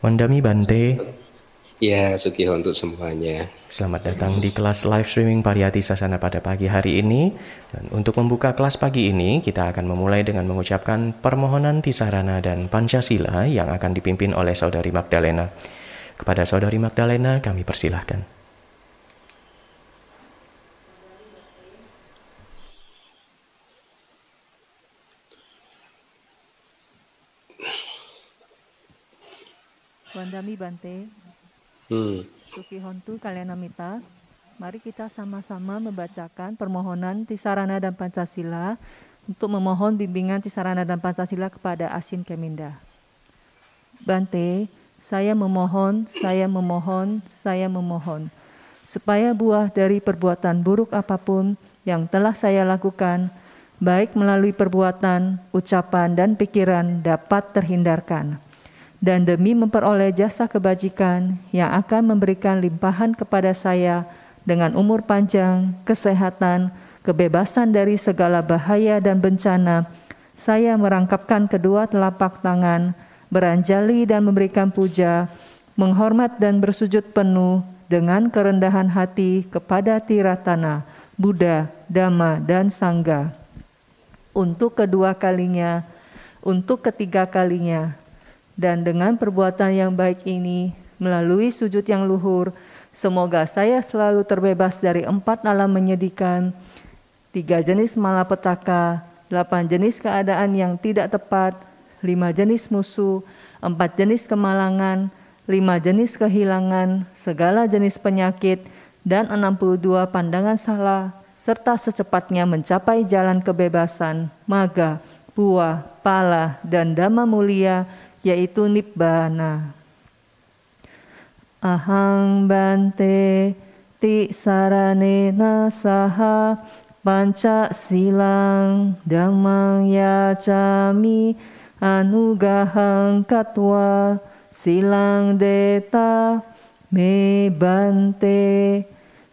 Wandami Bante, Ya, Sugiho untuk semuanya. selamat datang di kelas live streaming Pariyati Sasana pada pagi hari ini. Dan untuk membuka kelas pagi ini, kita akan memulai dengan mengucapkan permohonan Tisarana dan Pancasila yang akan dipimpin oleh Saudari Magdalena. Kepada Saudari Magdalena, kami persilahkan. Wandami Bante, Hmm. Sukihontu Kalyanamita, mari kita sama-sama membacakan permohonan Tisarana dan Pancasila untuk memohon bimbingan Tisarana dan Pancasila kepada Asin Keminda. Bante, saya memohon, saya memohon, saya memohon, supaya buah dari perbuatan buruk apa pun yang telah saya lakukan, baik melalui perbuatan, ucapan, dan pikiran dapat terhindarkan dan demi memperoleh jasa kebajikan yang akan memberikan limpahan kepada saya dengan umur panjang, kesehatan, kebebasan dari segala bahaya dan bencana, saya merangkapkan kedua telapak tangan, beranjali dan memberikan puja, menghormat dan bersujud penuh dengan kerendahan hati kepada Tiratana, Buddha, Dhamma, dan Sangga. Untuk kedua kalinya, untuk ketiga kalinya, dan dengan perbuatan yang baik ini, melalui sujud yang luhur, semoga saya selalu terbebas dari empat alam menyedihkan, tiga jenis malapetaka, delapan jenis keadaan yang tidak tepat, lima jenis musuh, empat jenis kemalangan, lima jenis kehilangan, segala jenis penyakit, dan 62 pandangan salah, serta secepatnya mencapai jalan kebebasan, maga, buah, pala, dan dhamma mulia, yaitu nibbana. Ahang bante ti saranena saha panca silang damang yacami anugahang katwa silang deta me bante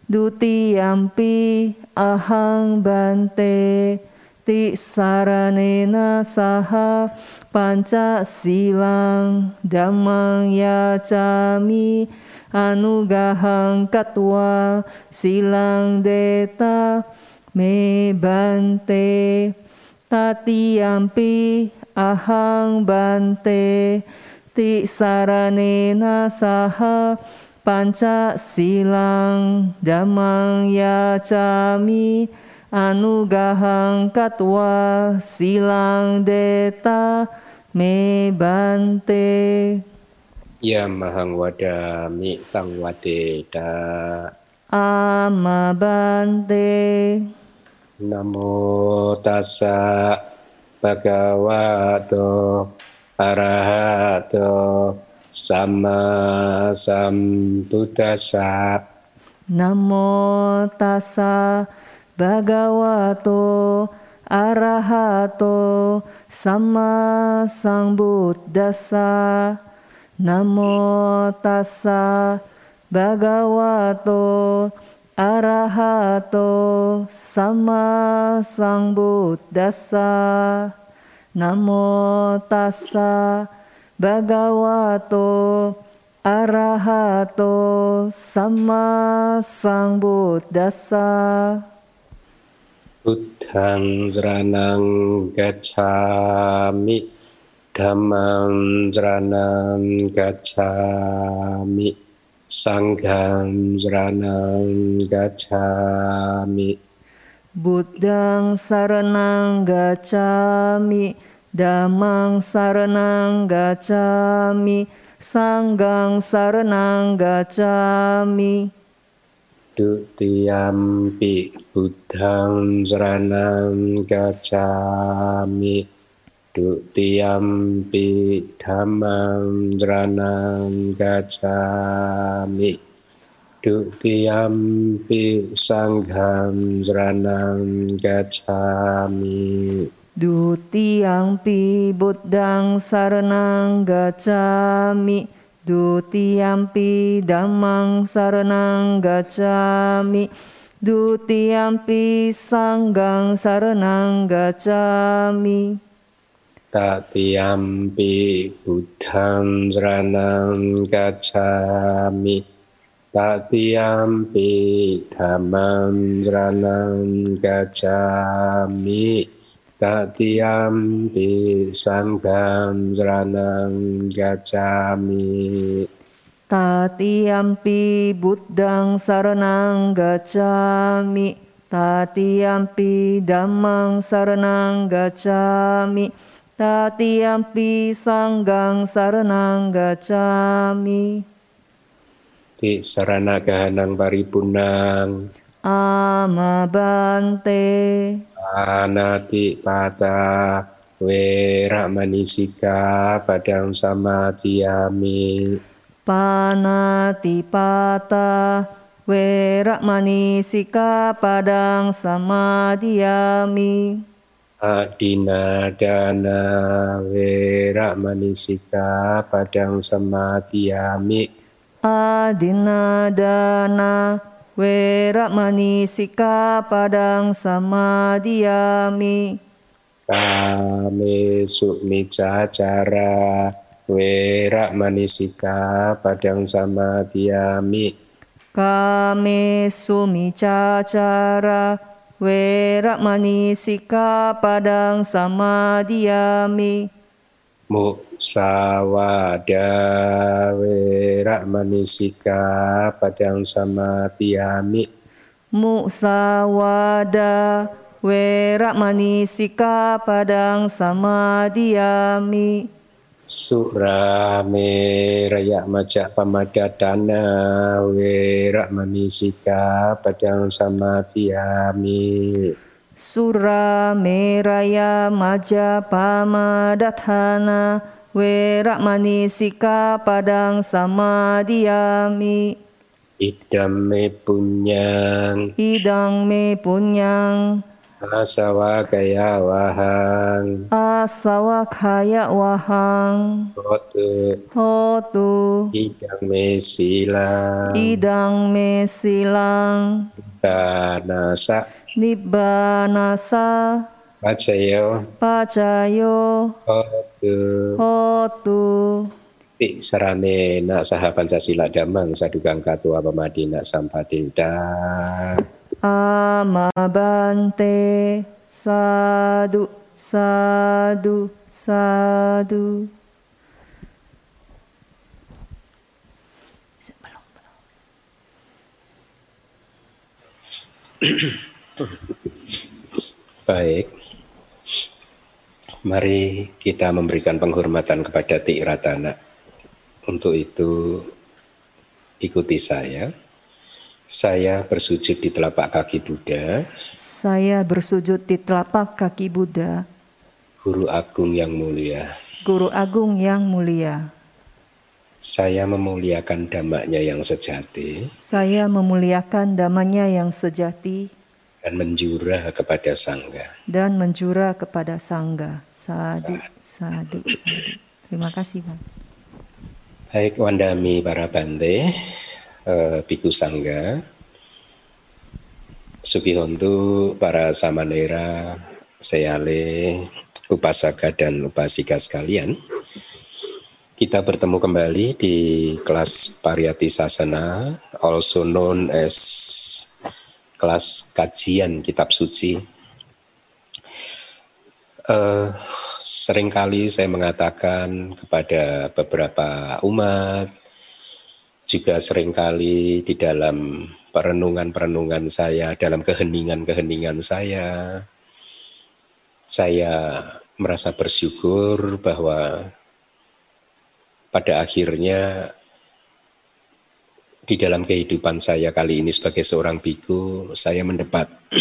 dutiyampi ahang bante ti saranena saha panca silang damang yacami anugahang katwa silang deta me bante tatiyampi ahang bante ti saranena saha panca silang damang yacami anugahang katwa silang deta me bante Ya mahang wadami tang wadeda. ama bante Namo tassa bhagavato arahato sama sambuddhassa. namo tassa bhagavato arahato sama sambuddhassa namo tassa bhagavato arahato sama sambuddhassa namo tassa bhagavato arahato sama sambuddhassa Buddhang saranang gacchami. Dhammang saranang gacchami. Sanghang saranang gacchami. Buddhang saranang gacchami, Dhammang saranang gacchami, Sanggang saranang gacchami. Dutiyampi Buddhang saranang gacchami. Dutiyampi Dhammang saranang gacchami. Dutiyampi Sanghang saranang gacchami. Dutiyampi Buddhang saranang gacchami, Dutiyampi Dhammang saranang gacchami, Dutiyampi Sanggang saranang gacchami. Tatiyampi Buddham Saranang Gacchami Tatiyampi Dhammam Saranang Gacchami Tatiyampi Sangham Saranang Gacchami Tatiyampi Buddhang Saranang Gacchami Tatiyampi Dhammang Saranang Gacchami Tatiyampi sanggang saranang gacami. Ti sarana gahanang paripurnang. Amabante. Anati pata wera manisika padang sama tiami. Panati pata wera manisika padang sama diami. Adina dana wera manisika padang samadhiyami. Adina dana wera manisika padang samadhiyami. Kame sukmica cara wera manisika padang samadhiyami. Kame sumica cara Wera manisika padang sama diami. Muksawada wera manisika padang sama tiami. Muksawada wera manisika padang sama diami. Surame raya majak pamadatana wera manisika padang sama tiami. Sura meraya maja pamadatana wera manisika padang sama diami. Idam me punyang. Idang me punyang. Asawa kaya wahang. Asawa kaya wahang. Hotu. Hotu. Idang me silang. Idang me silang. Nasa. Nibbanasa. Pacayo. Pacayo. Hotu. Hotu. Ti sarane nak saha Pancasila damang sadugang katua pemadina sampadinda. Amabante sadu sadu sadu Baik. Mari kita memberikan penghormatan kepada Ti Ratana. Untuk itu ikuti saya. Saya bersujud di telapak kaki Buddha. Saya bersujud di telapak kaki Buddha. Guru Agung yang mulia. Guru Agung yang mulia. Saya memuliakan damanya yang sejati. Saya memuliakan damanya yang sejati. Dan menjura kepada sangga. Dan menjura kepada sangga. Sadu, sadu, sadu. Terima kasih, Bang. Baik, Wandami para bante uh, Biku Sangga, Sugihontu, para samanera, Seyale, Upasaka dan Upasika sekalian. Kita bertemu kembali di kelas Pariyati Sasana, also known as kelas kajian kitab suci. Uh, sering kali saya mengatakan kepada beberapa umat, juga sering kali di dalam perenungan-perenungan saya, dalam keheningan-keheningan saya, saya merasa bersyukur bahwa pada akhirnya di dalam kehidupan saya kali ini sebagai seorang biku, saya mendapat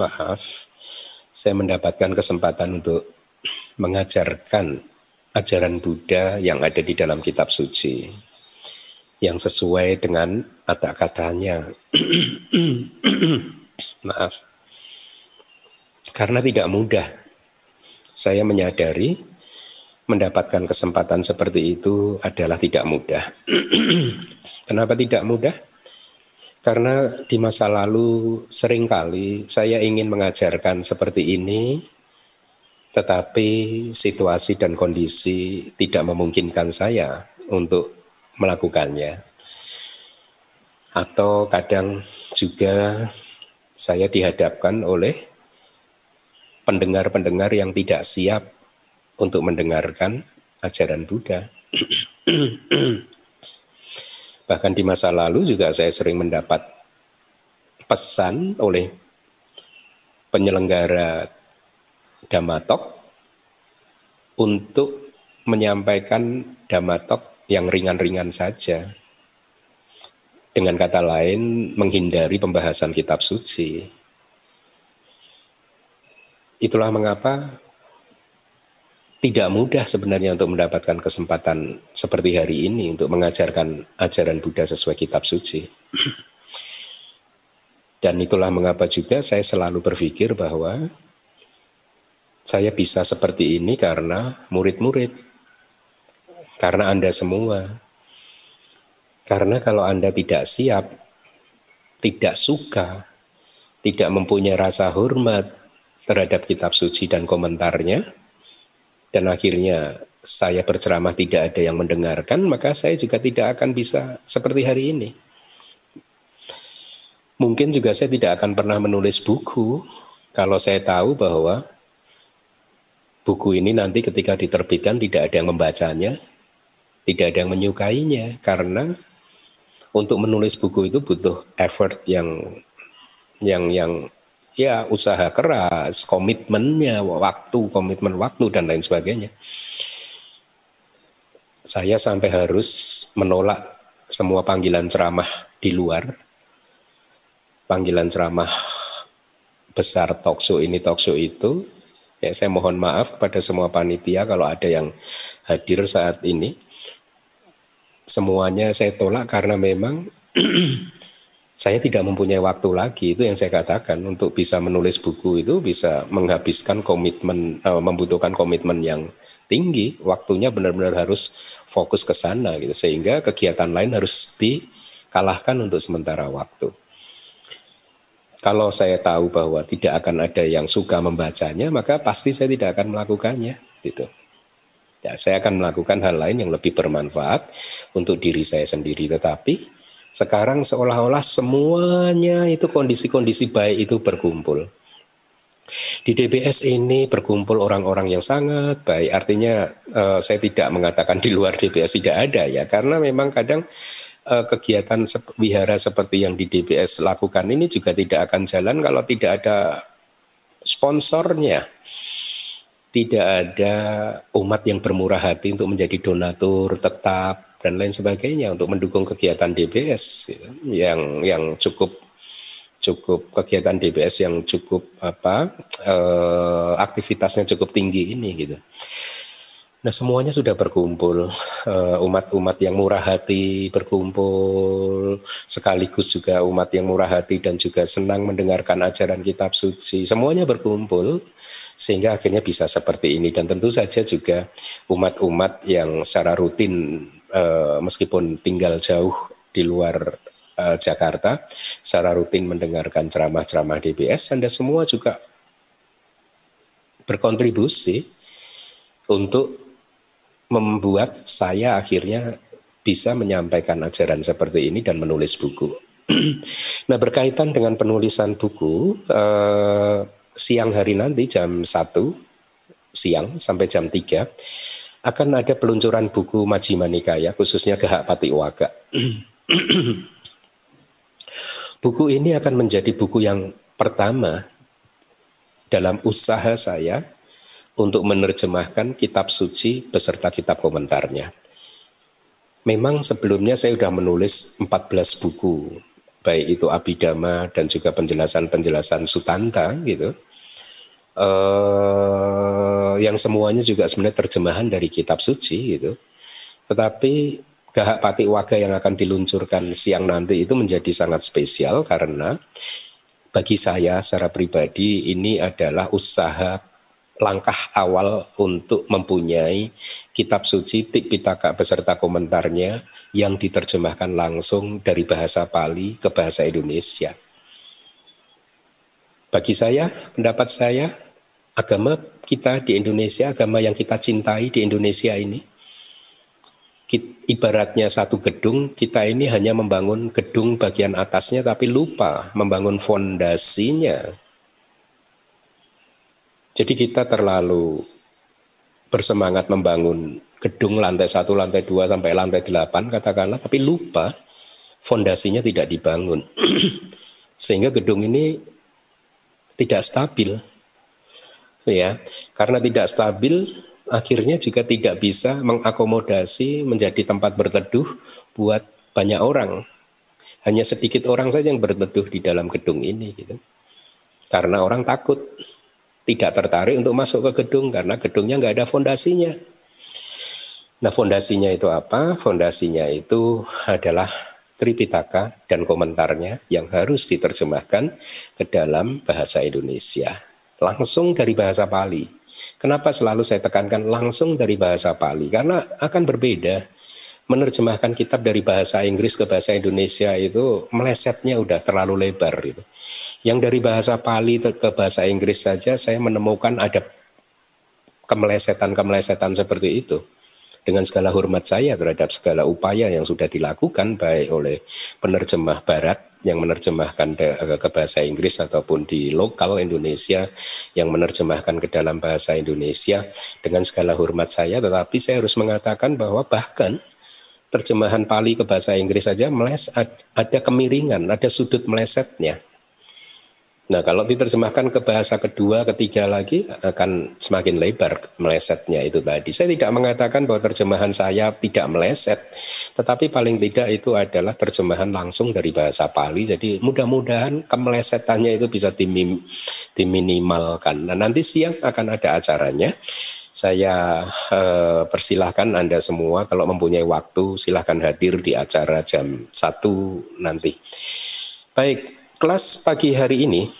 maaf, saya mendapatkan kesempatan untuk mengajarkan ajaran Buddha yang ada di dalam kitab suci yang sesuai dengan kata-katanya. Maaf. Karena tidak mudah. Saya menyadari mendapatkan kesempatan seperti itu adalah tidak mudah. Kenapa tidak mudah? Karena di masa lalu sering kali saya ingin mengajarkan seperti ini, tetapi situasi dan kondisi tidak memungkinkan saya untuk melakukannya. Atau kadang juga saya dihadapkan oleh pendengar-pendengar yang tidak siap untuk mendengarkan ajaran Buddha. Bahkan di masa lalu juga saya sering mendapat pesan oleh penyelenggara Damatok untuk menyampaikan Damatok yang ringan-ringan saja. Dengan kata lain, menghindari pembahasan kitab suci. Itulah mengapa tidak mudah sebenarnya untuk mendapatkan kesempatan seperti hari ini untuk mengajarkan ajaran Buddha sesuai kitab suci. Dan itulah mengapa juga saya selalu berpikir bahwa saya bisa seperti ini karena murid-murid, karena Anda semua. Karena kalau Anda tidak siap, tidak suka, tidak mempunyai rasa hormat terhadap kitab suci dan komentarnya, dan akhirnya saya berceramah tidak ada yang mendengarkan, maka saya juga tidak akan bisa seperti hari ini. Mungkin juga saya tidak akan pernah menulis buku kalau saya tahu bahwa buku ini nanti ketika diterbitkan tidak ada yang membacanya, tidak ada yang menyukainya karena untuk menulis buku itu butuh effort yang yang yang ya usaha keras, komitmennya, waktu, komitmen waktu dan lain sebagainya. Saya sampai harus menolak semua panggilan ceramah di luar, panggilan ceramah besar talkshow ini talkshow itu Ya, saya mohon maaf kepada semua panitia kalau ada yang hadir saat ini. Semuanya saya tolak karena memang saya tidak mempunyai waktu lagi itu yang saya katakan untuk bisa menulis buku itu bisa menghabiskan komitmen uh, membutuhkan komitmen yang tinggi waktunya benar-benar harus fokus ke sana gitu sehingga kegiatan lain harus dikalahkan untuk sementara waktu kalau saya tahu bahwa tidak akan ada yang suka membacanya, maka pasti saya tidak akan melakukannya. Gitu. Ya, saya akan melakukan hal lain yang lebih bermanfaat untuk diri saya sendiri. Tetapi sekarang seolah-olah semuanya itu kondisi-kondisi baik itu berkumpul. Di DBS ini berkumpul orang-orang yang sangat baik. Artinya eh, saya tidak mengatakan di luar DBS tidak ada ya, karena memang kadang uh, kegiatan wihara seperti yang di DBS lakukan ini juga tidak akan jalan kalau tidak ada sponsornya. Tidak ada umat yang bermurah hati untuk menjadi donatur tetap dan lain sebagainya untuk mendukung kegiatan DBS yang yang cukup cukup kegiatan DBS yang cukup apa eh, aktivitasnya cukup tinggi ini gitu. Nah semuanya sudah berkumpul, eh, umat-umat yang murah hati berkumpul, sekaligus juga umat yang murah hati dan juga senang mendengarkan ajaran kitab suci, semuanya berkumpul sehingga akhirnya bisa seperti ini. Dan tentu saja juga umat-umat yang secara rutin eh, meskipun tinggal jauh di luar eh, Jakarta, secara rutin mendengarkan ceramah-ceramah DBS, Anda semua juga berkontribusi untuk membuat saya akhirnya bisa menyampaikan ajaran seperti ini dan menulis buku. nah berkaitan dengan penulisan buku, eh, siang hari nanti jam 1 siang sampai jam 3 akan ada peluncuran buku Majjhima Nikaya khususnya Gehak Patiwaka. buku ini akan menjadi buku yang pertama dalam usaha saya untuk menerjemahkan kitab suci beserta kitab komentarnya. Memang sebelumnya saya sudah menulis 14 buku, baik itu Abhidhamma dan juga penjelasan-penjelasan Sutanta gitu. Uh, yang semuanya juga sebenarnya terjemahan dari kitab suci gitu. Tetapi Gahak Pati Waga yang akan diluncurkan siang nanti itu menjadi sangat spesial karena bagi saya secara pribadi ini adalah usaha langkah awal untuk mempunyai kitab suci Tikpitaka beserta komentarnya yang diterjemahkan langsung dari bahasa Pali ke bahasa Indonesia. Bagi saya, pendapat saya, agama kita di Indonesia, agama yang kita cintai di Indonesia ini, ibaratnya satu gedung, kita ini hanya membangun gedung bagian atasnya tapi lupa membangun fondasinya. Jadi kita terlalu bersemangat membangun gedung lantai satu, lantai dua sampai lantai delapan katakanlah, tapi lupa fondasinya tidak dibangun. Sehingga gedung ini tidak stabil. Ya, karena tidak stabil akhirnya juga tidak bisa mengakomodasi menjadi tempat berteduh buat banyak orang. Hanya sedikit orang saja yang berteduh di dalam gedung ini gitu. Karena orang takut tidak tertarik untuk masuk ke gedung karena gedungnya nggak ada fondasinya. Nah fondasinya itu apa? Fondasinya itu adalah Tripitaka dan komentarnya yang harus diterjemahkan ke dalam bahasa Indonesia. Langsung dari bahasa Pali. Kenapa selalu saya tekankan langsung dari bahasa Pali? Karena akan berbeda. Menerjemahkan kitab dari bahasa Inggris ke bahasa Indonesia itu melesetnya udah terlalu lebar. Gitu. Yang dari bahasa Pali ke bahasa Inggris saja saya menemukan ada kemelesetan-kemelesetan seperti itu dengan segala hormat saya terhadap segala upaya yang sudah dilakukan baik oleh penerjemah barat yang menerjemahkan ke bahasa Inggris ataupun di lokal Indonesia yang menerjemahkan ke dalam bahasa Indonesia dengan segala hormat saya tetapi saya harus mengatakan bahwa bahkan terjemahan Pali ke bahasa Inggris saja meles ada kemiringan, ada sudut melesetnya. Nah, kalau diterjemahkan ke bahasa kedua, ketiga lagi akan semakin lebar melesetnya itu tadi. Saya tidak mengatakan bahwa terjemahan saya tidak meleset, tetapi paling tidak itu adalah terjemahan langsung dari bahasa Pali. Jadi mudah-mudahan kemelesetannya itu bisa dimim, diminimalkan. Nah, nanti siang akan ada acaranya. Saya eh, persilahkan Anda semua kalau mempunyai waktu silahkan hadir di acara jam 1 nanti. Baik, kelas pagi hari ini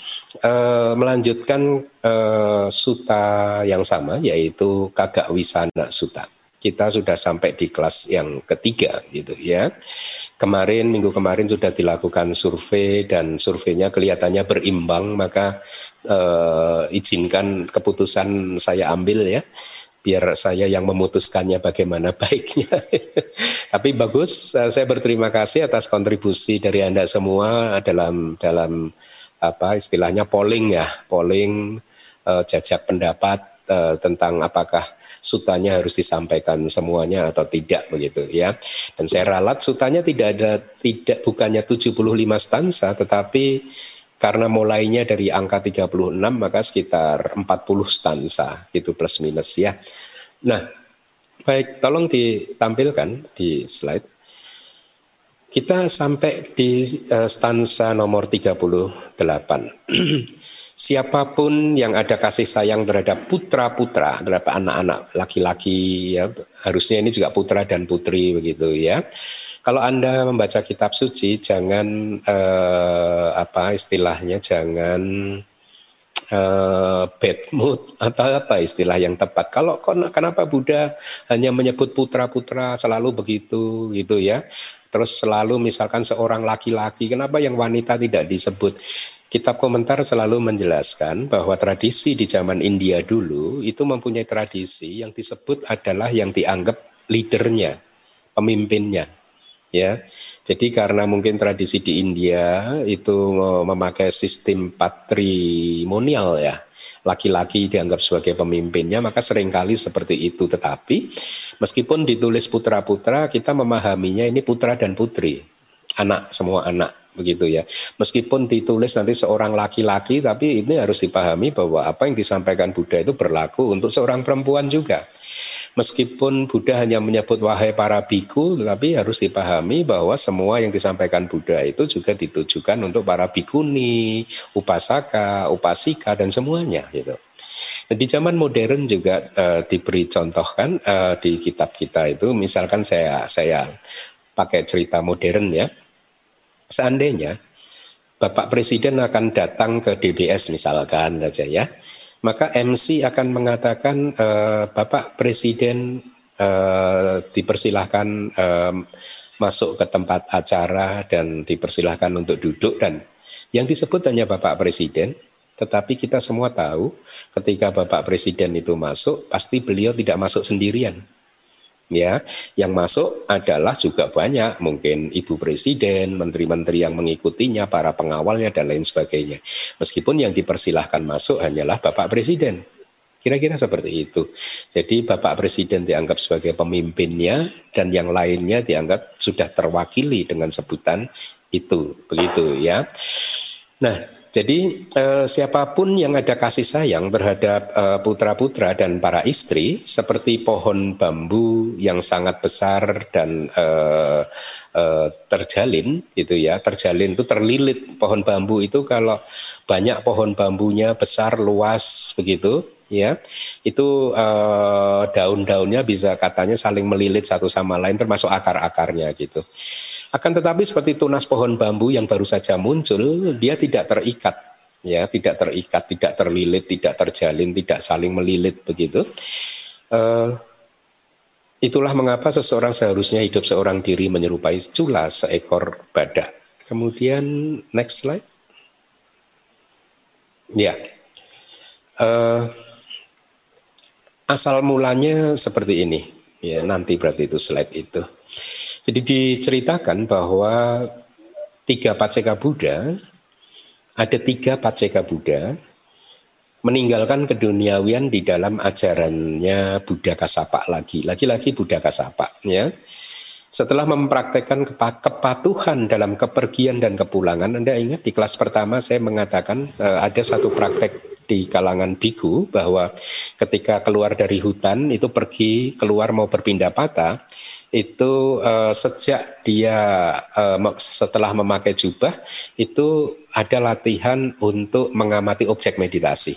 uh, melanjutkan uh, suta yang sama yaitu Kagak Wisana Suta. Kita sudah sampai di kelas yang ketiga gitu ya. Kemarin minggu kemarin sudah dilakukan survei dan surveinya kelihatannya berimbang maka uh, izinkan keputusan saya ambil ya biar saya yang memutuskannya bagaimana baiknya. Tapi bagus, saya berterima kasih atas kontribusi dari Anda semua dalam dalam apa istilahnya polling ya, polling uh, jajak pendapat uh, tentang apakah sutanya harus disampaikan semuanya atau tidak begitu ya. Dan saya ralat sutanya tidak ada tidak bukannya 75 stansa tetapi karena mulainya dari angka 36 maka sekitar 40 stansa itu plus minus ya. Nah, baik tolong ditampilkan di slide. Kita sampai di uh, stansa nomor 38. Siapa pun yang ada kasih sayang terhadap putra-putra, terhadap anak-anak laki-laki ya, harusnya ini juga putra dan putri begitu ya. Kalau Anda membaca kitab suci jangan uh, apa istilahnya jangan uh, bad mood atau apa istilah yang tepat. Kalau kenapa Buddha hanya menyebut putra-putra selalu begitu gitu ya? Terus selalu misalkan seorang laki-laki, kenapa yang wanita tidak disebut? Kitab komentar selalu menjelaskan bahwa tradisi di zaman India dulu itu mempunyai tradisi yang disebut adalah yang dianggap leadernya, pemimpinnya. Ya, jadi karena mungkin tradisi di India itu memakai sistem patrimonial ya, laki-laki dianggap sebagai pemimpinnya, maka sering kali seperti itu. Tetapi meskipun ditulis putra-putra, kita memahaminya ini putra dan putri, anak semua anak begitu ya. Meskipun ditulis nanti seorang laki-laki, tapi ini harus dipahami bahwa apa yang disampaikan Buddha itu berlaku untuk seorang perempuan juga. Meskipun Buddha hanya menyebut wahai para biku, tetapi harus dipahami bahwa semua yang disampaikan Buddha itu juga ditujukan untuk para bikuni, upasaka, upasika dan semuanya gitu. Di zaman modern juga uh, diberi contoh kan uh, di kitab kita itu, misalkan saya saya pakai cerita modern ya, seandainya Bapak Presiden akan datang ke DBS misalkan saja ya, maka MC akan mengatakan e, Bapak Presiden e, dipersilahkan e, masuk ke tempat acara dan dipersilahkan untuk duduk dan yang disebut hanya Bapak Presiden Tetapi kita semua tahu ketika Bapak Presiden itu masuk, pasti beliau tidak masuk sendirian. Ya, yang masuk adalah juga banyak, mungkin Ibu Presiden, menteri-menteri yang mengikutinya, para pengawalnya dan lain sebagainya. Meskipun yang dipersilahkan masuk hanyalah Bapak Presiden. Kira-kira seperti itu. Jadi Bapak Presiden dianggap sebagai pemimpinnya dan yang lainnya dianggap sudah terwakili dengan sebutan itu. Begitu ya. Nah, jadi eh, siapa pun yang ada kasih sayang terhadap eh, putra-putra dan para istri seperti pohon bambu yang sangat besar dan eh, eh, terjalin itu ya, terjalin itu terlilit pohon bambu itu kalau banyak pohon bambunya besar luas begitu ya itu uh, daun-daunnya bisa katanya saling melilit satu sama lain termasuk akar-akarnya gitu. Akan tetapi seperti tunas pohon bambu yang baru saja muncul, dia tidak terikat ya, tidak terikat, tidak terlilit, tidak terjalin, tidak saling melilit begitu. Uh, itulah mengapa seseorang seharusnya hidup seorang diri menyerupai cula seekor badak. Kemudian next slide. Ya. Uh, Asal mulanya seperti ini, ya nanti berarti itu slide itu. Jadi diceritakan bahwa tiga Paceka Buddha, ada tiga Paceka Buddha meninggalkan keduniawian di dalam ajarannya Buddha Kasapa lagi, lagi-lagi Buddha Kasapa, ya. Setelah mempraktekkan kepatuhan dalam kepergian dan kepulangan, Anda ingat di kelas pertama saya mengatakan uh, ada satu praktek di kalangan biku bahwa ketika keluar dari hutan itu pergi keluar mau berpindah patah itu uh, sejak dia uh, setelah memakai jubah itu ada latihan untuk mengamati objek meditasi.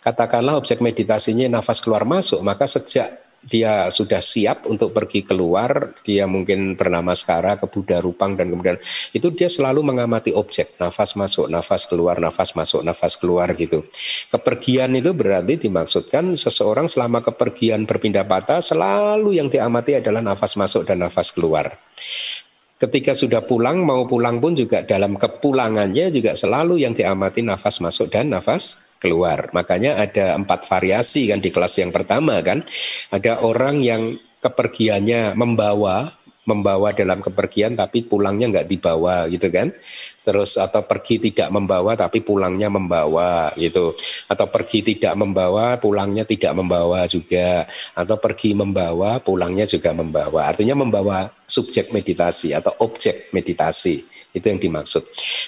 Katakanlah objek meditasinya nafas keluar masuk, maka sejak dia sudah siap untuk pergi keluar, dia mungkin bernama Skara ke Buddha Rupang dan kemudian itu dia selalu mengamati objek, nafas masuk, nafas keluar, nafas masuk, nafas keluar gitu. Kepergian itu berarti dimaksudkan seseorang selama kepergian berpindah patah selalu yang diamati adalah nafas masuk dan nafas keluar. Ketika sudah pulang, mau pulang pun juga dalam kepulangannya juga selalu yang diamati nafas masuk dan nafas keluar. Makanya ada empat variasi kan di kelas yang pertama kan. Ada orang yang kepergiannya membawa membawa dalam kepergian tapi pulangnya nggak dibawa gitu kan. Terus atau pergi tidak membawa tapi pulangnya membawa gitu. Atau pergi tidak membawa pulangnya tidak membawa juga. Atau pergi membawa pulangnya juga membawa. Artinya membawa subjek meditasi atau objek meditasi. Itu yang dimaksud.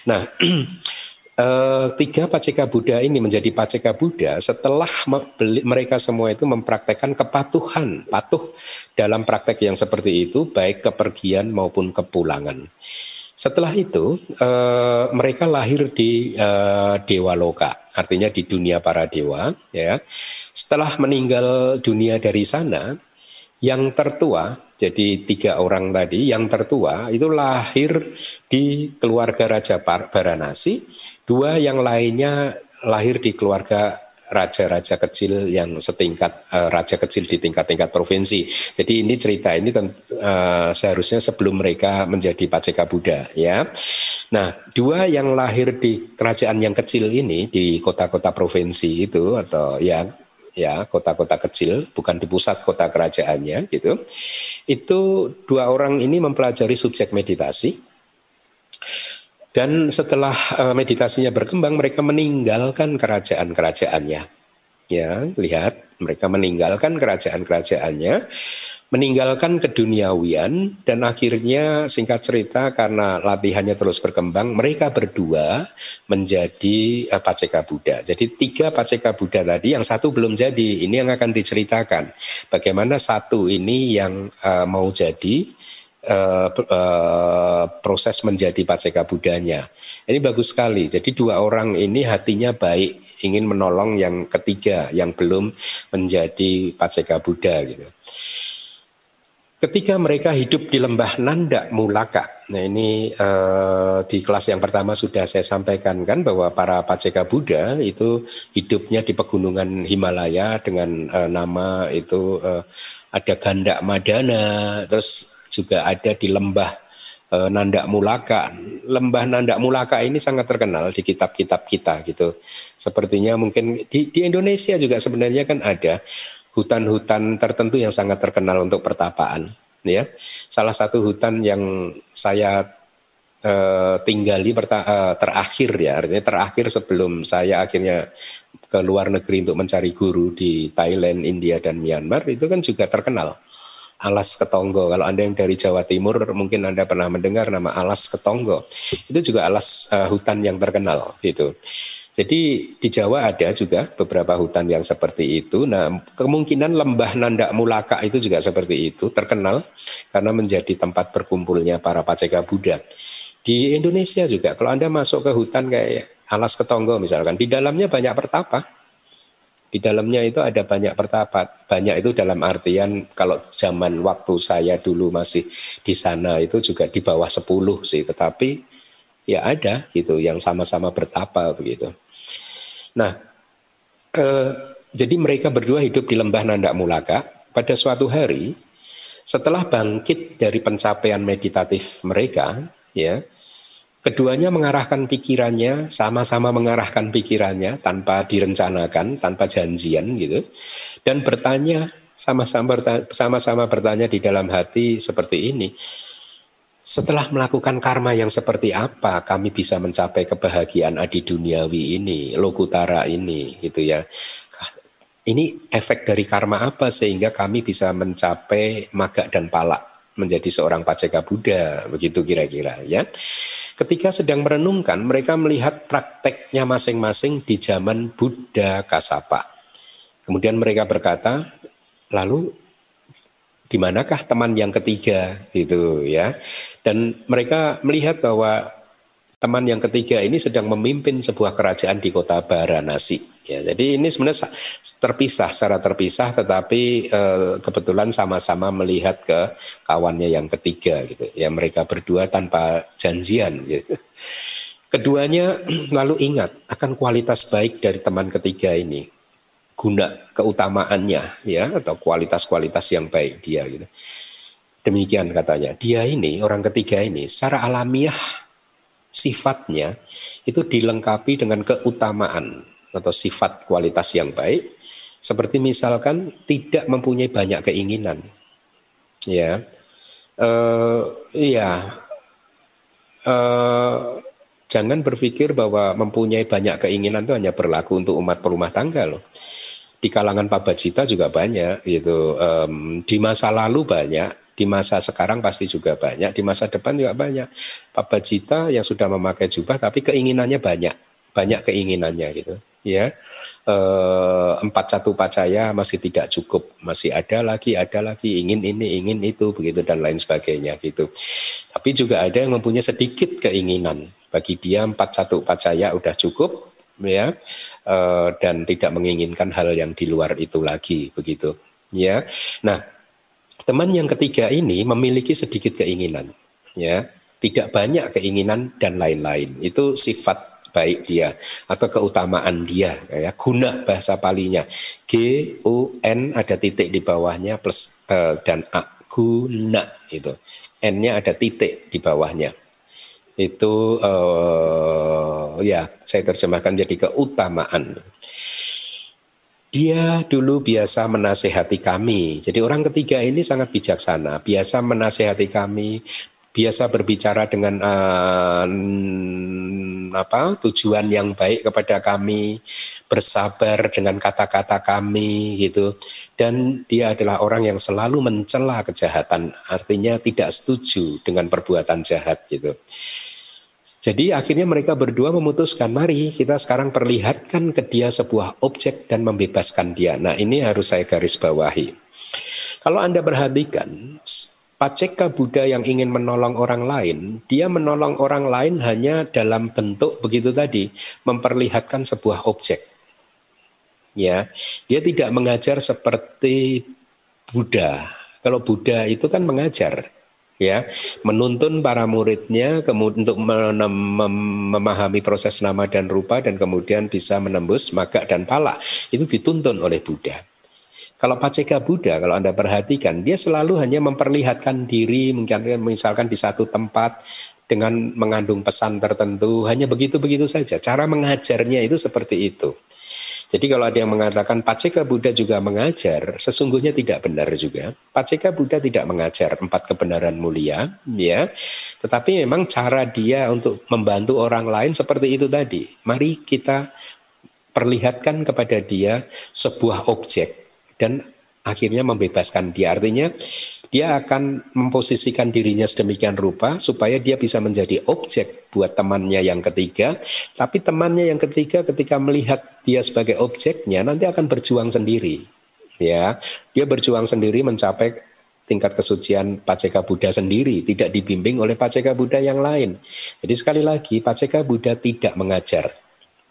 Nah Uh, tiga paceka Buddha ini menjadi paceka Buddha setelah mereka semua itu mempraktekkan kepatuhan, patuh dalam praktek yang seperti itu, baik kepergian maupun kepulangan. Setelah itu uh, mereka lahir di uh, dewa loka, artinya di dunia para dewa. Ya, setelah meninggal dunia dari sana, yang tertua, jadi tiga orang tadi, yang tertua itu lahir di keluarga Raja Baranasi Dua yang lainnya lahir di keluarga raja-raja kecil yang setingkat uh, raja kecil di tingkat-tingkat provinsi. Jadi ini cerita ini uh, seharusnya sebelum mereka menjadi paceka Buddha ya. Nah, dua yang lahir di kerajaan yang kecil ini di kota-kota provinsi itu atau ya ya kota-kota kecil bukan di pusat kota kerajaannya gitu. Itu dua orang ini mempelajari subjek meditasi dan setelah uh, meditasinya berkembang, mereka meninggalkan kerajaan-kerajaannya. Ya, lihat, mereka meninggalkan kerajaan-kerajaannya, meninggalkan keduniawian, dan akhirnya singkat cerita karena latihannya terus berkembang, mereka berdua menjadi uh, Paceka Buddha. Jadi tiga Paceka Buddha tadi, yang satu belum jadi, ini yang akan diceritakan. Bagaimana satu ini yang uh, mau jadi, uh, proses menjadi paceka budanya. Ini bagus sekali. Jadi dua orang ini hatinya baik, ingin menolong yang ketiga yang belum menjadi paceka Buddha gitu. Ketika mereka hidup di lembah Nanda Mulaka, nah ini uh, di kelas yang pertama sudah saya sampaikan kan bahwa para paceka Buddha itu hidupnya di pegunungan Himalaya dengan uh, nama itu uh, ada Ganda Madana, terus juga ada di lembah e, Nandak Mulaka. Lembah Nandak Mulaka ini sangat terkenal di kitab-kitab kita gitu. Sepertinya mungkin di, di Indonesia juga sebenarnya kan ada hutan-hutan tertentu yang sangat terkenal untuk pertapaan. Ya, salah satu hutan yang saya uh, tinggali uh, terakhir ya, artinya terakhir sebelum saya akhirnya ke luar negeri untuk mencari guru di Thailand, India dan Myanmar itu kan juga terkenal. Alas Ketonggo. Kalau Anda yang dari Jawa Timur mungkin Anda pernah mendengar nama Alas Ketonggo. Itu juga alas uh, hutan yang terkenal gitu. Jadi di Jawa ada juga beberapa hutan yang seperti itu. Nah, kemungkinan lembah Nandak Mulaka itu juga seperti itu, terkenal karena menjadi tempat berkumpulnya para paceka Buddha. Di Indonesia juga, kalau Anda masuk ke hutan kayak Alas Ketonggo misalkan, di dalamnya banyak pertapa. Di dalamnya itu ada banyak pertapa. Banyak itu dalam artian kalau zaman waktu saya dulu masih di sana itu juga di bawah 10 sih. Tetapi ya ada gitu yang sama-sama bertapa begitu. Nah, eh, jadi mereka berdua hidup di lembah Nandak Mulaka. Pada suatu hari, setelah bangkit dari pencapaian meditatif mereka, ya keduanya mengarahkan pikirannya sama-sama mengarahkan pikirannya tanpa direncanakan tanpa janjian gitu. Dan bertanya sama-sama sama-sama bertanya di dalam hati seperti ini setelah melakukan karma yang seperti apa kami bisa mencapai kebahagiaan adi duniawi ini lokutara ini? Gitu ya. Ini efek dari karma apa sehingga kami bisa mencapai maga dan palak menjadi seorang paceka Buddha, begitu kira-kira ya. Ketika sedang merenungkan, mereka melihat prakteknya masing-masing di zaman Buddha Kasapa. Kemudian mereka berkata, lalu di manakah teman yang ketiga gitu ya. Dan mereka melihat bahwa teman yang ketiga ini sedang memimpin sebuah kerajaan di kota Baranasi. Ya, jadi ini sebenarnya terpisah secara terpisah, tetapi eh, kebetulan sama-sama melihat ke kawannya yang ketiga gitu. Ya mereka berdua tanpa janjian. Gitu. Keduanya lalu ingat akan kualitas baik dari teman ketiga ini, guna keutamaannya ya atau kualitas-kualitas yang baik dia gitu. Demikian katanya. Dia ini orang ketiga ini secara alamiah sifatnya itu dilengkapi dengan keutamaan atau sifat kualitas yang baik. Seperti misalkan tidak mempunyai banyak keinginan. Ya. Uh, iya. Uh, jangan berpikir bahwa mempunyai banyak keinginan itu hanya berlaku untuk umat perumah tangga loh. Di kalangan pabajita juga banyak gitu. Um, di masa lalu banyak di masa sekarang pasti juga banyak di masa depan juga banyak. Pabajita yang sudah memakai jubah tapi keinginannya banyak banyak keinginannya gitu ya. Eh, empat satu pacaya masih tidak cukup masih ada lagi ada lagi ingin ini ingin itu begitu dan lain sebagainya gitu. Tapi juga ada yang mempunyai sedikit keinginan. Bagi dia empat satu pacaya udah cukup ya eh, dan tidak menginginkan hal yang di luar itu lagi begitu ya. Nah teman yang ketiga ini memiliki sedikit keinginan ya. Tidak banyak keinginan dan lain-lain. Itu sifat baik dia atau keutamaan dia ya. Guna bahasa palinya. G U N ada titik di bawahnya plus uh, dan A. Guna itu. N-nya ada titik di bawahnya. Itu uh, ya saya terjemahkan jadi keutamaan dia dulu biasa menasehati kami. Jadi orang ketiga ini sangat bijaksana, biasa menasehati kami, biasa berbicara dengan uh, apa tujuan yang baik kepada kami, bersabar dengan kata-kata kami gitu. Dan dia adalah orang yang selalu mencela kejahatan, artinya tidak setuju dengan perbuatan jahat gitu. Jadi akhirnya mereka berdua memutuskan, mari kita sekarang perlihatkan ke dia sebuah objek dan membebaskan dia. Nah ini harus saya garis bawahi. Kalau Anda perhatikan, Paceka Buddha yang ingin menolong orang lain, dia menolong orang lain hanya dalam bentuk begitu tadi, memperlihatkan sebuah objek. Ya, dia tidak mengajar seperti Buddha. Kalau Buddha itu kan mengajar, ya, menuntun para muridnya untuk memahami proses nama dan rupa dan kemudian bisa menembus maga dan pala. Itu dituntun oleh Buddha. Kalau Paceka Buddha, kalau Anda perhatikan, dia selalu hanya memperlihatkan diri, misalkan di satu tempat dengan mengandung pesan tertentu, hanya begitu-begitu saja. Cara mengajarnya itu seperti itu. Jadi kalau ada yang mengatakan Paceka Buddha juga mengajar, sesungguhnya tidak benar juga. Paceka Buddha tidak mengajar empat kebenaran mulia, ya. Tetapi memang cara dia untuk membantu orang lain seperti itu tadi. Mari kita perlihatkan kepada dia sebuah objek dan akhirnya membebaskan dia. Artinya dia akan memposisikan dirinya sedemikian rupa supaya dia bisa menjadi objek buat temannya yang ketiga. Tapi temannya yang ketiga ketika melihat dia sebagai objeknya nanti akan berjuang sendiri. Ya, dia berjuang sendiri mencapai tingkat kesucian Paceka Buddha sendiri, tidak dibimbing oleh Paceka Buddha yang lain. Jadi sekali lagi Paceka Buddha tidak mengajar.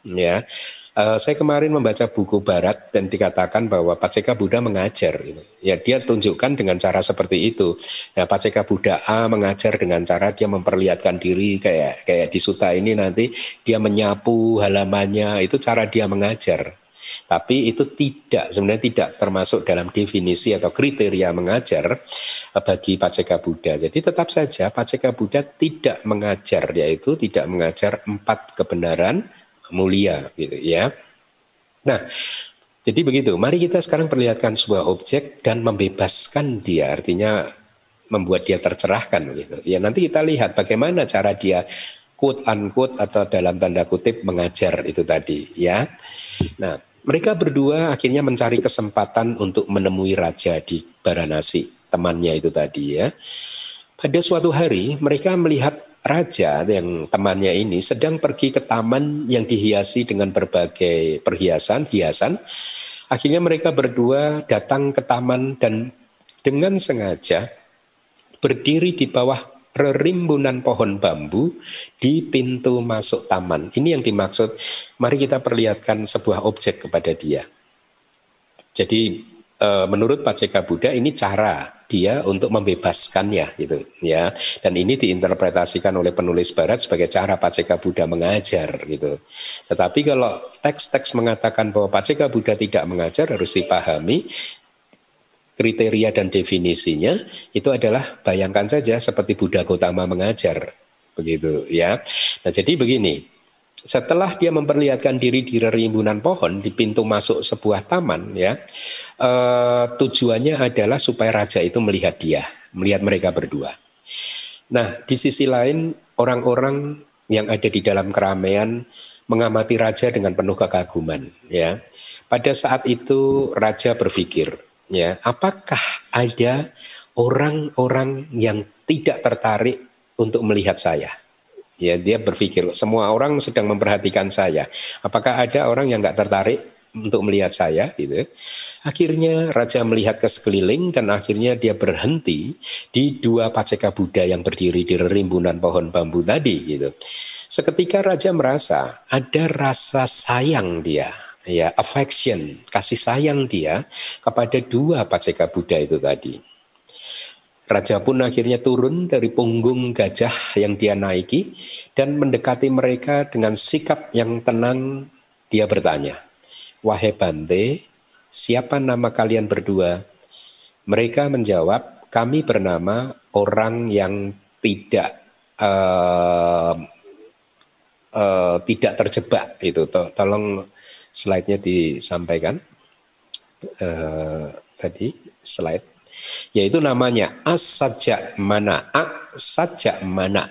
Ya, Uh, saya kemarin membaca buku Barat dan dikatakan bahwa Paceka Buddha mengajar. Gitu. Ya dia tunjukkan dengan cara seperti itu. Ya Paceka Buddha A mengajar dengan cara dia memperlihatkan diri kayak kayak di Suta ini nanti dia menyapu halamannya itu cara dia mengajar. Tapi itu tidak sebenarnya tidak termasuk dalam definisi atau kriteria mengajar eh, bagi Paceka Buddha. Jadi tetap saja Paceka Buddha tidak mengajar yaitu tidak mengajar empat kebenaran mulia gitu ya. Nah, jadi begitu. Mari kita sekarang perlihatkan sebuah objek dan membebaskan dia, artinya membuat dia tercerahkan gitu. Ya nanti kita lihat bagaimana cara dia quote unquote atau dalam tanda kutip mengajar itu tadi ya. Nah, mereka berdua akhirnya mencari kesempatan untuk menemui raja di Baranasi, temannya itu tadi ya. Pada suatu hari mereka melihat raja yang temannya ini sedang pergi ke taman yang dihiasi dengan berbagai perhiasan, hiasan. Akhirnya mereka berdua datang ke taman dan dengan sengaja berdiri di bawah rerimbunan pohon bambu di pintu masuk taman. Ini yang dimaksud, mari kita perlihatkan sebuah objek kepada dia. Jadi Eh, menurut Paceka Buddha ini cara dia untuk membebaskannya gitu ya. Dan ini diinterpretasikan oleh penulis barat sebagai cara Paceka Buddha mengajar gitu. Tetapi kalau teks-teks mengatakan bahwa Paceka Buddha tidak mengajar harus dipahami kriteria dan definisinya itu adalah bayangkan saja seperti Buddha Gautama mengajar begitu ya. Nah jadi begini setelah dia memperlihatkan diri di rimbunan pohon di pintu masuk sebuah taman ya eh, tujuannya adalah supaya raja itu melihat dia melihat mereka berdua. Nah di sisi lain orang-orang yang ada di dalam keramaian mengamati raja dengan penuh kekaguman ya. Pada saat itu raja berpikir ya apakah ada orang-orang yang tidak tertarik untuk melihat saya Ya, dia berpikir semua orang sedang memperhatikan saya. Apakah ada orang yang nggak tertarik untuk melihat saya gitu. Akhirnya raja melihat ke sekeliling dan akhirnya dia berhenti di dua paceka Buddha yang berdiri di rimbunan pohon bambu tadi gitu. Seketika raja merasa ada rasa sayang dia ya affection, kasih sayang dia kepada dua paceka Buddha itu tadi. Raja pun akhirnya turun dari punggung gajah yang dia naiki dan mendekati mereka dengan sikap yang tenang. Dia bertanya, "Wahai Bante, siapa nama kalian berdua?" Mereka menjawab, "Kami bernama orang yang tidak uh, uh, tidak terjebak." Itu tolong slide-nya disampaikan. Uh, tadi slide yaitu namanya as saja mana as saja mana.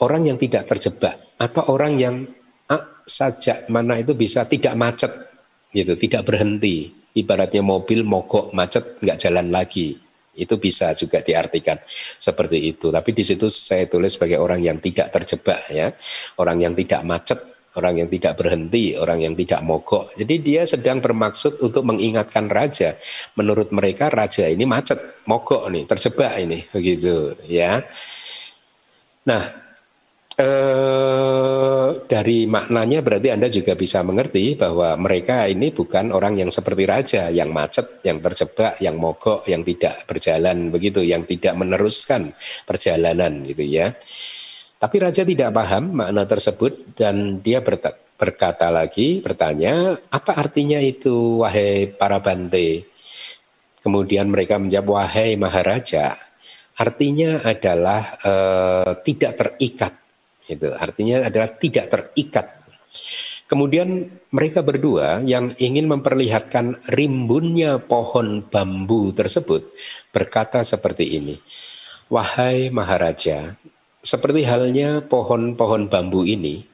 Orang yang tidak terjebak atau orang yang as saja mana itu bisa tidak macet gitu tidak berhenti. Ibaratnya mobil mogok macet nggak jalan lagi. Itu bisa juga diartikan seperti itu. Tapi di situ saya tulis sebagai orang yang tidak terjebak ya. Orang yang tidak macet orang yang tidak berhenti, orang yang tidak mogok. Jadi dia sedang bermaksud untuk mengingatkan raja. Menurut mereka raja ini macet, mogok nih, terjebak ini, begitu ya. Nah, eh, dari maknanya berarti Anda juga bisa mengerti bahwa mereka ini bukan orang yang seperti raja, yang macet, yang terjebak, yang mogok, yang tidak berjalan begitu, yang tidak meneruskan perjalanan gitu ya. Tapi raja tidak paham makna tersebut dan dia berkata lagi, bertanya, apa artinya itu wahai para bante? kemudian mereka menjawab wahai maharaja artinya adalah uh, tidak terikat itu artinya adalah tidak terikat Kemudian mereka berdua yang ingin memperlihatkan rimbunnya pohon bambu tersebut berkata seperti ini. Wahai Maharaja, seperti halnya pohon-pohon bambu ini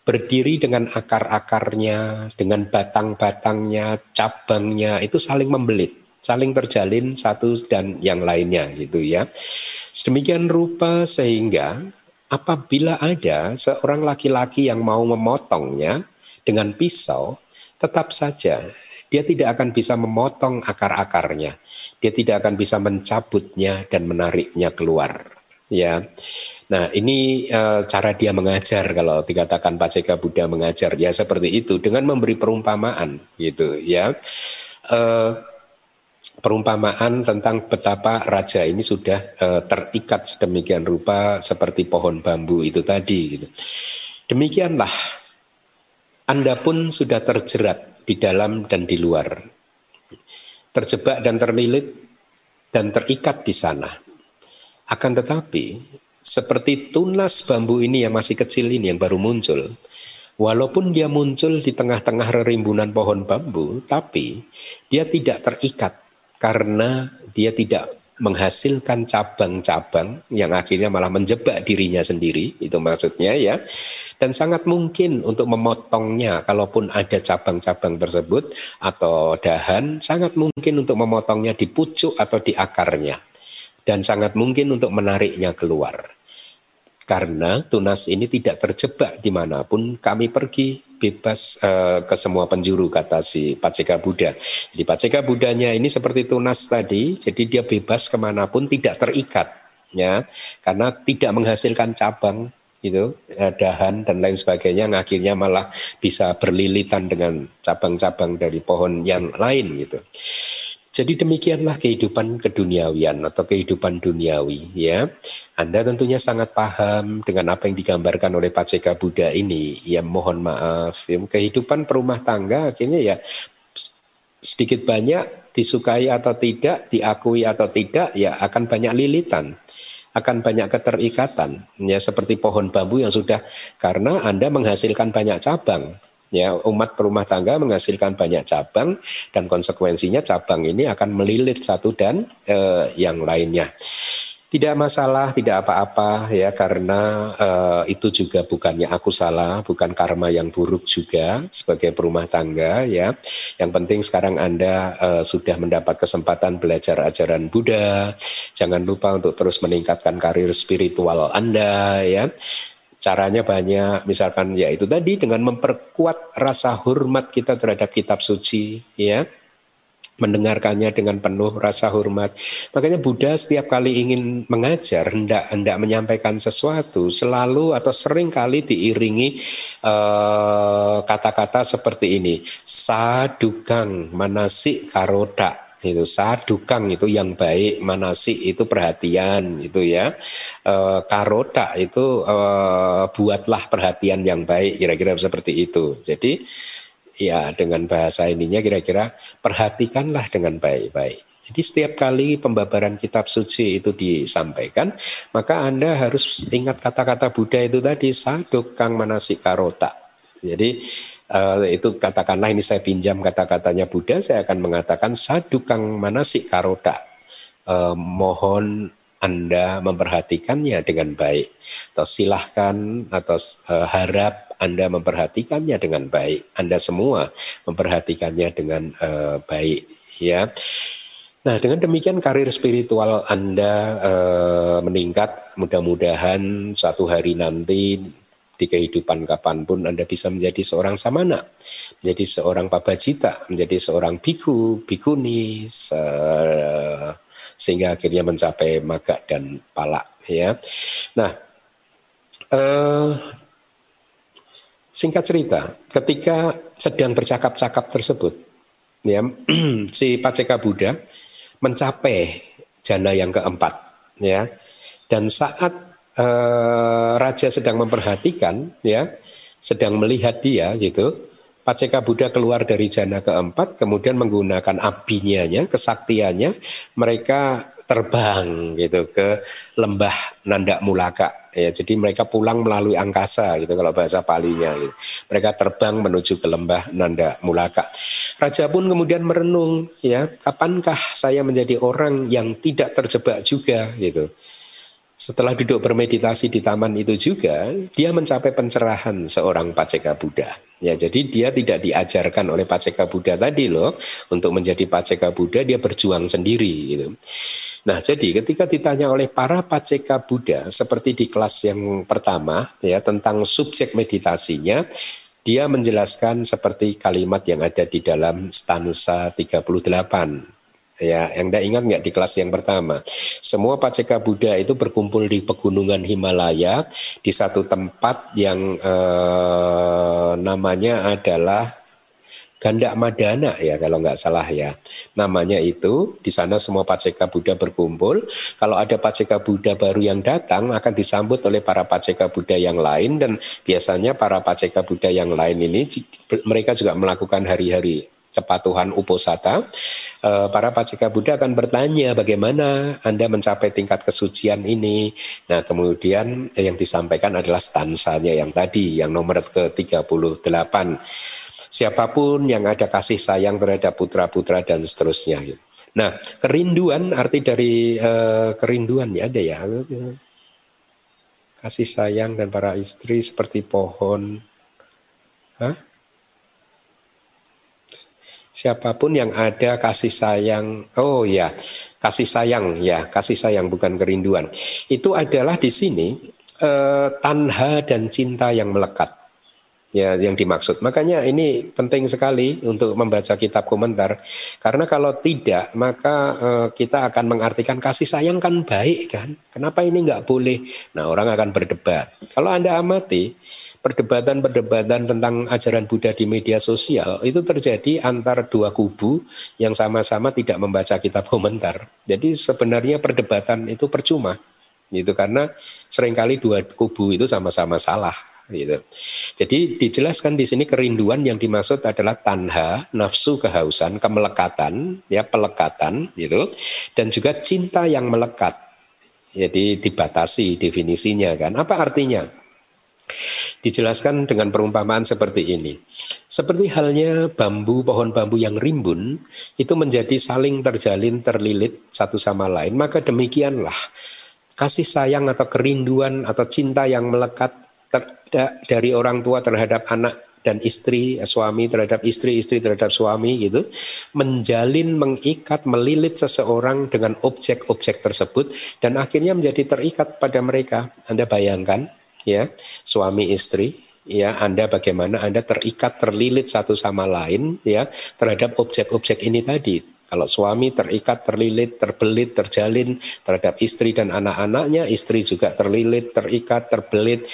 berdiri dengan akar-akarnya, dengan batang-batangnya, cabangnya itu saling membelit, saling terjalin satu dan yang lainnya gitu ya. Sedemikian rupa sehingga apabila ada seorang laki-laki yang mau memotongnya, dengan pisau, tetap saja dia tidak akan bisa memotong akar-akarnya. Dia tidak akan bisa mencabutnya dan menariknya keluar. Ya. Nah, ini e, cara dia mengajar kalau dikatakan Pak Jeka Buddha mengajar ya seperti itu dengan memberi perumpamaan gitu ya. E, perumpamaan tentang betapa raja ini sudah e, terikat sedemikian rupa seperti pohon bambu itu tadi gitu. Demikianlah anda pun sudah terjerat di dalam dan di luar. Terjebak dan terlilit dan terikat di sana. Akan tetapi, seperti tunas bambu ini yang masih kecil ini yang baru muncul, walaupun dia muncul di tengah-tengah rerimbunan pohon bambu, tapi dia tidak terikat karena dia tidak menghasilkan cabang-cabang yang akhirnya malah menjebak dirinya sendiri itu maksudnya ya. Dan sangat mungkin untuk memotongnya kalaupun ada cabang-cabang tersebut atau dahan sangat mungkin untuk memotongnya di pucuk atau di akarnya dan sangat mungkin untuk menariknya keluar karena tunas ini tidak terjebak di mana pun kami pergi bebas uh, ke semua penjuru kata si Paceka Buddha. Jadi Paceka Buddhanya ini seperti tunas tadi, jadi dia bebas ke mana pun tidak terikat, ya, karena tidak menghasilkan cabang itu eh, dahan dan lain sebagainya yang akhirnya malah bisa berlilitan dengan cabang-cabang dari pohon yang lain gitu. Jadi demikianlah kehidupan keduniawian atau kehidupan duniawi ya. Anda tentunya sangat paham dengan apa yang digambarkan oleh Paceka Buddha ini. Ya mohon maaf, ya, kehidupan perumah tangga akhirnya ya sedikit banyak disukai atau tidak, diakui atau tidak ya akan banyak lilitan akan banyak keterikatan ya seperti pohon bambu yang sudah karena Anda menghasilkan banyak cabang Ya, umat perumah tangga menghasilkan banyak cabang dan konsekuensinya cabang ini akan melilit satu dan eh, yang lainnya. Tidak masalah, tidak apa-apa ya karena uh, itu juga bukannya aku salah, bukan karma yang buruk juga sebagai perumah tangga ya. Yang penting sekarang Anda uh, sudah mendapat kesempatan belajar ajaran Buddha. Jangan lupa untuk terus meningkatkan karir spiritual Anda ya. Caranya banyak, misalkan ya itu tadi dengan memperkuat rasa hormat kita terhadap kitab suci, ya. Mendengarkannya dengan penuh rasa hormat. Makanya Buddha setiap kali ingin mengajar, hendak hendak menyampaikan sesuatu, selalu atau sering kali diiringi kata-kata uh, seperti ini: sadukang manasik karoda itu sadukang itu yang baik manasik itu perhatian itu ya. E, karota itu e, buatlah perhatian yang baik kira-kira seperti itu. Jadi ya dengan bahasa ininya kira-kira perhatikanlah dengan baik-baik. Jadi setiap kali pembabaran kitab suci itu disampaikan maka anda harus ingat kata-kata Buddha itu tadi sadukang manasik karota jadi uh, itu katakanlah ini saya pinjam kata-katanya Buddha, saya akan mengatakan sadukang manasik karoda. Uh, mohon anda memperhatikannya dengan baik. Atau silahkan atau uh, harap Anda memperhatikannya dengan baik. Anda semua memperhatikannya dengan uh, baik. Ya. Nah, dengan demikian karir spiritual Anda uh, meningkat. Mudah-mudahan suatu hari nanti di kehidupan kapan pun Anda bisa menjadi seorang samana, menjadi seorang pabajita, menjadi seorang biku, bikuni, se sehingga akhirnya mencapai maga dan palak. Ya, nah eh, singkat cerita, ketika sedang bercakap-cakap tersebut, ya si Paceka Buddha mencapai jana yang keempat, ya, dan saat uh, raja sedang memperhatikan ya sedang melihat dia gitu. Paceka Buddha keluar dari jana keempat, kemudian menggunakan abinya, kesaktiannya, mereka terbang gitu ke lembah Nanda Mulaka ya. Jadi mereka pulang melalui angkasa gitu kalau bahasa palinya gitu. mereka terbang menuju ke lembah Nanda Mulaka. Raja pun kemudian merenung ya kapankah saya menjadi orang yang tidak terjebak juga? Gitu setelah duduk bermeditasi di taman itu juga, dia mencapai pencerahan seorang Paceka Buddha. Ya, jadi dia tidak diajarkan oleh Paceka Buddha tadi loh untuk menjadi Paceka Buddha dia berjuang sendiri gitu. Nah, jadi ketika ditanya oleh para Paceka Buddha seperti di kelas yang pertama ya tentang subjek meditasinya, dia menjelaskan seperti kalimat yang ada di dalam stansa 38 Ya, yang Anda ingat nggak di kelas yang pertama? Semua Paceka Buddha itu berkumpul di pegunungan Himalaya di satu tempat yang eh, namanya adalah Ganda Madana ya kalau nggak salah ya. Namanya itu di sana semua Paceka Buddha berkumpul. Kalau ada Paceka Buddha baru yang datang akan disambut oleh para Paceka Buddha yang lain dan biasanya para Paceka Buddha yang lain ini mereka juga melakukan hari-hari kepatuhan uposata, eh, para paceka Buddha akan bertanya bagaimana Anda mencapai tingkat kesucian ini. Nah, kemudian yang disampaikan adalah stansanya yang tadi, yang nomor ke-38. Siapa pun yang ada kasih sayang terhadap putra-putra dan seterusnya. Nah, kerinduan arti dari uh, kerinduan ya ada ya. Kasih sayang dan para istri seperti pohon. Hah? Siapa pun yang ada kasih sayang, oh ya, kasih sayang ya, kasih sayang bukan kerinduan. Itu adalah di sini eh, tanha dan cinta yang melekat. Ya, yang dimaksud. Makanya ini penting sekali untuk membaca kitab komentar. Karena kalau tidak, maka eh, kita akan mengartikan kasih sayang kan baik kan. Kenapa ini nggak boleh? Nah, orang akan berdebat. Kalau Anda amati, perdebatan-perdebatan tentang ajaran Buddha di media sosial itu terjadi antar dua kubu yang sama-sama tidak membaca kitab komentar. Jadi sebenarnya perdebatan itu percuma gitu karena sering kali dua kubu itu sama-sama salah gitu. Jadi dijelaskan di sini kerinduan yang dimaksud adalah tanha, nafsu kehausan, kemelekatan, ya pelekatan gitu dan juga cinta yang melekat. Jadi dibatasi definisinya kan. Apa artinya? Dijelaskan dengan perumpamaan seperti ini. Seperti halnya bambu, pohon bambu yang rimbun, itu menjadi saling terjalin, terlilit satu sama lain. Maka demikianlah kasih sayang atau kerinduan atau cinta yang melekat dari orang tua terhadap anak dan istri, suami terhadap istri, istri terhadap suami gitu, menjalin, mengikat, melilit seseorang dengan objek-objek tersebut dan akhirnya menjadi terikat pada mereka. Anda bayangkan ya suami istri ya Anda bagaimana Anda terikat terlilit satu sama lain ya terhadap objek-objek ini tadi kalau suami terikat, terlilit, terbelit, terjalin terhadap istri dan anak-anaknya, istri juga terlilit, terikat, terbelit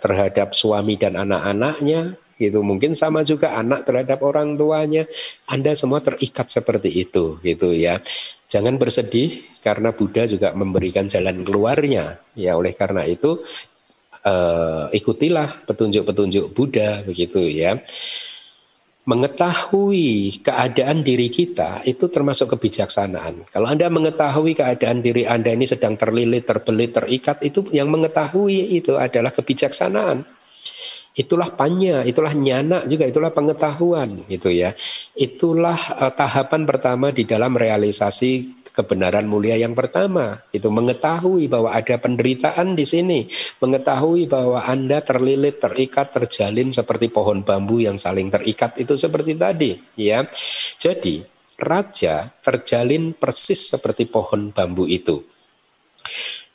terhadap suami dan anak-anaknya, itu mungkin sama juga anak terhadap orang tuanya. Anda semua terikat seperti itu, gitu ya. Jangan bersedih karena Buddha juga memberikan jalan keluarnya. Ya oleh karena itu uh, ikutilah petunjuk-petunjuk Buddha begitu ya. Mengetahui keadaan diri kita itu termasuk kebijaksanaan. Kalau Anda mengetahui keadaan diri Anda ini sedang terlilit, terbelit, terikat, itu yang mengetahui itu adalah kebijaksanaan. Itulah panya, itulah nyana juga, itulah pengetahuan gitu ya. Itulah uh, tahapan pertama di dalam realisasi kebenaran mulia yang pertama itu mengetahui bahwa ada penderitaan di sini, mengetahui bahwa Anda terlilit, terikat, terjalin seperti pohon bambu yang saling terikat itu seperti tadi, ya. Jadi, raja terjalin persis seperti pohon bambu itu.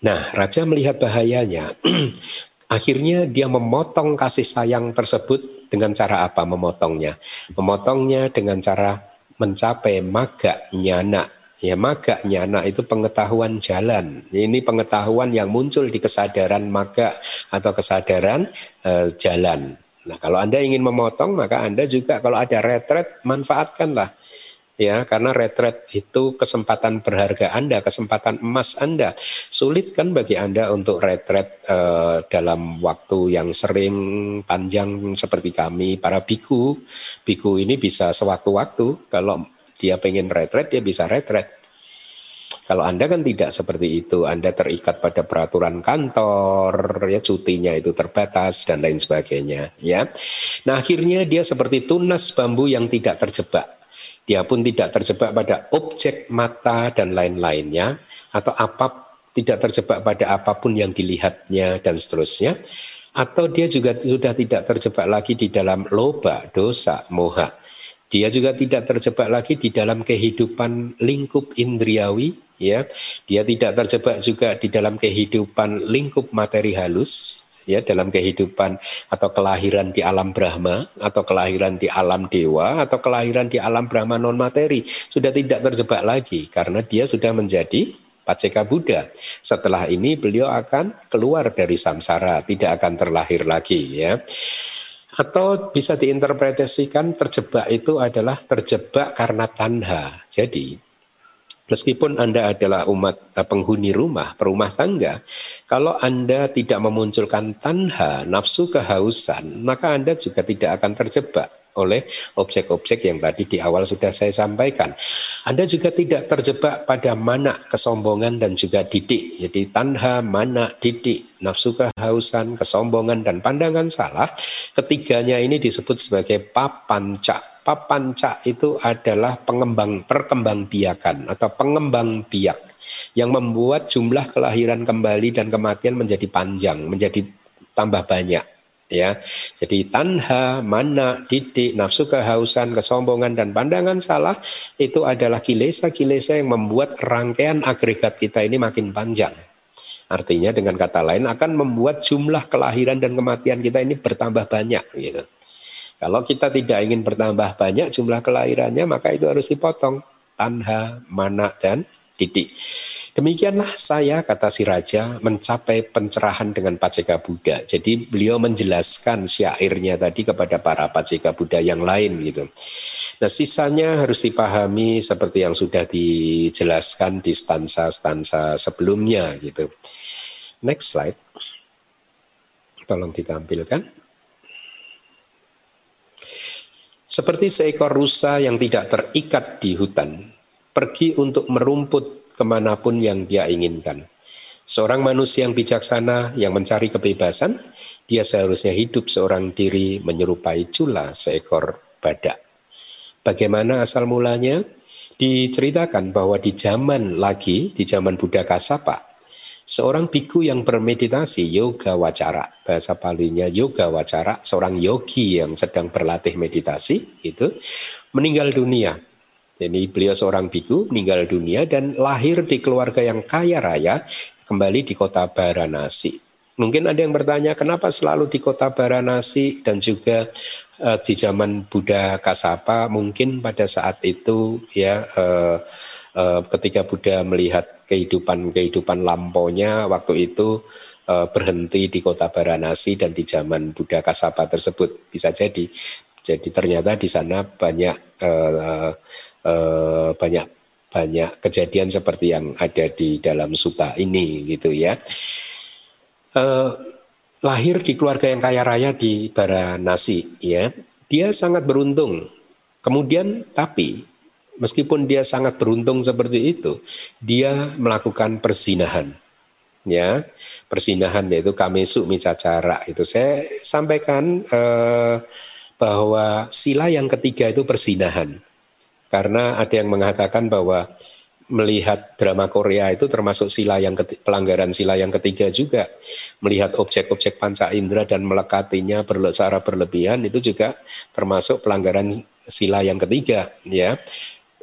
Nah, raja melihat bahayanya. Akhirnya dia memotong kasih sayang tersebut dengan cara apa memotongnya? Memotongnya dengan cara mencapai maga nyana Ya maga nyana itu pengetahuan jalan. Ini pengetahuan yang muncul di kesadaran maga atau kesadaran e, jalan. Nah kalau Anda ingin memotong maka Anda juga kalau ada retret manfaatkanlah. ya karena retret itu kesempatan berharga Anda, kesempatan emas Anda. Sulit kan bagi Anda untuk retret uh, dalam waktu yang sering panjang seperti kami para biku. Biku ini bisa sewaktu-waktu kalau dia pengen retret dia bisa retret. Kalau Anda kan tidak seperti itu, Anda terikat pada peraturan kantor, ya cutinya itu terbatas dan lain sebagainya, ya. Nah, akhirnya dia seperti tunas bambu yang tidak terjebak. Dia pun tidak terjebak pada objek mata dan lain-lainnya atau apa tidak terjebak pada apa pun yang dilihatnya dan seterusnya atau dia juga sudah tidak terjebak lagi di dalam loba, dosa, moha. Dia juga tidak terjebak lagi di dalam kehidupan lingkup indriawi, ya. Dia tidak terjebak juga di dalam kehidupan lingkup materi halus, ya dalam kehidupan atau kelahiran di alam Brahma atau kelahiran di alam dewa atau kelahiran di alam Brahma non materi sudah tidak terjebak lagi karena dia sudah menjadi Paceka Buddha. Setelah ini beliau akan keluar dari samsara, tidak akan terlahir lagi ya. Atau bisa diinterpretasikan terjebak itu adalah terjebak karena tanha. Jadi Meskipun Anda adalah umat eh, penghuni rumah, perumah tangga, kalau Anda tidak memunculkan tanha, nafsu kehausan, maka Anda juga tidak akan terjebak oleh objek-objek yang tadi di awal sudah saya sampaikan. Anda juga tidak terjebak pada mana kesombongan dan juga didik. Jadi tanha, mana, didik, nafsu kehausan, kesombongan dan pandangan salah. Ketiganya ini disebut sebagai papanca papanca itu adalah pengembang perkembang biakan atau pengembang biak yang membuat jumlah kelahiran kembali dan kematian menjadi panjang, menjadi tambah banyak ya. Jadi tanha, mana, didik, nafsu kehausan, kesombongan dan pandangan salah itu adalah kilesa-kilesa yang membuat rangkaian agregat kita ini makin panjang. Artinya dengan kata lain akan membuat jumlah kelahiran dan kematian kita ini bertambah banyak gitu. Kalau kita tidak ingin bertambah banyak jumlah kelahirannya, maka itu harus dipotong. Tanha, mana, dan didik. Demikianlah saya, kata si Raja, mencapai pencerahan dengan Paceka Buddha. Jadi beliau menjelaskan syairnya tadi kepada para Paceka Buddha yang lain gitu. Nah sisanya harus dipahami seperti yang sudah dijelaskan di stansa-stansa sebelumnya gitu. Next slide. Tolong ditampilkan. Seperti seekor rusa yang tidak terikat di hutan, pergi untuk merumput ke mana pun yang dia inginkan. Seorang manusia yang bijaksana yang mencari kebebasan, dia seharusnya hidup seorang diri menyerupai cula seekor badak. Bagaimana asal mulanya? Diceritakan bahwa di zaman lagi, di zaman Buddha Kasapa, Seorang biku yang bermeditasi yoga wacara, bahasa palinya yoga wacara, seorang yogi yang sedang berlatih meditasi itu meninggal dunia. Jadi beliau seorang biku meninggal dunia dan lahir di keluarga yang kaya raya kembali di kota Baranasi. Mungkin ada yang bertanya kenapa selalu di kota Baranasi dan juga uh, di zaman Buddha Kasapa mungkin pada saat itu ya uh, uh, ketika Buddha melihat kehidupan-kehidupan lampaunya waktu itu uh, berhenti di kota Baranasi dan di zaman Buddha Kasapa tersebut bisa jadi. Jadi ternyata di sana banyak uh, uh, banyak banyak kejadian seperti yang ada di dalam suta ini gitu ya. Uh, lahir di keluarga yang kaya raya di Baranasi ya. Dia sangat beruntung. Kemudian tapi meskipun dia sangat beruntung seperti itu, dia melakukan persinahan. Ya, persinahan yaitu kamesu micacara itu saya sampaikan eh, bahwa sila yang ketiga itu persinahan. Karena ada yang mengatakan bahwa melihat drama Korea itu termasuk sila yang ketiga, pelanggaran sila yang ketiga juga melihat objek-objek panca indera dan melekatinya secara berlebihan itu juga termasuk pelanggaran sila yang ketiga ya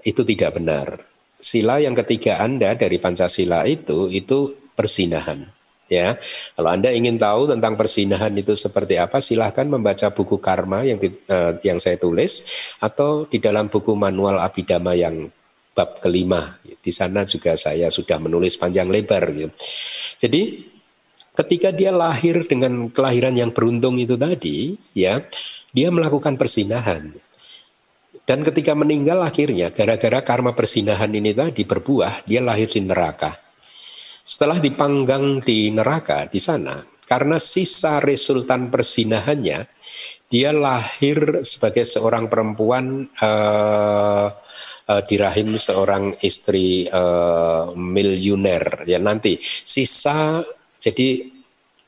itu tidak benar. Sila yang ketiga Anda dari Pancasila itu itu persinahan. Ya, kalau Anda ingin tahu tentang persinahan itu seperti apa, silahkan membaca buku karma yang di, uh, yang saya tulis atau di dalam buku manual abidama yang bab kelima. Di sana juga saya sudah menulis panjang lebar. Gitu. Jadi ketika dia lahir dengan kelahiran yang beruntung itu tadi, ya, dia melakukan persinahan Dan ketika meninggal akhirnya gara-gara karma persinahan ini tadi berbuah, dia lahir di neraka. Setelah dipanggang di neraka di sana, karena sisa resultan persinahannya, dia lahir sebagai seorang perempuan uh, uh, di rahim seorang istri uh, miliuner. Ya nanti sisa jadi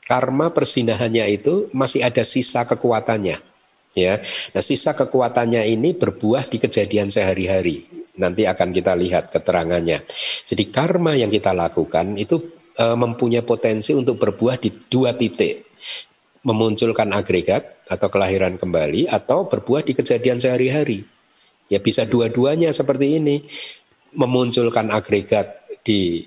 karma persinahannya itu masih ada sisa kekuatannya ya. Nah, sisa kekuatannya ini berbuah di kejadian sehari-hari. Nanti akan kita lihat keterangannya. Jadi karma yang kita lakukan itu e, mempunyai potensi untuk berbuah di dua titik. Memunculkan agregat atau kelahiran kembali atau berbuah di kejadian sehari-hari. Ya bisa dua-duanya seperti ini. Memunculkan agregat di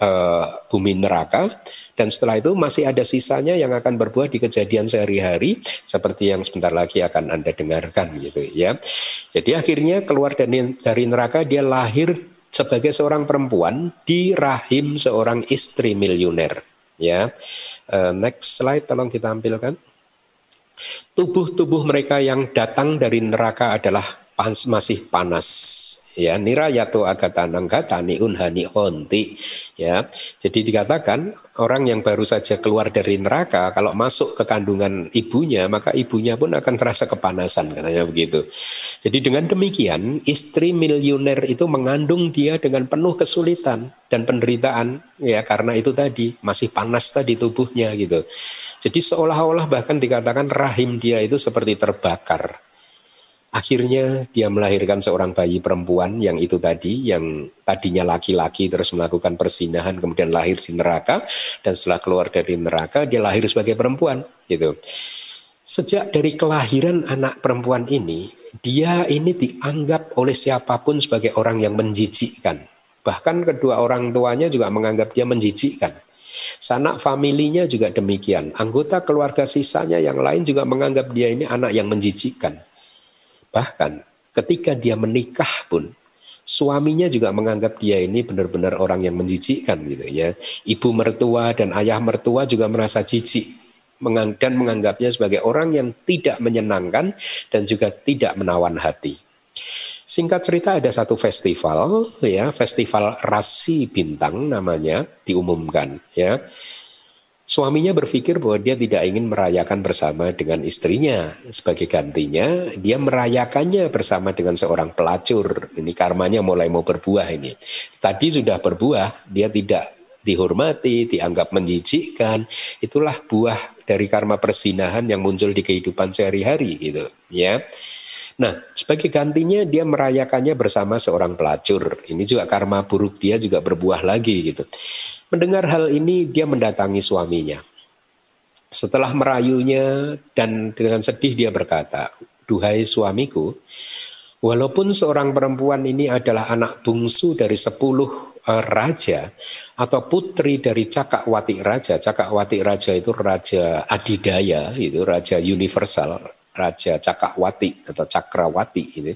uh, bumi neraka dan setelah itu masih ada sisanya yang akan berbuah di kejadian sehari-hari seperti yang sebentar lagi akan Anda dengarkan gitu ya. Jadi akhirnya keluar dari, dari neraka dia lahir sebagai seorang perempuan di rahim seorang istri miliuner ya. Uh, next slide tolong kita tampilkan. Tubuh-tubuh mereka yang datang dari neraka adalah masih panas ya nirayato agatananggatani unhani honti. Ya jadi dikatakan orang yang baru saja keluar dari neraka kalau masuk ke kandungan ibunya maka ibunya pun akan terasa kepanasan katanya begitu. Jadi dengan demikian istri miliuner itu mengandung dia dengan penuh kesulitan dan penderitaan ya karena itu tadi masih panas tadi tubuhnya gitu. Jadi seolah-olah bahkan dikatakan rahim dia itu seperti terbakar Akhirnya dia melahirkan seorang bayi perempuan yang itu tadi, yang tadinya laki-laki terus melakukan persinahan kemudian lahir di neraka dan setelah keluar dari neraka dia lahir sebagai perempuan gitu. Sejak dari kelahiran anak perempuan ini, dia ini dianggap oleh siapa pun sebagai orang yang menjijikkan. Bahkan kedua orang tuanya juga menganggap dia menjijikkan. Sanak familinya juga demikian. Anggota keluarga sisanya yang lain juga menganggap dia ini anak yang menjijikkan. Bahkan ketika dia menikah pun suaminya juga menganggap dia ini benar-benar orang yang menjijikkan gitu ya. Ibu mertua dan ayah mertua juga merasa jijik dan menganggapnya sebagai orang yang tidak menyenangkan dan juga tidak menawan hati. Singkat cerita ada satu festival ya, festival rasi bintang namanya diumumkan ya. Suaminya berpikir bahwa dia tidak ingin merayakan bersama dengan istrinya. Sebagai gantinya, dia merayakannya bersama dengan seorang pelacur. Ini karmanya mulai mau berbuah ini. Tadi sudah berbuah, dia tidak dihormati, dianggap menjijikkan. Itulah buah dari karma persinahan yang muncul di kehidupan sehari-hari gitu, ya. Nah, sebagai gantinya dia merayakannya bersama seorang pelacur. Ini juga karma buruk dia juga berbuah lagi gitu. Mendengar hal ini dia mendatangi suaminya. Setelah merayunya dan dengan sedih dia berkata, Duhai suamiku, walaupun seorang perempuan ini adalah anak bungsu dari sepuluh uh, raja atau putri dari Cakakwati Raja. Cakakwati Raja itu raja adidaya, itu raja universal, raja Cakakwati atau Cakrawati itu.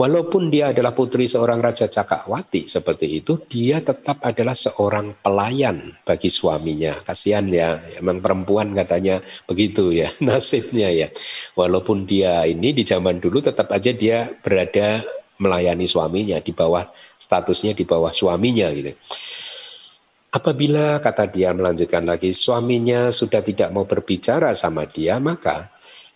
Walaupun dia adalah putri seorang Raja Cakawati seperti itu, dia tetap adalah seorang pelayan bagi suaminya. Kasihan ya, emang perempuan katanya begitu ya, nasibnya ya. Walaupun dia ini di zaman dulu tetap aja dia berada melayani suaminya di bawah statusnya di bawah suaminya gitu. Apabila kata dia melanjutkan lagi suaminya sudah tidak mau berbicara sama dia maka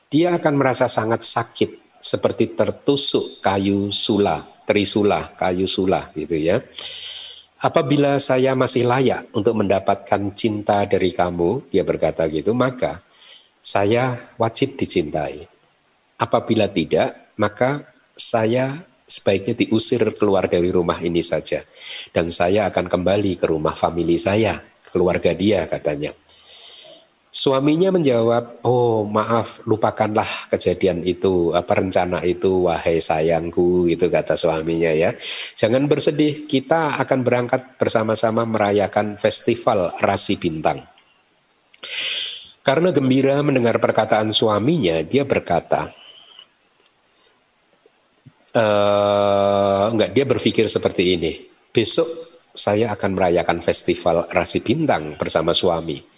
dia akan merasa sangat sakit seperti tertusuk kayu sula, trisula, kayu sula gitu ya. Apabila saya masih layak untuk mendapatkan cinta dari kamu, dia berkata gitu, maka saya wajib dicintai. Apabila tidak, maka saya sebaiknya diusir keluar dari rumah ini saja. Dan saya akan kembali ke rumah famili saya, keluarga dia katanya. Suaminya menjawab, "Oh, maaf, lupakanlah kejadian itu, apa rencana itu, wahai sayangku." Itu kata suaminya ya. Jangan bersedih, kita akan berangkat bersama-sama merayakan festival Rasi Bintang. Karena gembira mendengar perkataan suaminya, dia berkata, e, enggak, dia berpikir seperti ini. Besok saya akan merayakan festival Rasi Bintang bersama suami.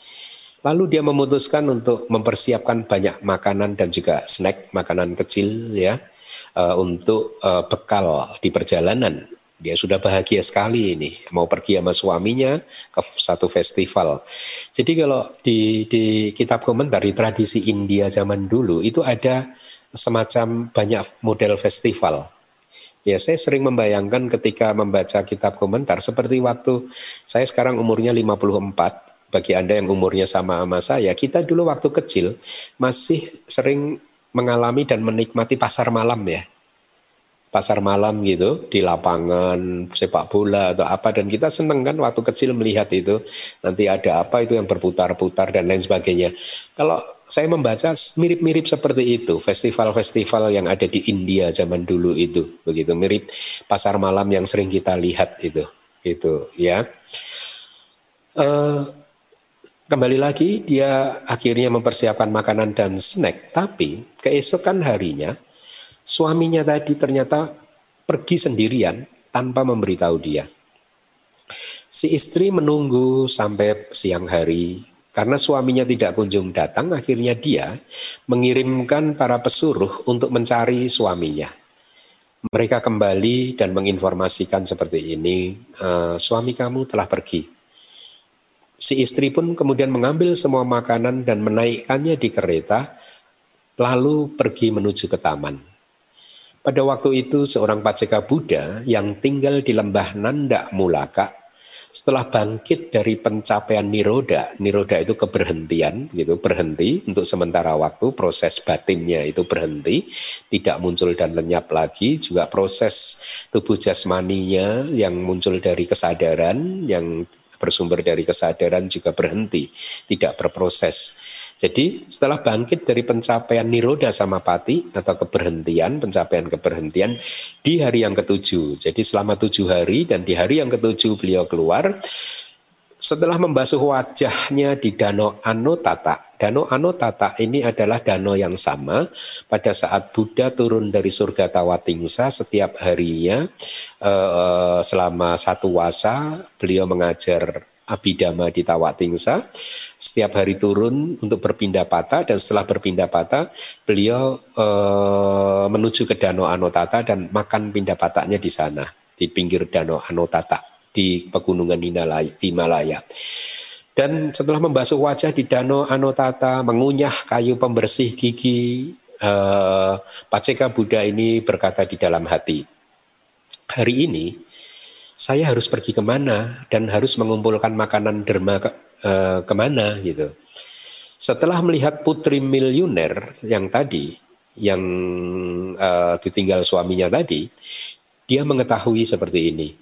Lalu dia memutuskan untuk mempersiapkan banyak makanan dan juga snack makanan kecil ya uh, untuk uh, bekal di perjalanan. Dia sudah bahagia sekali ini, mau pergi sama suaminya ke satu festival. Jadi kalau di, di kitab komentar di tradisi India zaman dulu itu ada semacam banyak model festival. Ya saya sering membayangkan ketika membaca kitab komentar seperti waktu saya sekarang umurnya 54, bagi Anda yang umurnya sama sama saya, kita dulu waktu kecil masih sering mengalami dan menikmati pasar malam ya. Pasar malam gitu di lapangan sepak bola atau apa. Dan kita seneng kan waktu kecil melihat itu. Nanti ada apa itu yang berputar-putar dan lain sebagainya. Kalau saya membaca mirip-mirip seperti itu. Festival-festival yang ada di India zaman dulu itu. Begitu mirip pasar malam yang sering kita lihat itu. Itu ya. Uh, kembali lagi dia akhirnya mempersiapkan makanan dan snack tapi keesokan harinya Suaminya tadi ternyata pergi sendirian tanpa memberitahu dia. Si istri menunggu sampai siang hari karena suaminya tidak kunjung datang, akhirnya dia mengirimkan para pesuruh untuk mencari suaminya. Mereka kembali dan menginformasikan seperti ini, e, suami kamu telah pergi. Si istri pun kemudian mengambil semua makanan dan menaikkannya di kereta, lalu pergi menuju ke taman. Pada waktu itu seorang paceka Buddha yang tinggal di lembah Nanda Mulaka setelah bangkit dari pencapaian niroda, niroda itu keberhentian gitu, berhenti untuk sementara waktu, proses batinnya itu berhenti, tidak muncul dan lenyap lagi, juga proses tubuh jasmaninya yang muncul dari kesadaran, yang bersumber dari kesadaran juga berhenti, tidak berproses. Jadi setelah bangkit dari pencapaian niroda sama pati atau keberhentian, pencapaian keberhentian di hari yang ketujuh. Jadi selama tujuh hari dan di hari yang ketujuh beliau keluar setelah membasuh wajahnya di Danau Anotata. Danau Anotata ini adalah danau yang sama pada saat Buddha turun dari surga Tawatingsa setiap harinya eh, selama satu wasa beliau mengajar Abhidhamma di Tawatingsa. Setiap hari turun untuk berpindah patah dan setelah berpindah patah beliau e, menuju ke Danau Anotata dan makan pindah patahnya di sana di pinggir Danau Anotata di pegunungan Himalaya. Dan setelah membasuh wajah di Danau Anotata, mengunyah kayu pembersih gigi, eh, Paceka Buddha ini berkata di dalam hati, hari ini saya harus pergi ke mana dan harus mengumpulkan makanan derma ke, uh, ke mana gitu. Setelah melihat putri miliuner yang tadi, yang uh, ditinggal suaminya tadi, dia mengetahui seperti ini.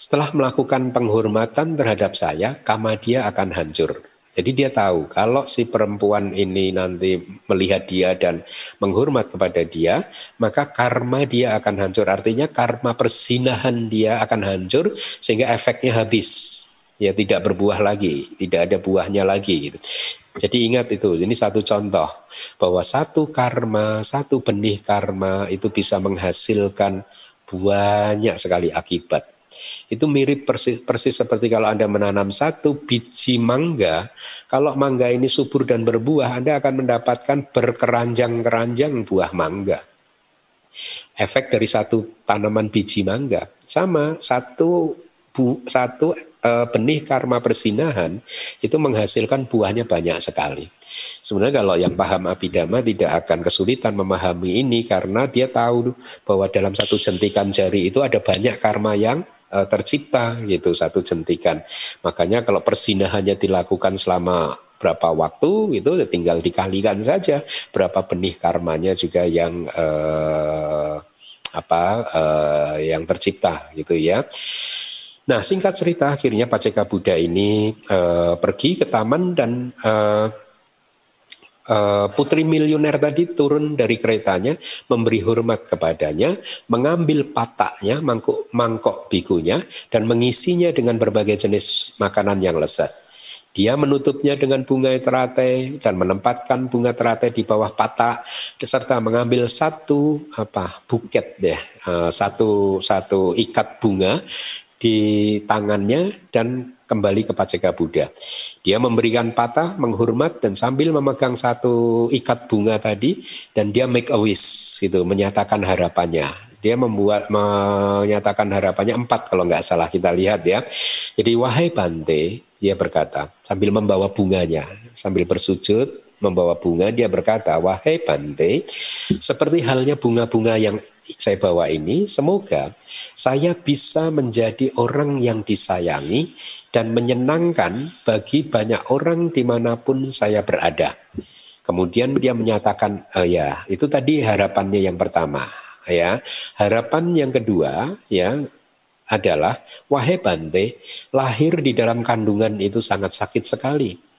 Setelah melakukan penghormatan terhadap saya, kama dia akan hancur. Jadi dia tahu kalau si perempuan ini nanti melihat dia dan menghormat kepada dia, maka karma dia akan hancur. Artinya karma persinahan dia akan hancur sehingga efeknya habis. Ya tidak berbuah lagi, tidak ada buahnya lagi gitu. Jadi ingat itu, ini satu contoh bahwa satu karma, satu benih karma itu bisa menghasilkan banyak sekali akibat. Itu mirip persis, persis seperti kalau Anda menanam satu biji mangga, kalau mangga ini subur dan berbuah, Anda akan mendapatkan berkeranjang-keranjang buah mangga. Efek dari satu tanaman biji mangga sama satu bu, satu e, benih karma persinahan itu menghasilkan buahnya banyak sekali. Sebenarnya kalau yang paham abidama tidak akan kesulitan memahami ini karena dia tahu bahwa dalam satu jentikan jari itu ada banyak karma yang uh, tercipta gitu satu jentikan. Makanya kalau persinahannya dilakukan selama berapa waktu itu ya tinggal dikalikan saja berapa benih karmanya juga yang uh, apa uh, yang tercipta gitu ya. Nah singkat cerita akhirnya Paceka Buddha ini uh, pergi ke taman dan Eh, putri miliuner tadi turun dari keretanya, memberi hormat kepadanya, mengambil pataknya, mangkuk, mangkok bikunya, dan mengisinya dengan berbagai jenis makanan yang lezat. Dia menutupnya dengan bunga teratai dan menempatkan bunga teratai di bawah patak serta mengambil satu apa buket deh satu satu ikat bunga di tangannya dan kembali ke Paceka Buddha. Dia memberikan patah, menghormat dan sambil memegang satu ikat bunga tadi dan dia make a wish itu menyatakan harapannya. Dia membuat menyatakan harapannya empat kalau nggak salah kita lihat ya. Jadi wahai Bante, dia berkata sambil membawa bunganya, sambil bersujud membawa bunga, dia berkata, wahai Bante, seperti halnya bunga-bunga yang saya bawa ini, semoga saya bisa menjadi orang yang disayangi dan menyenangkan bagi banyak orang di mana pun saya berada. Kemudian dia menyatakan, oh ya, itu tadi harapannya yang pertama. Ya, harapan yang kedua, ya, adalah wahai Bante, lahir di dalam kandungan itu sangat sakit sekali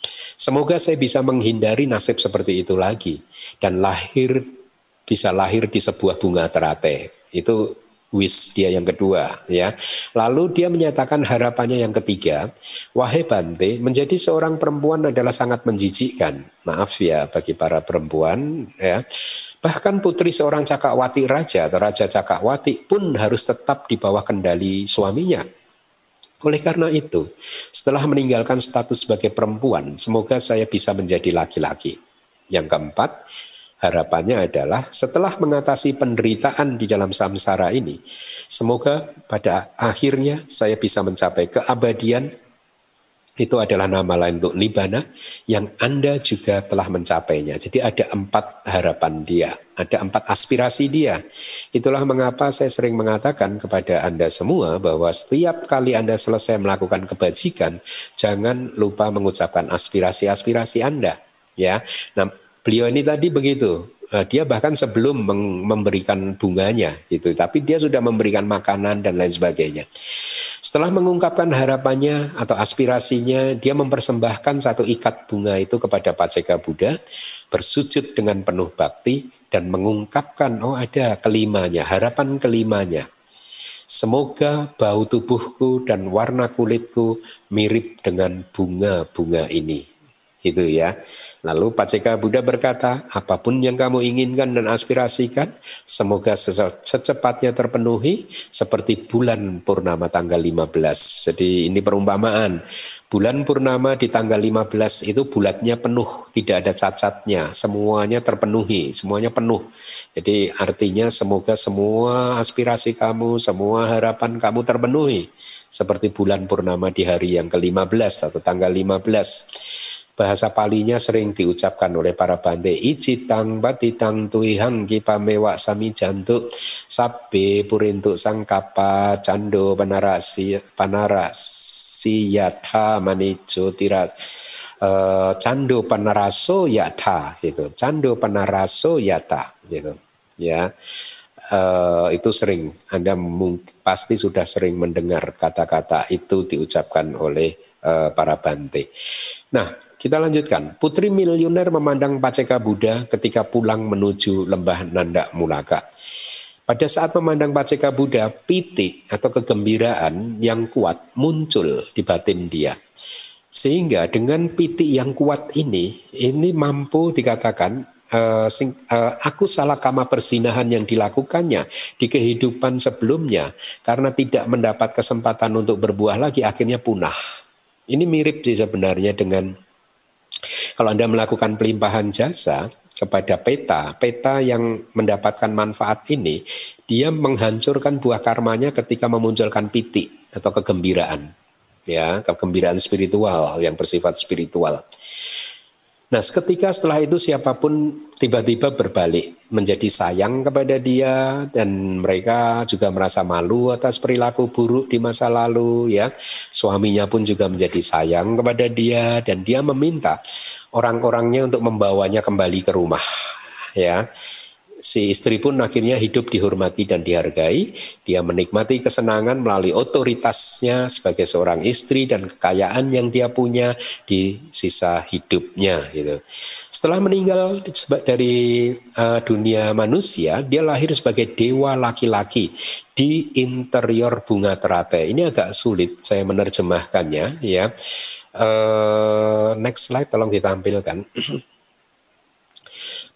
Semoga saya bisa menghindari nasib seperti itu lagi dan lahir bisa lahir di sebuah bunga terate. Itu wish dia yang kedua ya. Lalu dia menyatakan harapannya yang ketiga, wahai Bante, menjadi seorang perempuan adalah sangat menjijikkan. Maaf ya bagi para perempuan ya. Bahkan putri seorang Cakawati raja atau raja Cakawati pun harus tetap di bawah kendali suaminya oleh karena itu, setelah meninggalkan status sebagai perempuan, semoga saya bisa menjadi laki-laki. Yang keempat, harapannya adalah setelah mengatasi penderitaan di dalam samsara ini, semoga pada akhirnya saya bisa mencapai keabadian itu adalah nama lain untuk Nibana yang Anda juga telah mencapainya. Jadi ada empat harapan dia, ada empat aspirasi dia. Itulah mengapa saya sering mengatakan kepada Anda semua bahwa setiap kali Anda selesai melakukan kebajikan, jangan lupa mengucapkan aspirasi-aspirasi Anda. Ya, nah beliau ini tadi begitu. Eh, dia bahkan sebelum memberikan bunganya gitu, tapi dia sudah memberikan makanan dan lain sebagainya. Setelah mengungkapkan harapannya atau aspirasinya, dia mempersembahkan satu ikat bunga itu kepada Paceka Buddha, bersujud dengan penuh bakti dan mengungkapkan oh ada kelimanya, harapan kelimanya. Semoga bau tubuhku dan warna kulitku mirip dengan bunga-bunga ini itu ya. Lalu Paceka Buddha berkata, apa pun yang kamu inginkan dan aspirasikan, semoga secepatnya terpenuhi seperti bulan purnama tanggal 15. Jadi ini perumpamaan. Bulan purnama di tanggal 15 itu bulatnya penuh, tidak ada cacatnya, semuanya terpenuhi, semuanya penuh. Jadi artinya semoga semua aspirasi kamu, semua harapan kamu terpenuhi seperti bulan purnama di hari yang ke-15 atau tanggal 15 bahasa palinya sering diucapkan oleh para bante icitang batitang tuihang kipamewa sami jantuk. Sabe purintuk sangkapa cando panarasi panarasi yatha manijo tiras uh, cando panaraso yatha gitu. Cando panaraso yata gitu. Ya. Uh, itu sering. Anda pasti sudah sering mendengar kata-kata itu diucapkan oleh uh, para bante. Nah, kita lanjutkan. Putri miliuner memandang Paceka Buddha ketika pulang menuju lembah Nanda Mulaka. Pada saat memandang Paceka Buddha, piti atau kegembiraan yang kuat muncul di batin dia. Sehingga dengan piti yang kuat ini, ini mampu dikatakan uh, sing, uh, aku salah kama persinahan yang dilakukannya di kehidupan sebelumnya karena tidak mendapat kesempatan untuk berbuah lagi akhirnya punah. Ini mirip sih sebenarnya dengan kalau Anda melakukan pelimpahan jasa kepada peta, peta yang mendapatkan manfaat ini, dia menghancurkan buah karmanya ketika memunculkan piti atau kegembiraan. Ya, kegembiraan spiritual yang bersifat spiritual. Nah, ketika setelah itu siapa pun tiba-tiba berbalik menjadi sayang kepada dia dan mereka juga merasa malu atas perilaku buruk di masa lalu ya. Suaminya pun juga menjadi sayang kepada dia dan dia meminta orang-orangnya untuk membawanya kembali ke rumah ya si istri pun akhirnya hidup dihormati dan dihargai. Dia menikmati kesenangan melalui otoritasnya sebagai seorang istri dan kekayaan yang dia punya di sisa hidupnya. Gitu. Setelah meninggal dari uh, dunia manusia, dia lahir sebagai dewa laki-laki di interior bunga terate. Ini agak sulit saya menerjemahkannya. Ya, uh, next slide tolong ditampilkan.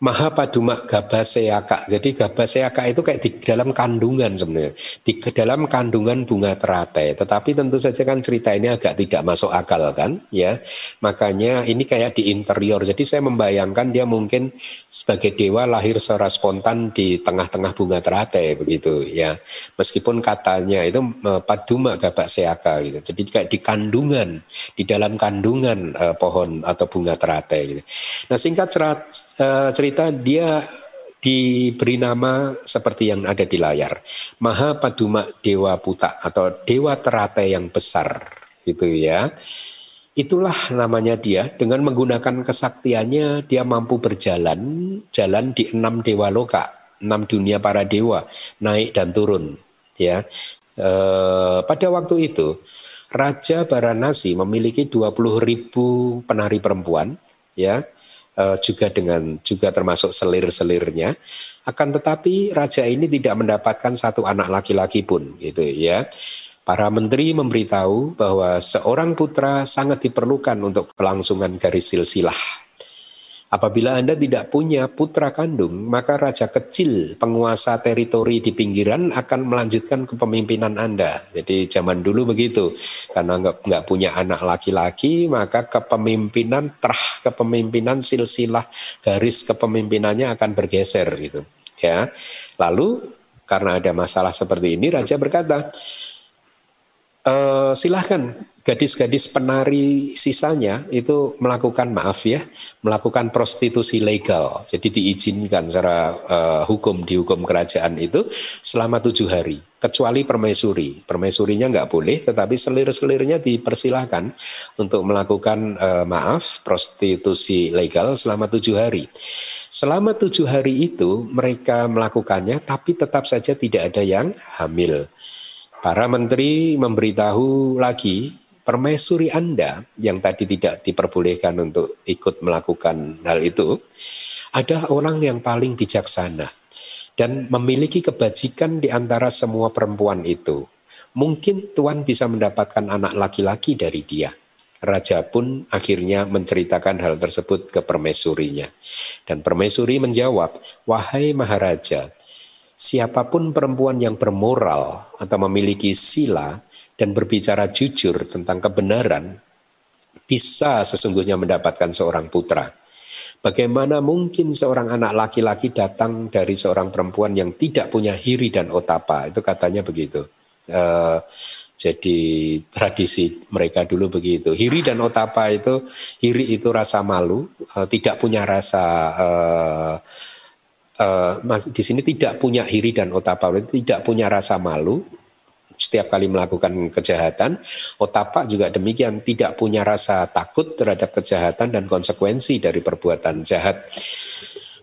Maha Paduma Gabaseaka. Jadi Gabaseaka itu kayak di dalam kandungan sebenarnya. Di dalam kandungan bunga teratai. Tetapi tentu saja kan cerita ini agak tidak masuk akal kan ya. Makanya ini kayak di interior. Jadi saya membayangkan dia mungkin sebagai dewa lahir secara spontan di tengah-tengah bunga teratai begitu ya. Meskipun katanya itu Paduma Gabaseaka gitu. Jadi kayak di kandungan, di dalam kandungan uh, pohon atau bunga teratai gitu. Nah singkat cerat, uh, cerita dia diberi nama seperti yang ada di layar. Maha Paduma Dewa Puta atau Dewa Teratai yang besar gitu ya. Itulah namanya dia dengan menggunakan kesaktiannya dia mampu berjalan jalan di enam dewa loka, enam dunia para dewa, naik dan turun ya. E, pada waktu itu Raja Baranasi memiliki 20 ribu penari perempuan ya uh, juga dengan juga termasuk selir-selirnya. Akan tetapi raja ini tidak mendapatkan satu anak laki-laki pun gitu ya. Para menteri memberitahu bahwa seorang putra sangat diperlukan untuk kelangsungan garis silsilah Apabila Anda tidak punya putra kandung, maka raja kecil penguasa teritori di pinggiran akan melanjutkan kepemimpinan Anda. Jadi zaman dulu begitu, karena nggak, punya anak laki-laki, maka kepemimpinan, terah kepemimpinan, silsilah garis kepemimpinannya akan bergeser gitu. Ya, lalu karena ada masalah seperti ini, raja berkata, e, silahkan gadis-gadis penari sisanya itu melakukan maaf ya, melakukan prostitusi legal. Jadi diizinkan secara uh, hukum di hukum kerajaan itu selama tujuh hari, kecuali permaisuri. Permaisurinya nggak boleh, tetapi selir-selirnya dipersilahkan untuk melakukan uh, maaf prostitusi legal selama tujuh hari. Selama tujuh hari itu mereka melakukannya, tapi tetap saja tidak ada yang hamil. Para menteri memberitahu lagi permaisuri Anda yang tadi tidak diperbolehkan untuk ikut melakukan hal itu adalah orang yang paling bijaksana dan memiliki kebajikan di antara semua perempuan itu. Mungkin Tuhan bisa mendapatkan anak laki-laki dari dia. Raja pun akhirnya menceritakan hal tersebut ke permaisurinya. Dan permaisuri menjawab, "Wahai Maharaja, siapa pun perempuan yang bermoral atau memiliki sila dan berbicara jujur tentang kebenaran, bisa sesungguhnya mendapatkan seorang putra. Bagaimana mungkin seorang anak laki-laki datang dari seorang perempuan yang tidak punya hiri dan otapa? Itu katanya begitu. Uh, jadi tradisi mereka dulu begitu. Hiri dan otapa itu, hiri itu rasa malu, uh, tidak punya rasa uh, uh, di sini tidak punya hiri dan otapa, tidak punya rasa malu, setiap kali melakukan kejahatan. Otapa juga demikian, tidak punya rasa takut terhadap kejahatan dan konsekuensi dari perbuatan jahat.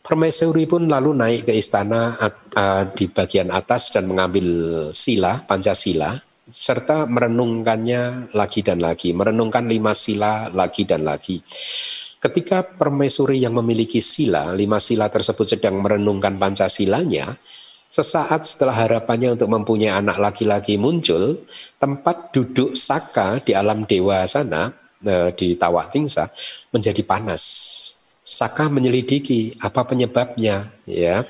Permaisuri pun lalu naik ke istana di bagian atas dan mengambil sila, Pancasila, serta merenungkannya lagi dan lagi, merenungkan lima sila lagi dan lagi. Ketika permaisuri yang memiliki sila, lima sila tersebut sedang merenungkan Pancasilanya, Sesaat setelah harapannya untuk mempunyai anak laki-laki muncul, tempat duduk Saka di alam dewa sana eh, di Tawak Tingsa menjadi panas. Saka menyelidiki apa penyebabnya, ya.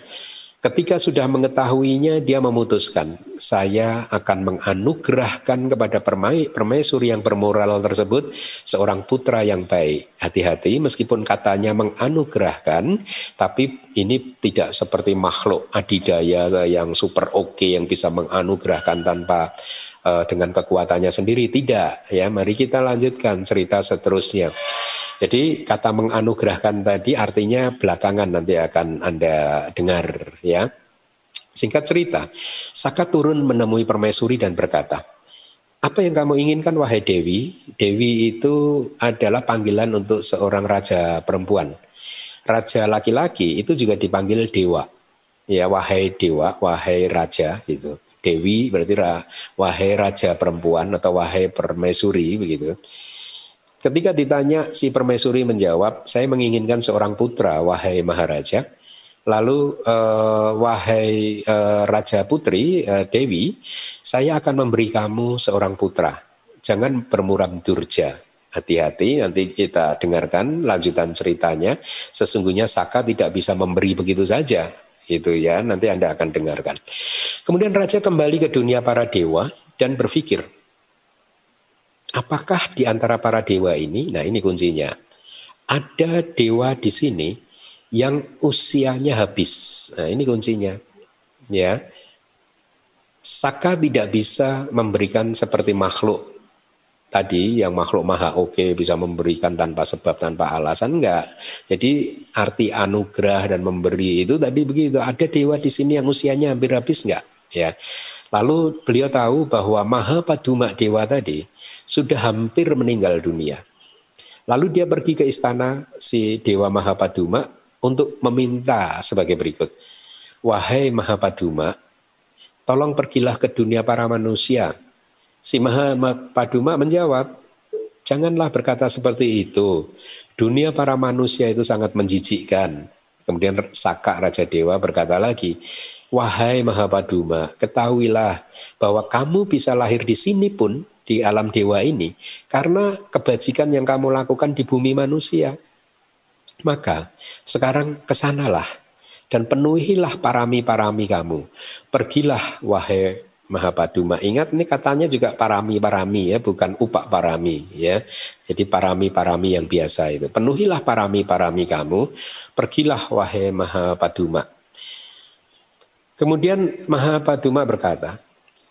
Ketika sudah mengetahuinya, dia memutuskan, saya akan menganugerahkan kepada permai, permaisuri yang bermoral tersebut seorang putra yang baik. Hati-hati, meskipun katanya menganugerahkan, tapi ini tidak seperti makhluk adidaya yang super oke okay, yang bisa menganugerahkan tanpa uh, dengan kekuatannya sendiri. Tidak, ya. Mari kita lanjutkan cerita seterusnya. Jadi kata menganugerahkan tadi artinya belakangan nanti akan Anda dengar ya. Singkat cerita, Saka turun menemui permaisuri dan berkata, apa yang kamu inginkan wahai Dewi? Dewi itu adalah panggilan untuk seorang raja perempuan. Raja laki-laki itu juga dipanggil dewa. Ya, wahai dewa, wahai raja gitu. Dewi berarti wahai raja perempuan atau wahai permaisuri begitu. Ketika ditanya si permaisuri menjawab, saya menginginkan seorang putra, wahai Maharaja. Lalu uh, wahai uh, Raja Putri uh, Dewi, saya akan memberi kamu seorang putra. Jangan bermuram durja. Hati-hati nanti kita dengarkan lanjutan ceritanya. Sesungguhnya Saka tidak bisa memberi begitu saja. Itu ya, nanti Anda akan dengarkan. Kemudian raja kembali ke dunia para dewa dan berpikir, apakah di antara para dewa ini, nah ini kuncinya, ada dewa di sini yang usianya habis. Nah, ini kuncinya. Ya. Saka tidak bisa memberikan seperti makhluk tadi yang makhluk maha oke okay, bisa memberikan tanpa sebab tanpa alasan enggak. Jadi arti anugerah dan memberi itu tadi begitu. Ada dewa di sini yang usianya hampir habis enggak? Ya. Lalu beliau tahu bahwa Maha Paduma Dewa tadi sudah hampir meninggal dunia. Lalu dia pergi ke istana si Dewa Maha Paduma untuk meminta sebagai berikut. Wahai Maha Paduma, tolong pergilah ke dunia para manusia Si Maha Paduma menjawab, janganlah berkata seperti itu. Dunia para manusia itu sangat menjijikkan. Kemudian Saka Raja Dewa berkata lagi, Wahai Maha Paduma, ketahuilah bahwa kamu bisa lahir di sini pun di alam dewa ini karena kebajikan yang kamu lakukan di bumi manusia. Maka sekarang ke sanalah dan penuhilah parami-parami kamu. Pergilah wahai Mahapaduma. Ingat ini katanya juga parami-parami ya, bukan upak parami ya. Jadi parami-parami yang biasa itu. Penuhilah parami-parami kamu, pergilah wahai Mahapaduma. Kemudian Mahapaduma berkata,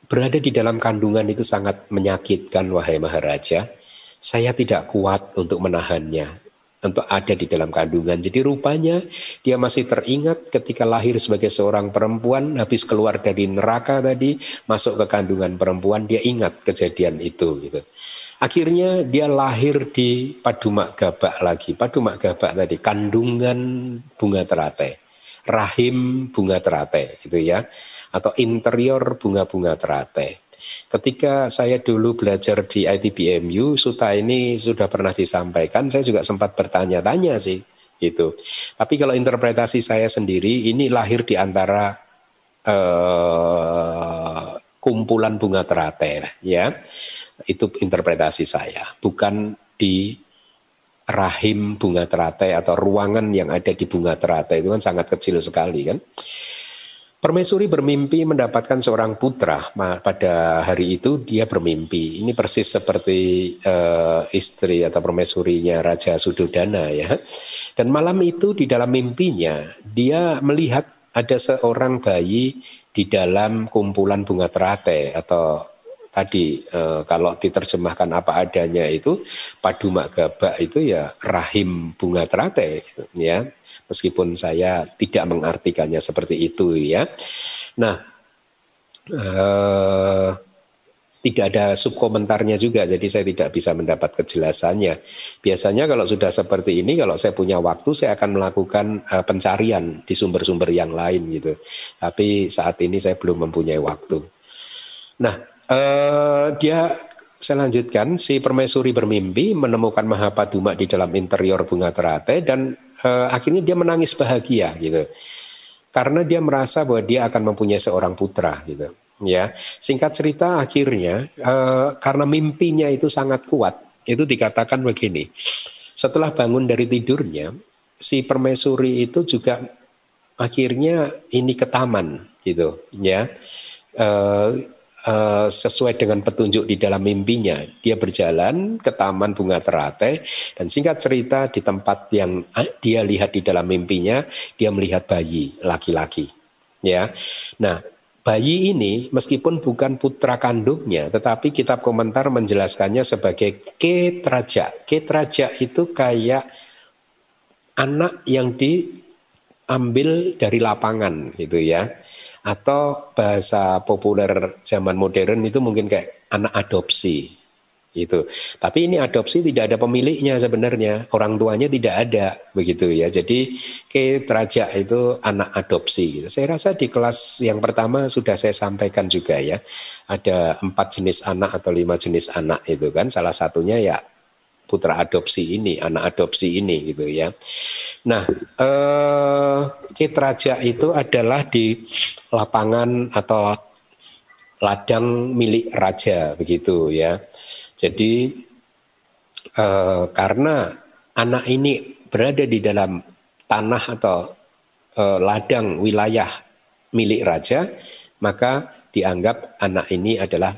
berada di dalam kandungan itu sangat menyakitkan wahai Maharaja. Saya tidak kuat untuk menahannya untuk ada di dalam kandungan. Jadi rupanya dia masih teringat ketika lahir sebagai seorang perempuan, habis keluar dari neraka tadi, masuk ke kandungan perempuan, dia ingat kejadian itu gitu. Akhirnya dia lahir di Padumak Gabak lagi. Padumak Gabak tadi kandungan bunga terate, rahim bunga terate itu ya, atau interior bunga-bunga terate. Ketika saya dulu belajar di ITBMU, Suta ini sudah pernah disampaikan, saya juga sempat bertanya-tanya sih gitu. Tapi kalau interpretasi saya sendiri, ini lahir di antara uh, kumpulan bunga teratai, ya. Itu interpretasi saya, bukan di rahim bunga teratai atau ruangan yang ada di bunga teratai itu kan sangat kecil sekali kan. Permaisuri bermimpi mendapatkan seorang putra. Pada hari itu dia bermimpi. Ini persis seperti uh, istri atau permaisurinya Raja Sudodana ya. Dan malam itu di dalam mimpinya dia melihat ada seorang bayi di dalam kumpulan bunga terate atau tadi e, kalau diterjemahkan apa adanya itu padumak gabak itu ya rahim bunga terate gitu ya meskipun saya tidak mengartikannya seperti itu ya. Nah, eh, tidak ada subkomentarnya juga, jadi saya tidak bisa mendapat kejelasannya. Biasanya kalau sudah seperti ini, kalau saya punya waktu, saya akan melakukan uh, pencarian di sumber-sumber yang lain gitu. Tapi saat ini saya belum mempunyai waktu. Nah, uh, dia saya lanjutkan, si permaisuri bermimpi menemukan Mahapaduma di dalam interior bunga terate dan uh, akhirnya dia menangis bahagia gitu. Karena dia merasa bahwa dia akan mempunyai seorang putra gitu. Ya, singkat cerita akhirnya uh, karena mimpinya itu sangat kuat, itu dikatakan begini. Setelah bangun dari tidurnya, si permaisuri itu juga akhirnya ini ke taman gitu, ya. Uh, uh, sesuai dengan petunjuk di dalam mimpinya. Dia berjalan ke taman bunga terate dan singkat cerita di tempat yang eh, dia lihat di dalam mimpinya, dia melihat bayi laki-laki. Ya. Nah, bayi ini meskipun bukan putra kandungnya, tetapi kitab komentar menjelaskannya sebagai ketraja. Ketraja itu kayak anak yang diambil dari lapangan gitu ya atau bahasa populer zaman modern itu mungkin kayak anak adopsi itu. Tapi ini adopsi tidak ada pemiliknya sebenarnya, orang tuanya tidak ada begitu ya. Jadi ke Traja itu anak adopsi. Gitu. Saya rasa di kelas yang pertama sudah saya sampaikan juga ya, ada empat jenis anak atau lima jenis anak itu kan. Salah satunya ya putra adopsi ini, anak adopsi ini gitu ya. Nah, eh, Citraja itu adalah di lapangan atau ladang milik raja begitu ya. Jadi uh, karena anak ini berada di dalam tanah atau uh, ladang wilayah milik raja, maka dianggap anak ini adalah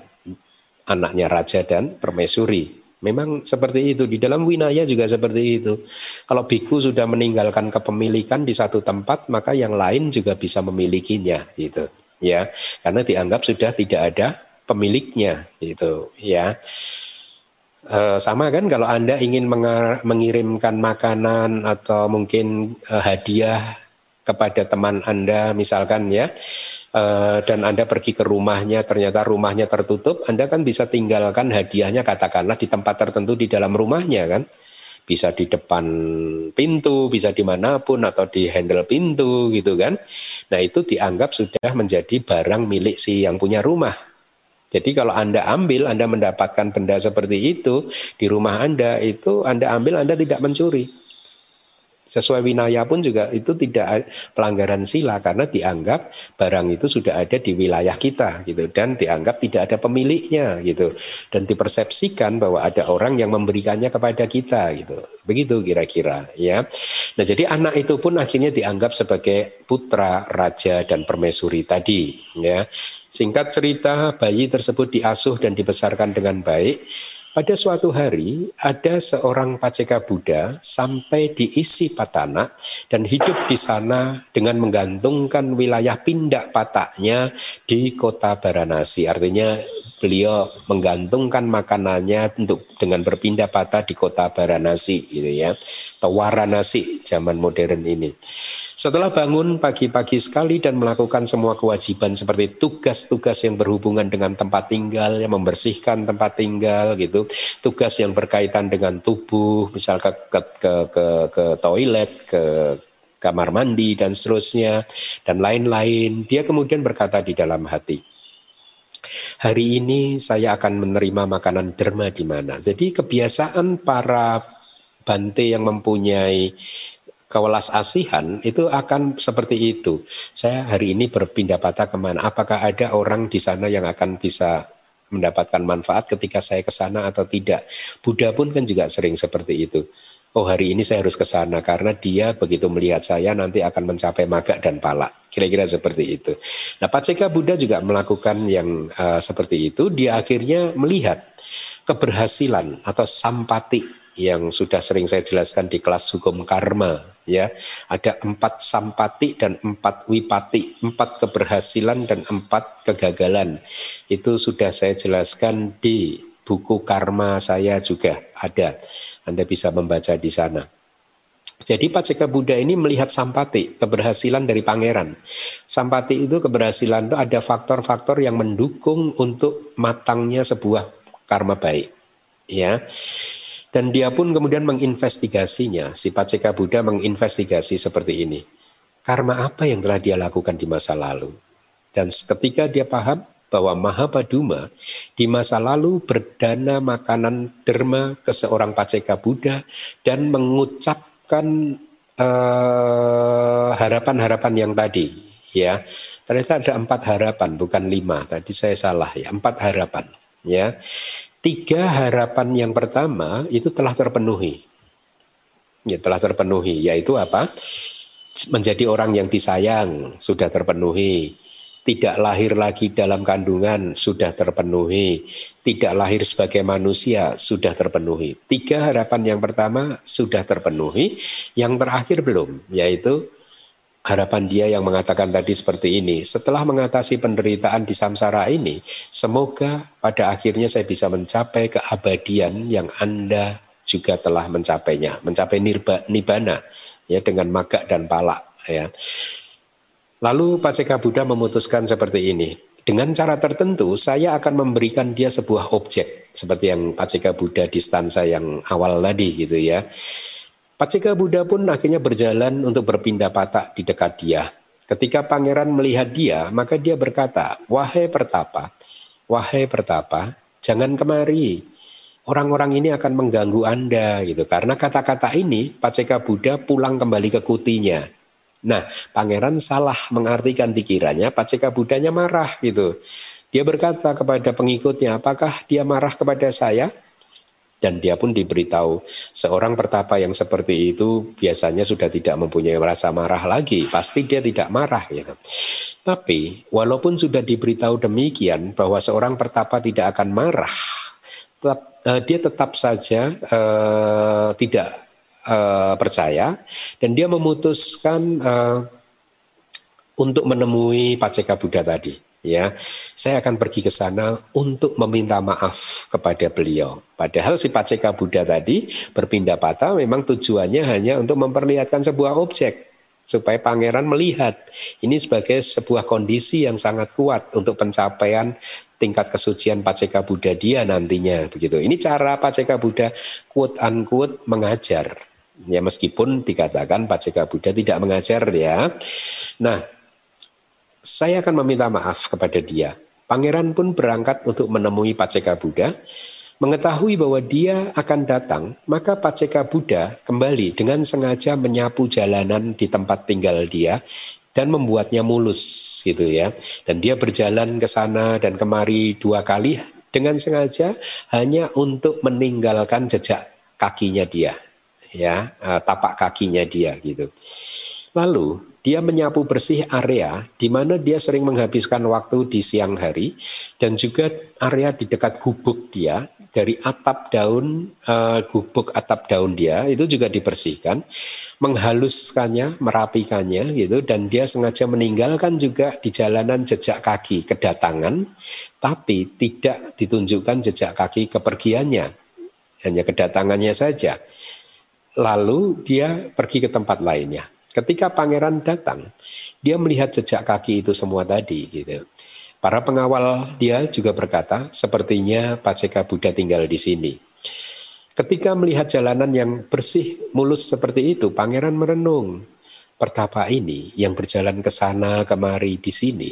anaknya raja dan permaisuri. Memang seperti itu di dalam winaya juga seperti itu. Kalau biku sudah meninggalkan kepemilikan di satu tempat, maka yang lain juga bisa memilikinya gitu. Ya, karena dianggap sudah tidak ada pemiliknya gitu ya. E, sama kan kalau Anda ingin mengirimkan makanan atau mungkin e, hadiah kepada teman Anda misalkan ya uh, dan Anda pergi ke rumahnya ternyata rumahnya tertutup, Anda kan bisa tinggalkan hadiahnya katakanlah di tempat tertentu di dalam rumahnya kan. Bisa di depan pintu, bisa di mana pun atau di handle pintu gitu kan. Nah itu dianggap sudah menjadi barang milik si yang punya rumah. Jadi kalau Anda ambil, Anda mendapatkan benda seperti itu di rumah Anda, itu Anda ambil, Anda tidak mencuri Sesuai winaya pun juga itu tidak pelanggaran sila karena dianggap barang itu sudah ada di wilayah kita gitu dan dianggap tidak ada pemiliknya gitu dan dipersepsikan bahwa ada orang yang memberikannya kepada kita gitu. Begitu kira-kira ya. Nah, jadi anak itu pun akhirnya dianggap sebagai putra raja dan permaisuri tadi ya. Singkat cerita bayi tersebut diasuh dan dibesarkan dengan baik pada suatu hari ada seorang paceka Buddha sampai di isi Patana dan hidup di sana dengan menggantungkan wilayah pindak pataknya di kota Baranasi. Artinya beliau menggantungkan makanannya untuk dengan berpindah patah di kota Baranasi gitu ya atau Waranasi zaman modern ini. Setelah bangun pagi-pagi sekali dan melakukan semua kewajiban seperti tugas-tugas yang berhubungan dengan tempat tinggal, yang membersihkan tempat tinggal gitu, tugas yang berkaitan dengan tubuh, misal ke ke ke, ke, ke toilet, ke kamar mandi dan seterusnya dan lain-lain. Dia kemudian berkata di dalam hati, hari ini saya akan menerima makanan derma di mana. Jadi kebiasaan para bante yang mempunyai kewelas asihan itu akan seperti itu. Saya hari ini berpindah patah ke mana? Apakah ada orang di sana yang akan bisa mendapatkan manfaat ketika saya ke sana atau tidak? Buddha pun kan juga sering seperti itu. Oh hari ini saya harus ke sana karena dia begitu melihat saya nanti akan mencapai maga dan pala. Kira-kira seperti itu. Nah Paceka Buddha juga melakukan yang uh, seperti itu. Dia akhirnya melihat keberhasilan atau sampati yang sudah sering saya jelaskan di kelas hukum karma ya ada empat sampati dan empat wipati empat keberhasilan dan empat kegagalan itu sudah saya jelaskan di buku karma saya juga ada Anda bisa membaca di sana jadi Paceka Buddha ini melihat sampati, keberhasilan dari pangeran. Sampati itu keberhasilan itu ada faktor-faktor yang mendukung untuk matangnya sebuah karma baik. Ya. Dan dia pun kemudian menginvestigasinya. Si Paceka Buddha menginvestigasi seperti ini. Karma apa yang telah dia lakukan di masa lalu? Dan ketika dia paham bahwa Mahapaduma di masa lalu berdana makanan derma ke seorang Paceka Buddha dan mengucapkan harapan eh, harapan-harapan yang tadi ya ternyata ada empat harapan bukan lima tadi saya salah ya empat harapan ya Tiga harapan yang pertama itu telah terpenuhi. Ya, telah terpenuhi, yaitu apa? Menjadi orang yang disayang sudah terpenuhi. Tidak lahir lagi dalam kandungan sudah terpenuhi. Tidak lahir sebagai manusia sudah terpenuhi. Tiga harapan yang pertama sudah terpenuhi. Yang terakhir belum, yaitu harapan dia yang mengatakan tadi seperti ini. Setelah mengatasi penderitaan di samsara ini, semoga pada akhirnya saya bisa mencapai keabadian yang Anda juga telah mencapainya, mencapai nirba, nibana ya dengan maga dan pala ya. Lalu Paseka Buddha memutuskan seperti ini. Dengan cara tertentu saya akan memberikan dia sebuah objek seperti yang Paceka Buddha di stansa yang awal tadi gitu ya. Paceka Buddha pun akhirnya berjalan untuk berpindah patah di dekat dia. Ketika pangeran melihat dia, maka dia berkata, "Wahai pertapa, wahai pertapa, jangan kemari. Orang-orang ini akan mengganggu Anda gitu. Karena kata-kata ini Paceka Buddha pulang kembali ke kutinya. Nah, pangeran salah mengartikan pikirannya, Paceka Buddhanya marah gitu. Dia berkata kepada pengikutnya, apakah dia marah kepada saya? dan dia pun diberitahu seorang pertapa yang seperti itu biasanya sudah tidak mempunyai rasa marah lagi pasti dia tidak marah gitu tapi walaupun sudah diberitahu demikian bahwa seorang pertapa tidak akan marah tetap, uh, dia tetap saja uh, tidak uh, percaya dan dia memutuskan uh, untuk menemui Paceka Buddha tadi ya. Saya akan pergi ke sana untuk meminta maaf kepada beliau. Padahal si Paceka Buddha tadi berpindah patah memang tujuannya hanya untuk memperlihatkan sebuah objek supaya pangeran melihat. Ini sebagai sebuah kondisi yang sangat kuat untuk pencapaian tingkat kesucian Paceka Buddha dia nantinya begitu. Ini cara Paceka Buddha quote unquote mengajar ya meskipun dikatakan Paceka Buddha tidak mengajar ya nah saya akan meminta maaf kepada dia. Pangeran pun berangkat untuk menemui Paceka Buddha. Mengetahui bahwa dia akan datang, maka Paceka Buddha kembali dengan sengaja menyapu jalanan di tempat tinggal dia dan membuatnya mulus gitu ya. Dan dia berjalan ke sana dan kemari dua kali dengan sengaja hanya untuk meninggalkan jejak kakinya dia ya, eh, tapak kakinya dia gitu. Lalu dia menyapu bersih area di mana dia sering menghabiskan waktu di siang hari dan juga area di dekat gubuk dia dari atap daun uh, gubuk atap daun dia itu juga dibersihkan menghaluskannya merapikannya gitu dan dia sengaja meninggalkan juga di jalanan jejak kaki kedatangan tapi tidak ditunjukkan jejak kaki kepergiannya hanya kedatangannya saja lalu dia pergi ke tempat lainnya Ketika pangeran datang, dia melihat jejak kaki itu semua tadi gitu. Para pengawal dia juga berkata, sepertinya Paceka Buddha tinggal di sini. Ketika melihat jalanan yang bersih, mulus seperti itu, pangeran merenung. Pertapa ini yang berjalan ke sana kemari di sini,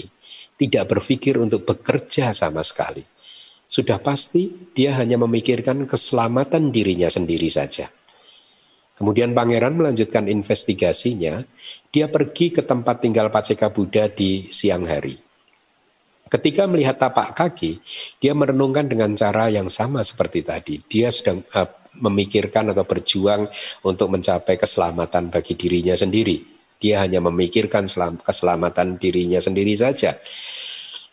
tidak berpikir untuk bekerja sama sekali. Sudah pasti dia hanya memikirkan keselamatan dirinya sendiri saja. Kemudian pangeran melanjutkan investigasinya, dia pergi ke tempat tinggal Paceka Buddha di siang hari. Ketika melihat tapak kaki, dia merenungkan dengan cara yang sama seperti tadi. Dia sedang uh, memikirkan atau berjuang untuk mencapai keselamatan bagi dirinya sendiri. Dia hanya memikirkan keselamatan dirinya sendiri saja.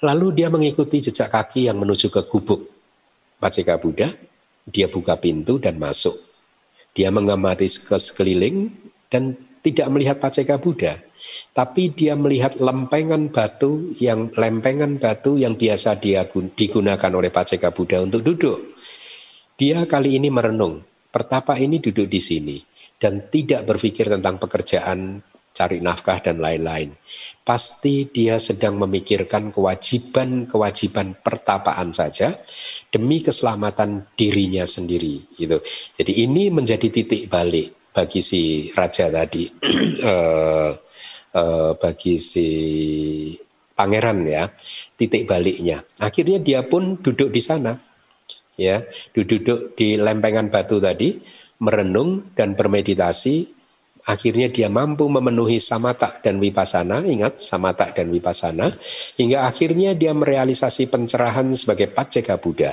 Lalu dia mengikuti jejak kaki yang menuju ke gubuk Paceka Buddha. Dia buka pintu dan masuk. Dia mengamati ke sekeliling dan tidak melihat Paceka Buddha, tapi dia melihat lempengan batu yang lempengan batu yang biasa dia digunakan oleh Paceka Buddha untuk duduk. Dia kali ini merenung, pertapa ini duduk di sini dan tidak berpikir tentang pekerjaan cari nafkah dan lain-lain. Pasti dia sedang memikirkan kewajiban-kewajiban pertapaan saja demi keselamatan dirinya sendiri. Gitu. Jadi ini menjadi titik balik bagi si raja tadi, uh, uh, bagi si pangeran ya, titik baliknya. Akhirnya dia pun duduk di sana, ya, duduk di lempengan batu tadi, merenung dan bermeditasi Akhirnya dia mampu memenuhi samata dan wipasana, ingat samata dan wipasana, hingga akhirnya dia merealisasi pencerahan sebagai paceka Buddha.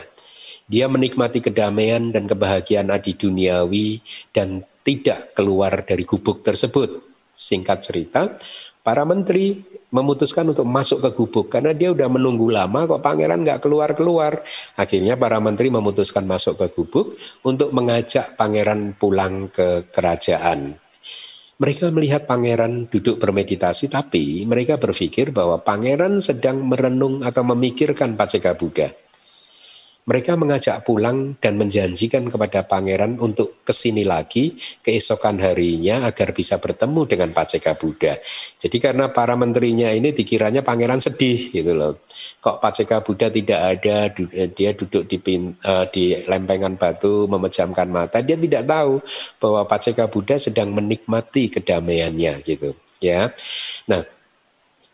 Dia menikmati kedamaian dan kebahagiaan adi duniawi dan tidak keluar dari gubuk tersebut. Singkat cerita, para menteri memutuskan untuk masuk ke gubuk karena dia udah menunggu lama kok pangeran nggak keluar-keluar. Akhirnya para menteri memutuskan masuk ke gubuk untuk mengajak pangeran pulang ke kerajaan. Mereka melihat pangeran duduk bermeditasi, tapi mereka berpikir bahwa pangeran sedang merenung atau memikirkan Paceka Buddha. Mereka mengajak pulang dan menjanjikan kepada pangeran untuk ke sini lagi keesokan harinya agar bisa bertemu dengan Paceka Buddha. Jadi karena para menterinya ini dikiranya pangeran sedih gitu loh. Kok Paceka Buddha tidak ada, dia duduk di, pin, uh, di lempengan batu memejamkan mata. Dia tidak tahu bahwa Paceka Buddha sedang menikmati kedamaiannya gitu. Ya, nah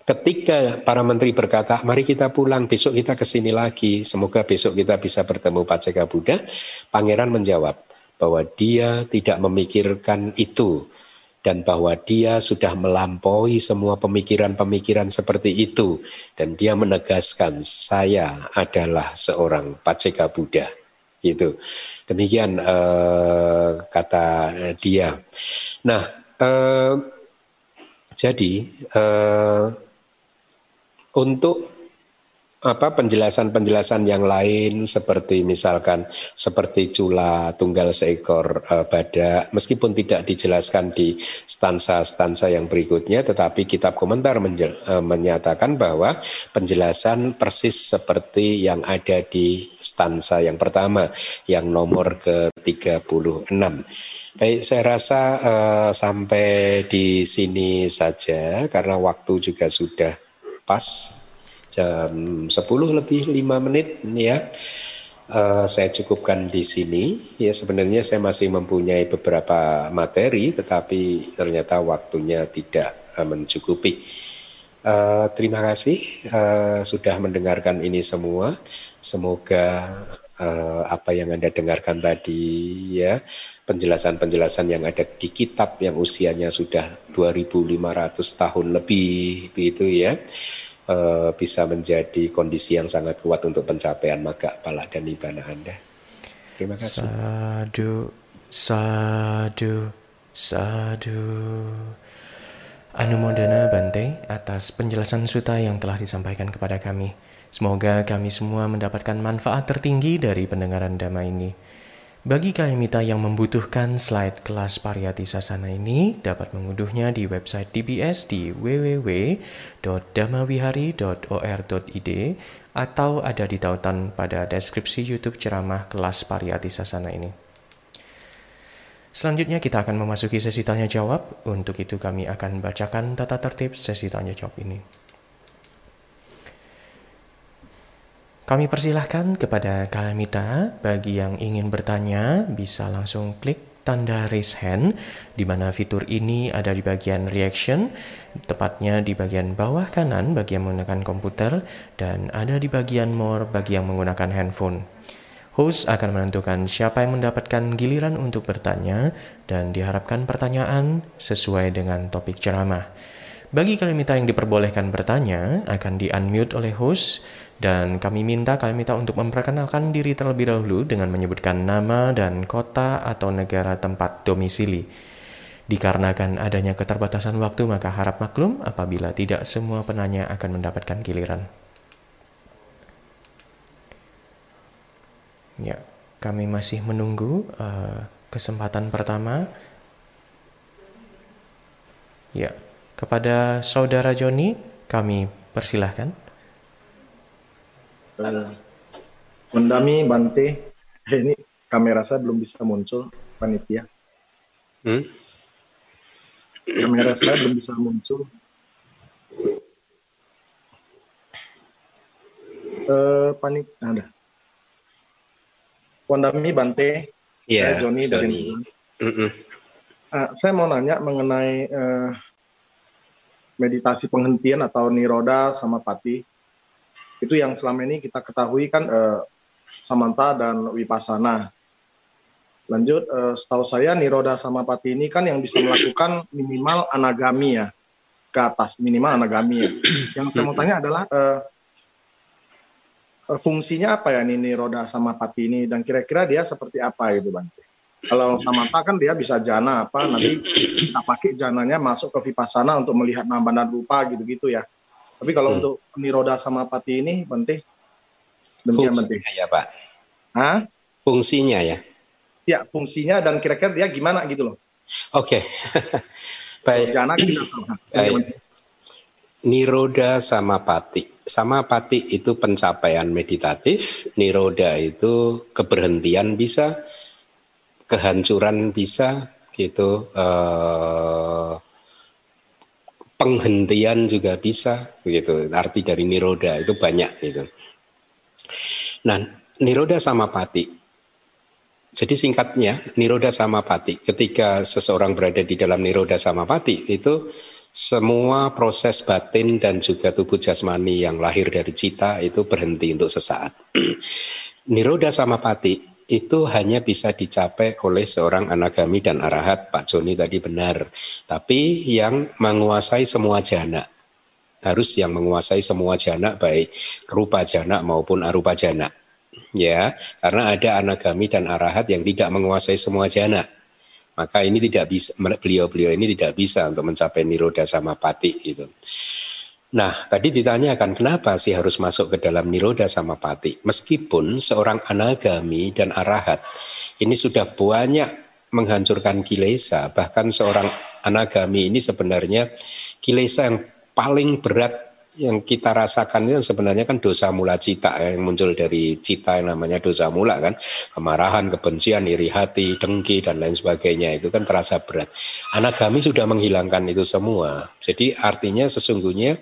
Ketika para menteri berkata, mari kita pulang, besok kita ke sini lagi, semoga besok kita bisa bertemu Paceka Buddha, pangeran menjawab bahwa dia tidak memikirkan itu dan bahwa dia sudah melampaui semua pemikiran-pemikiran seperti itu dan dia menegaskan saya adalah seorang Paceka Buddha. gitu. Demikian uh, kata dia. Nah, uh, jadi uh, untuk apa penjelasan-penjelasan yang lain seperti misalkan seperti cula tunggal seekor uh, badak meskipun tidak dijelaskan di stansa-stansa yang berikutnya tetapi kitab komentar menjel, uh, menyatakan bahwa penjelasan persis seperti yang ada di stansa yang pertama yang nomor ke-36 Baik, saya rasa uh, sampai di sini saja karena waktu juga sudah pas jam 10 lebih 5 menit ya. Uh, saya cukupkan di sini. Ya sebenarnya saya masih mempunyai beberapa materi, tetapi ternyata waktunya tidak uh, mencukupi. Uh, terima kasih uh, sudah mendengarkan ini semua. Semoga uh, apa yang anda dengarkan tadi ya penjelasan-penjelasan yang ada di kitab yang usianya sudah 2.500 tahun lebih begitu ya uh, bisa menjadi kondisi yang sangat kuat untuk pencapaian maga pala dan nibbana Anda. Terima kasih. Sadu, sadu, sadu. Anumodana Bante atas penjelasan suta yang telah disampaikan kepada kami. Semoga kami semua mendapatkan manfaat tertinggi dari pendengaran dhamma ini. Bagi mita yang membutuhkan slide kelas Pariyati Sasana ini dapat mengunduhnya di website DBS di www.damawihari.or.id atau ada di tautan pada deskripsi YouTube ceramah kelas Pariyati Sasana ini. Selanjutnya kita akan memasuki sesi tanya jawab. Untuk itu kami akan bacakan tata tertib sesi tanya jawab ini. Kami persilahkan kepada Kalamita bagi yang ingin bertanya bisa langsung klik tanda raise hand di mana fitur ini ada di bagian reaction tepatnya di bagian bawah kanan bagi yang menggunakan komputer dan ada di bagian more bagi yang menggunakan handphone. Host akan menentukan siapa yang mendapatkan giliran untuk bertanya dan diharapkan pertanyaan sesuai dengan topik ceramah. Bagi Kalimita yang diperbolehkan bertanya akan di-unmute oleh host dan kami minta kalian minta untuk memperkenalkan diri terlebih dahulu dengan menyebutkan nama dan kota atau negara tempat domisili. Dikarenakan adanya keterbatasan waktu, maka harap maklum apabila tidak semua penanya akan mendapatkan giliran. Ya, kami masih menunggu uh, kesempatan pertama. Ya, kepada saudara Joni kami persilahkan uh, mendami Bante. Eh, ini kamera saya belum bisa muncul panitia. Hmm? kamera saya belum bisa muncul. Uh, panik ada Wandami Bante. Yeah, Joni dari mm -mm. Uh, saya mau nanya mengenai uh, meditasi penghentian atau niroda sama pati itu yang selama ini kita ketahui kan uh, Samanta dan Wipasana. Lanjut, uh, setahu saya Niroda sama Pati ini kan yang bisa melakukan minimal anagami ya ke atas minimal anagami ya. Yang saya mau tanya adalah uh, fungsinya apa ya ini Niroda sama Pati ini dan kira-kira dia seperti apa gitu Bang? Kalau Samanta kan dia bisa jana apa nanti kita pakai jananya masuk ke Vipassana untuk melihat nama dan rupa gitu-gitu ya. Tapi kalau hmm. untuk niroda sama pati ini penting. Demikian penting. ya Pak. Hah? Fungsinya ya. Ya fungsinya dan kira-kira dia gimana gitu loh. Oke. Okay. Baik. Jana Baik. Niroda sama pati. Sama pati itu pencapaian meditatif, niroda itu keberhentian bisa, kehancuran bisa, gitu. Uh, penghentian juga bisa begitu. Arti dari niroda itu banyak gitu. Nah niroda sama pati jadi singkatnya niroda sama pati ketika seseorang berada di dalam niroda sama pati itu semua proses batin dan juga tubuh jasmani yang lahir dari cita itu berhenti untuk sesaat. Niroda sama pati itu hanya bisa dicapai oleh seorang anagami dan arahat. Pak Joni tadi benar. Tapi yang menguasai semua jana. Harus yang menguasai semua jana baik rupa jana maupun arupa jana. ya karena ada anagami dan arahat yang tidak menguasai semua jana maka ini tidak bisa beliau-beliau ini tidak bisa untuk mencapai niroda sama pati itu Nah, tadi ditanyakan kenapa sih harus masuk ke dalam niroda sama pati? Meskipun seorang anagami dan arahat ini sudah banyak menghancurkan kilesa, bahkan seorang anagami ini sebenarnya kilesa yang paling berat yang kita rasakan itu sebenarnya kan dosa mula cita ya, yang muncul dari cita yang namanya dosa mula kan kemarahan, kebencian, iri hati, dengki dan lain sebagainya itu kan terasa berat. Anagami sudah menghilangkan itu semua. Jadi artinya sesungguhnya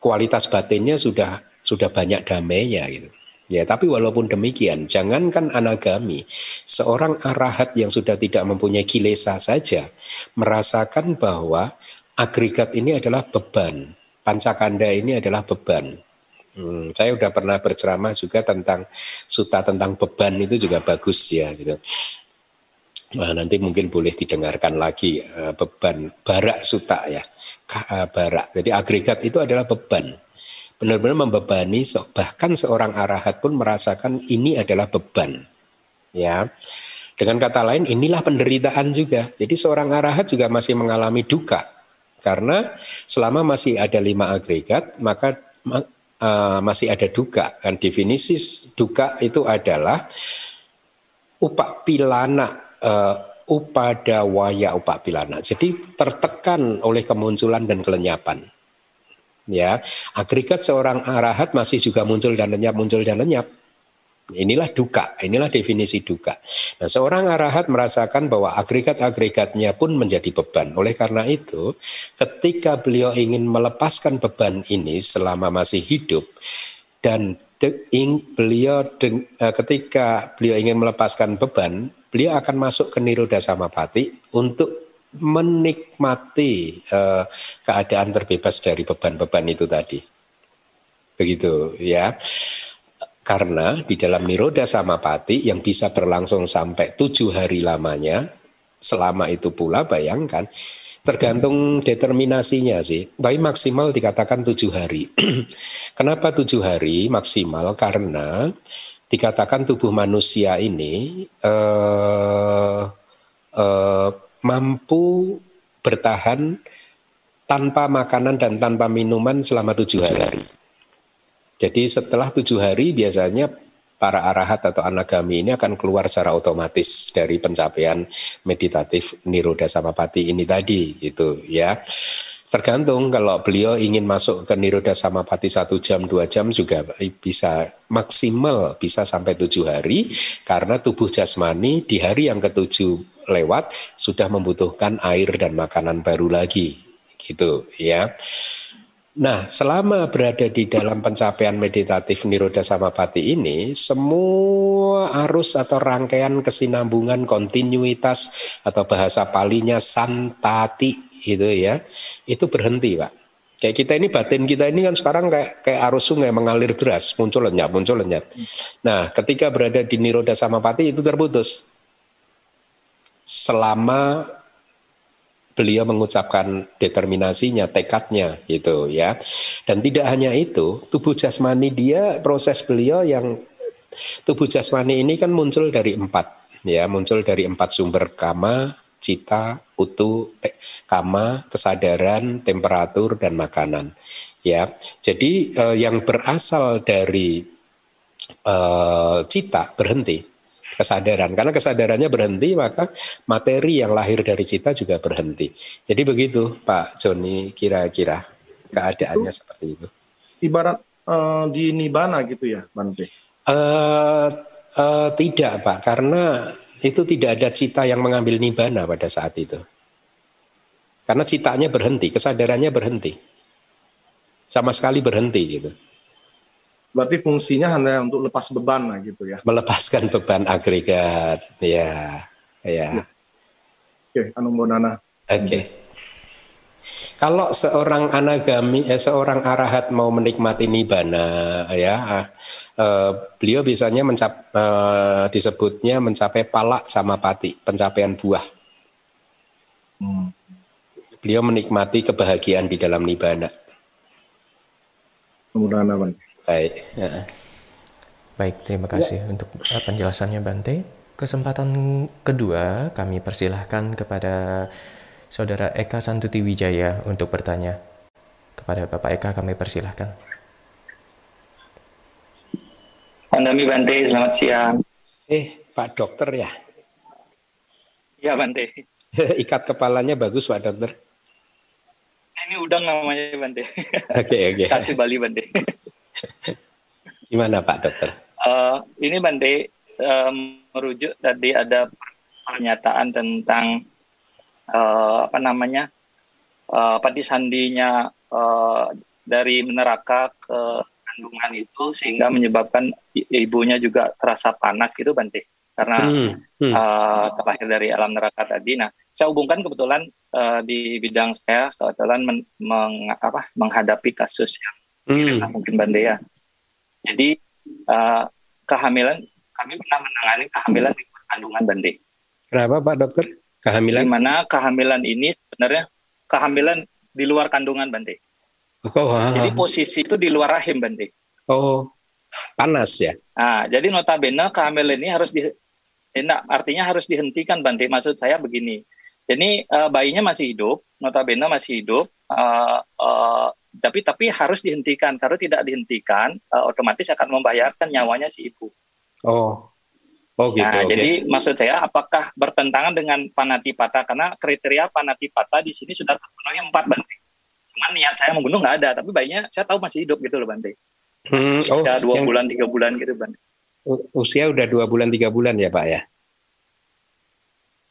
kualitas batinnya sudah sudah banyak damainya gitu. Ya, tapi walaupun demikian, jangankan anagami, seorang arahat yang sudah tidak mempunyai kilesa saja merasakan bahwa agregat ini adalah beban pancakanda ini adalah beban. Hmm, saya sudah pernah berceramah juga tentang suta tentang beban itu juga bagus ya gitu. Nah, nanti mungkin boleh didengarkan lagi uh, beban barak suta ya, uh, barak. Jadi agregat itu adalah beban. Benar-benar membebani bahkan seorang arahat pun merasakan ini adalah beban. Ya. Dengan kata lain inilah penderitaan juga. Jadi seorang arahat juga masih mengalami duka karena selama masih ada lima agregat, maka uh, masih ada duka. Dan definisi duka itu adalah upak pilana, uh, upada waya upak pilana. Jadi tertekan oleh kemunculan dan kelenyapan. Ya, agregat seorang arahat masih juga muncul dan lenyap, muncul dan lenyap Inilah duka, inilah definisi duka. Nah, seorang arahat merasakan bahwa agregat-agregatnya pun menjadi beban. Oleh karena itu, ketika beliau ingin melepaskan beban ini selama masih hidup dan beliau eh, ketika beliau ingin melepaskan beban, beliau akan masuk ke niroda samapati untuk menikmati uh, keadaan terbebas dari beban-beban itu tadi. Begitu ya. Karena di dalam Niroda Samapati yang bisa berlangsung sampai tujuh hari lamanya, selama itu pula bayangkan, tergantung determinasinya sih. Baik maksimal dikatakan tujuh hari. Kenapa tujuh hari maksimal? Karena dikatakan tubuh manusia ini eh, eh, mampu bertahan tanpa makanan dan tanpa minuman selama tujuh hari. Jadi setelah tujuh hari biasanya para arahat atau anagami ini akan keluar secara otomatis dari pencapaian meditatif niroda samapati ini tadi gitu ya. Tergantung kalau beliau ingin masuk ke niroda samapati satu jam dua jam juga bisa maksimal bisa sampai tujuh hari karena tubuh jasmani di hari yang ketujuh lewat sudah membutuhkan air dan makanan baru lagi gitu ya. Nah, selama berada di dalam pencapaian meditatif Niroda Samapati ini, semua arus atau rangkaian kesinambungan kontinuitas atau bahasa palinya santati itu ya, itu berhenti, Pak. Kayak kita ini batin kita ini kan sekarang kayak kayak arus sungai mengalir deras, muncul lenyap, muncul lenyap. Nah, ketika berada di Niroda Samapati itu terputus. Selama beliau mengucapkan determinasinya, tekadnya gitu ya. Dan tidak hanya itu, tubuh jasmani dia proses beliau yang tubuh jasmani ini kan muncul dari empat ya, muncul dari empat sumber kama, cita, utu, te, kama, kesadaran, temperatur dan makanan. Ya. Jadi eh, yang berasal dari eh, cita berhenti kesadaran. Karena kesadarannya berhenti, maka materi yang lahir dari cita juga berhenti. Jadi begitu Pak Joni kira-kira keadaannya itu, seperti itu. Ibarat uh, di Nibana gitu ya, Bante? Uh, uh, tidak Pak, karena itu tidak ada cita yang mengambil Nibana pada saat itu. Karena citanya berhenti, kesadarannya berhenti. Sama sekali berhenti gitu. Berarti fungsinya hanya untuk lepas beban lah gitu ya. Melepaskan beban agregat. Ya. Ya. Oke, anu Nana. Oke. Okay. Kalau seorang anagami, eh, seorang arahat mau menikmati nibana, ya, eh, beliau biasanya mencap, eh, disebutnya mencapai palak sama pati, pencapaian buah. Hmm. Beliau menikmati kebahagiaan di dalam nibana. Mudah-mudahan Baik. Ya. Baik, terima kasih ya. untuk uh, penjelasannya Bante. Kesempatan kedua kami persilahkan kepada Saudara Eka Santuti Wijaya untuk bertanya. Kepada Bapak Eka kami persilahkan. Pandami Bante, selamat siang. Eh, Pak Dokter ya? Iya Bante. Ikat kepalanya bagus Pak Dokter. Ini udang namanya Bante. Oke okay, oke. Okay. Kasih Bali Bante. Gimana Pak Dokter? Uh, ini Bante um, merujuk tadi ada pernyataan tentang uh, apa namanya uh, apa sandinya uh, dari neraka ke kandungan itu sehingga menyebabkan ibunya juga terasa panas gitu Bante karena hmm, hmm. Uh, terlahir dari alam neraka tadi. Nah, saya hubungkan kebetulan uh, di bidang saya kebetulan men, meng, apa, menghadapi kasus yang hmm. mungkin Bante ya. Jadi uh, kehamilan kami pernah menangani kehamilan di kandungan Bante. Kenapa Pak Dokter? Kehamilan? Di mana kehamilan ini sebenarnya kehamilan di luar kandungan Bante. Oh, Jadi posisi itu di luar rahim, Bante. Oh, panas ya? Nah, jadi notabene kehamilan ini harus di, enak, artinya harus dihentikan, Bante. Maksud saya begini. Jadi uh, bayinya masih hidup, notabene masih hidup, uh, uh, tapi tapi harus dihentikan. Kalau tidak dihentikan, uh, otomatis akan membayarkan nyawanya si ibu. Oh, Oh gitu. Nah, okay. jadi maksud saya apakah bertentangan dengan panatipata karena kriteria panatipata di sini sudah terpenuhi empat Bante. Cuman niat saya membunuh nggak ada, tapi bayinya saya tahu masih hidup gitu loh Bante. Hmm, oh, udah dua yang... bulan tiga bulan gitu Bante. Usia udah dua bulan tiga bulan ya Pak ya?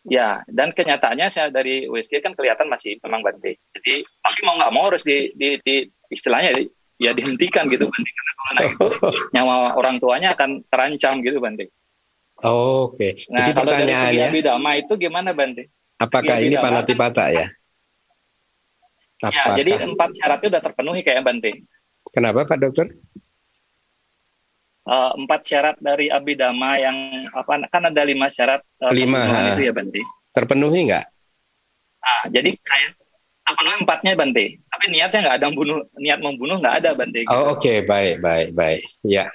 Ya, dan kenyataannya saya dari USG kan kelihatan masih memang Bante. Jadi, tapi mau nggak mau harus di, di, di istilahnya ya dihentikan gitu Bante. Karena kalau anak itu nyawa orang tuanya akan terancam gitu Bante. Oh, Oke. Okay. Nah, Jadi kalau pertanyaannya, dari segi abidama itu gimana Bante? Apakah ini panatipata ya? Ya, jadi empat syaratnya sudah terpenuhi kayak Bante. Kenapa Pak Dokter? Uh, empat syarat dari abidama yang apa kan ada lima syarat uh, lima itu ya Bante. Terpenuhi nggak? Ah, jadi kayak terpenuhi empatnya Bante. Tapi niatnya nggak ada membunuh, niat membunuh nggak ada Bante. Gitu. Oh oke okay. baik baik baik ya.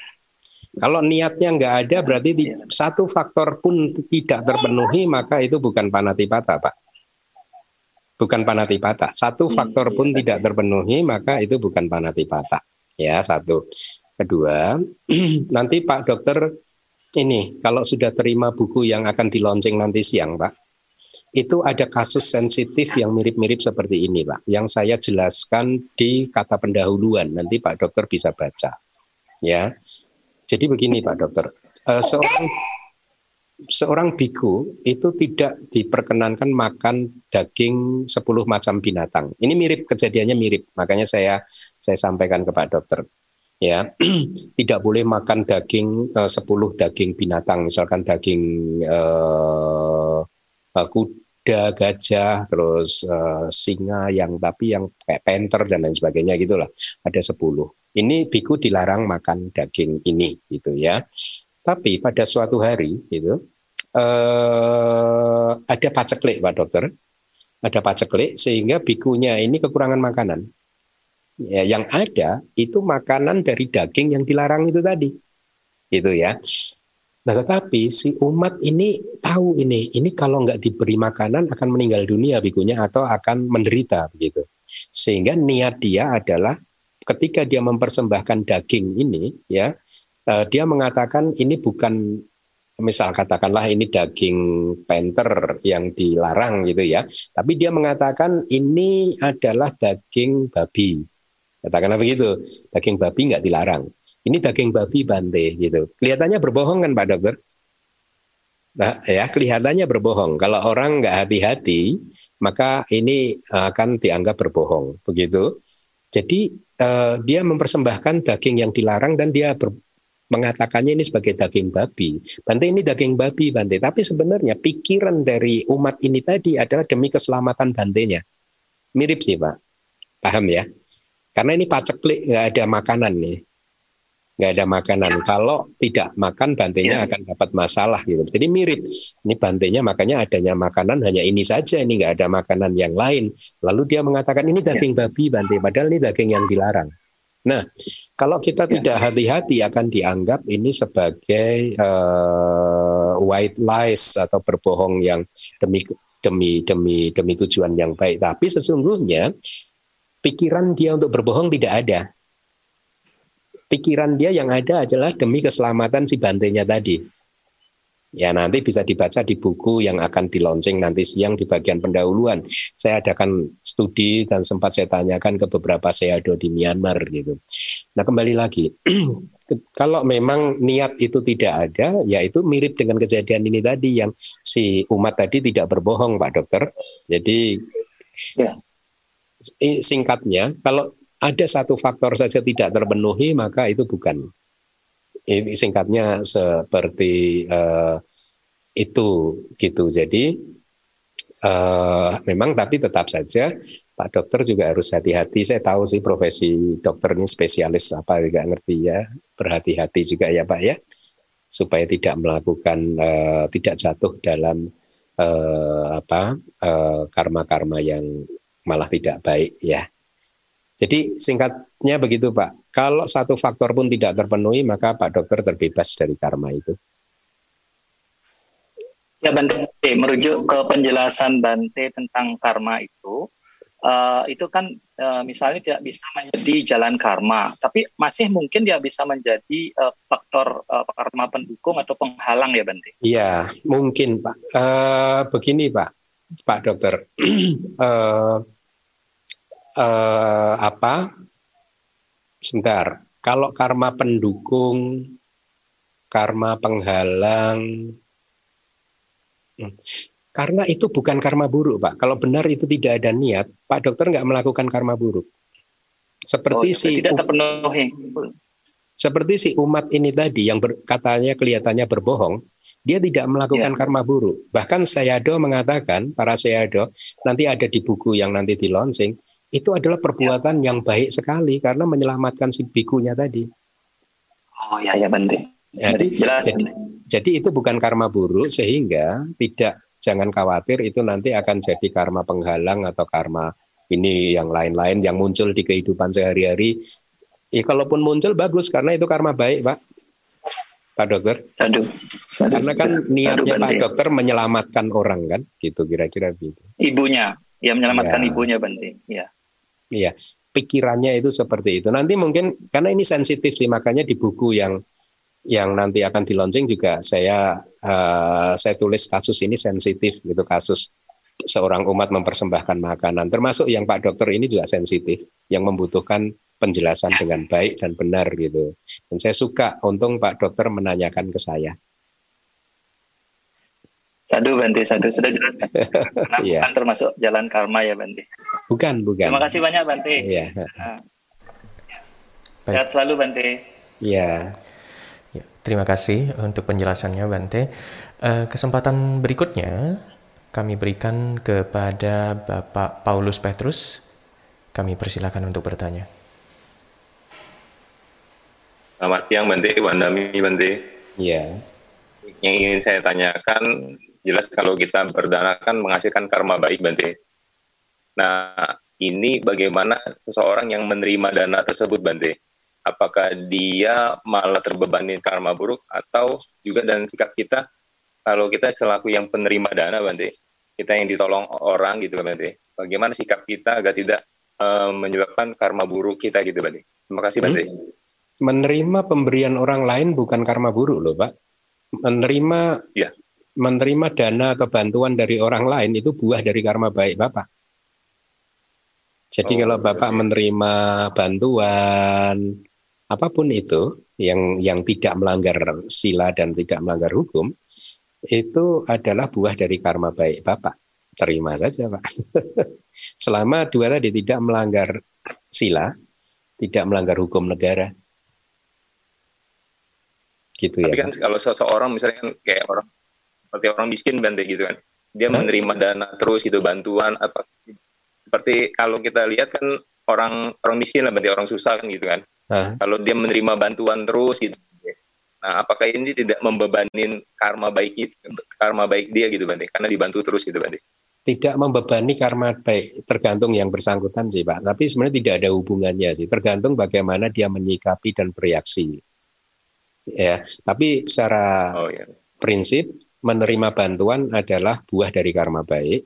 Kalau niatnya nggak ada berarti ya. satu faktor pun tidak terpenuhi maka itu bukan panatipata Pak bukan panatipata. Satu hmm, faktor pun iya, tidak iya. terpenuhi, maka itu bukan panatipata. Ya, satu. Kedua, nanti Pak Dokter ini kalau sudah terima buku yang akan di launching nanti siang, Pak, itu ada kasus sensitif yang mirip-mirip seperti ini, Pak. Yang saya jelaskan di kata pendahuluan. Nanti Pak Dokter bisa baca. Ya. Jadi begini, Pak Dokter. Uh, seorang seorang biku itu tidak diperkenankan makan daging 10 macam binatang. Ini mirip kejadiannya mirip, makanya saya saya sampaikan ke Pak Dokter. Ya, tidak boleh makan daging eh, uh, 10 daging binatang, misalkan daging uh, kuda, gajah, terus uh, singa yang tapi yang kayak panther dan lain sebagainya gitulah. Ada 10. Ini biku dilarang makan daging ini gitu ya. Tapi pada suatu hari gitu eh, ada paceklik Pak Dokter, ada paceklik sehingga bikunya ini kekurangan makanan. Ya, yang ada itu makanan dari daging yang dilarang itu tadi, itu ya. Nah, tetapi si umat ini tahu ini, ini kalau nggak diberi makanan akan meninggal dunia bikunya atau akan menderita begitu. Sehingga niat dia adalah ketika dia mempersembahkan daging ini, ya, uh, dia mengatakan ini bukan misal katakanlah ini daging panther yang dilarang gitu ya, tapi dia mengatakan ini adalah daging babi. Katakanlah begitu, daging babi nggak dilarang. Ini daging babi bante gitu. Kelihatannya berbohong kan Pak Dokter? Nah, ya kelihatannya berbohong. Kalau orang nggak hati-hati, maka ini akan dianggap berbohong, begitu. Jadi uh, dia mempersembahkan daging yang dilarang dan dia ber, mengatakannya ini sebagai daging babi. Bante ini daging babi, Bante. Tapi sebenarnya pikiran dari umat ini tadi adalah demi keselamatan Bantenya. Mirip sih, Pak. Paham ya? Karena ini paceklik, nggak ada makanan nih. Nggak ada makanan. Kalau tidak makan, bantenya ya. akan dapat masalah gitu. Jadi mirip. Ini bantenya makanya adanya makanan hanya ini saja. Ini nggak ada makanan yang lain. Lalu dia mengatakan ini daging ya. babi, bante. Padahal ini daging yang dilarang. Nah, kalau kita ya. tidak hati-hati akan dianggap ini sebagai uh, white lies atau berbohong yang demi demi demi demi tujuan yang baik. Tapi sesungguhnya pikiran dia untuk berbohong tidak ada. Pikiran dia yang ada adalah demi keselamatan si bantainya tadi. Ya nanti bisa dibaca di buku yang akan dilaunching nanti siang di bagian pendahuluan. Saya adakan studi dan sempat saya tanyakan ke beberapa seado di Myanmar gitu. Nah kembali lagi, kalau memang niat itu tidak ada, ya itu mirip dengan kejadian ini tadi yang si umat tadi tidak berbohong Pak Dokter. Jadi ya. Singkatnya, kalau ada satu faktor saja tidak terpenuhi maka itu bukan ini singkatnya seperti uh, itu gitu. Jadi uh, memang tapi tetap saja Pak Dokter juga harus hati-hati. Saya tahu sih profesi dokter ini spesialis apa juga ngerti ya. Berhati-hati juga ya Pak ya supaya tidak melakukan uh, tidak jatuh dalam uh, apa karma-karma uh, yang malah tidak baik ya. Jadi singkatnya begitu Pak, kalau satu faktor pun tidak terpenuhi maka Pak dokter terbebas dari karma itu. Ya Bante, merujuk ke penjelasan Bante tentang karma itu, uh, itu kan uh, misalnya tidak bisa menjadi jalan karma, tapi masih mungkin dia bisa menjadi uh, faktor uh, karma pendukung atau penghalang ya Bante? Iya, mungkin Pak. Uh, begini Pak, Pak dokter. uh, eh, apa? Sebentar. Kalau karma pendukung, karma penghalang, hmm. karena itu bukan karma buruk, Pak. Kalau benar itu tidak ada niat, Pak Dokter nggak melakukan karma buruk. Seperti oh, si tidak terpenuhi. Seperti si umat ini tadi yang ber, katanya kelihatannya berbohong, dia tidak melakukan ya. karma buruk. Bahkan Sayado mengatakan, para Sayado, nanti ada di buku yang nanti di launching, itu adalah perbuatan ya. yang baik sekali karena menyelamatkan si bikunya tadi. Oh ya ya penting. Jadi, jadi, jadi itu bukan karma buruk sehingga tidak jangan khawatir itu nanti akan jadi karma penghalang atau karma ini yang lain-lain yang muncul di kehidupan sehari-hari. Ya kalaupun muncul bagus karena itu karma baik, Pak. Pak Dokter. Aduh. Karena kan niatnya Pak Dokter menyelamatkan orang kan, gitu kira-kira begitu. Ibunya, yang menyelamatkan ya. ibunya Bante. Ya. Iya, pikirannya itu seperti itu. Nanti mungkin karena ini sensitif sih, makanya di buku yang yang nanti akan di launching juga saya uh, saya tulis kasus ini sensitif gitu kasus seorang umat mempersembahkan makanan termasuk yang Pak Dokter ini juga sensitif yang membutuhkan penjelasan dengan baik dan benar gitu. Dan saya suka untung Pak Dokter menanyakan ke saya. Sadu Bante, Sadu sudah jelas kan? Karena yeah. termasuk jalan karma ya Bante. Bukan, bukan. Terima kasih banyak Bante. Iya. Nah. Sehat selalu Bante. Iya. Ya, terima kasih untuk penjelasannya Bante. Uh, kesempatan berikutnya kami berikan kepada Bapak Paulus Petrus. Kami persilakan untuk bertanya. Selamat siang Bante, Wandami Bante. Iya. Yang ingin saya tanyakan jelas kalau kita berdana kan menghasilkan karma baik Bante. Nah, ini bagaimana seseorang yang menerima dana tersebut Bante? Apakah dia malah terbebani karma buruk atau juga dan sikap kita kalau kita selaku yang penerima dana Bante, kita yang ditolong orang gitu Bante. Bagaimana sikap kita agar tidak uh, menyebabkan karma buruk kita gitu Bante. Terima kasih Bante. Hmm. Menerima pemberian orang lain bukan karma buruk loh Pak. Menerima ya menerima dana atau bantuan dari orang lain itu buah dari karma baik Bapak. Jadi oh, kalau Bapak menerima bantuan apa pun itu yang yang tidak melanggar sila dan tidak melanggar hukum, itu adalah buah dari karma baik Bapak. Terima saja Pak. Selama dua tadi tidak melanggar sila, tidak melanggar hukum negara. Gitu Tapi ya. kan kalau seseorang misalnya kan kayak orang seperti orang miskin bante gitu kan dia menerima dana terus itu bantuan apa seperti kalau kita lihat kan orang orang miskin lah berarti orang susah kan gitu kan huh? kalau dia menerima bantuan terus gitu nah apakah ini tidak membebanin karma baik itu karma baik dia gitu bante karena dibantu terus gitu bante tidak membebani karma baik tergantung yang bersangkutan sih Pak. Tapi sebenarnya tidak ada hubungannya sih. Tergantung bagaimana dia menyikapi dan bereaksi. Ya, tapi secara oh, iya. prinsip menerima bantuan adalah buah dari karma baik.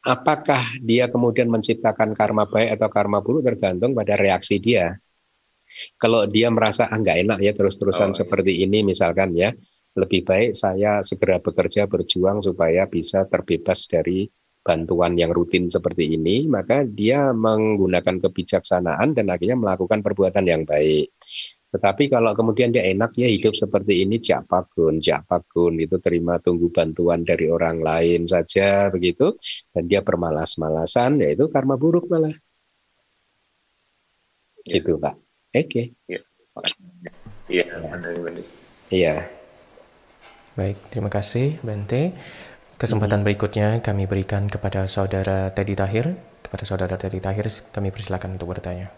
Apakah dia kemudian menciptakan karma baik atau karma buruk tergantung pada reaksi dia. Kalau dia merasa ah nggak enak ya terus-terusan oh, iya. seperti ini misalkan ya, lebih baik saya segera bekerja berjuang supaya bisa terbebas dari bantuan yang rutin seperti ini, maka dia menggunakan kebijaksanaan dan akhirnya melakukan perbuatan yang baik. Tetapi kalau kemudian dia enak ya hidup seperti ini, jakpagun, jakpagun itu terima tunggu bantuan dari orang lain saja begitu, dan dia bermalas-malasan, ya itu karma buruk malah. Ya. Gitu Pak. Oke. Okay. Iya. Iya. Iya. Baik, terima kasih Bante. Kesempatan hmm. berikutnya kami berikan kepada saudara Teddy Tahir. Kepada saudara Teddy Tahir, kami persilakan untuk bertanya.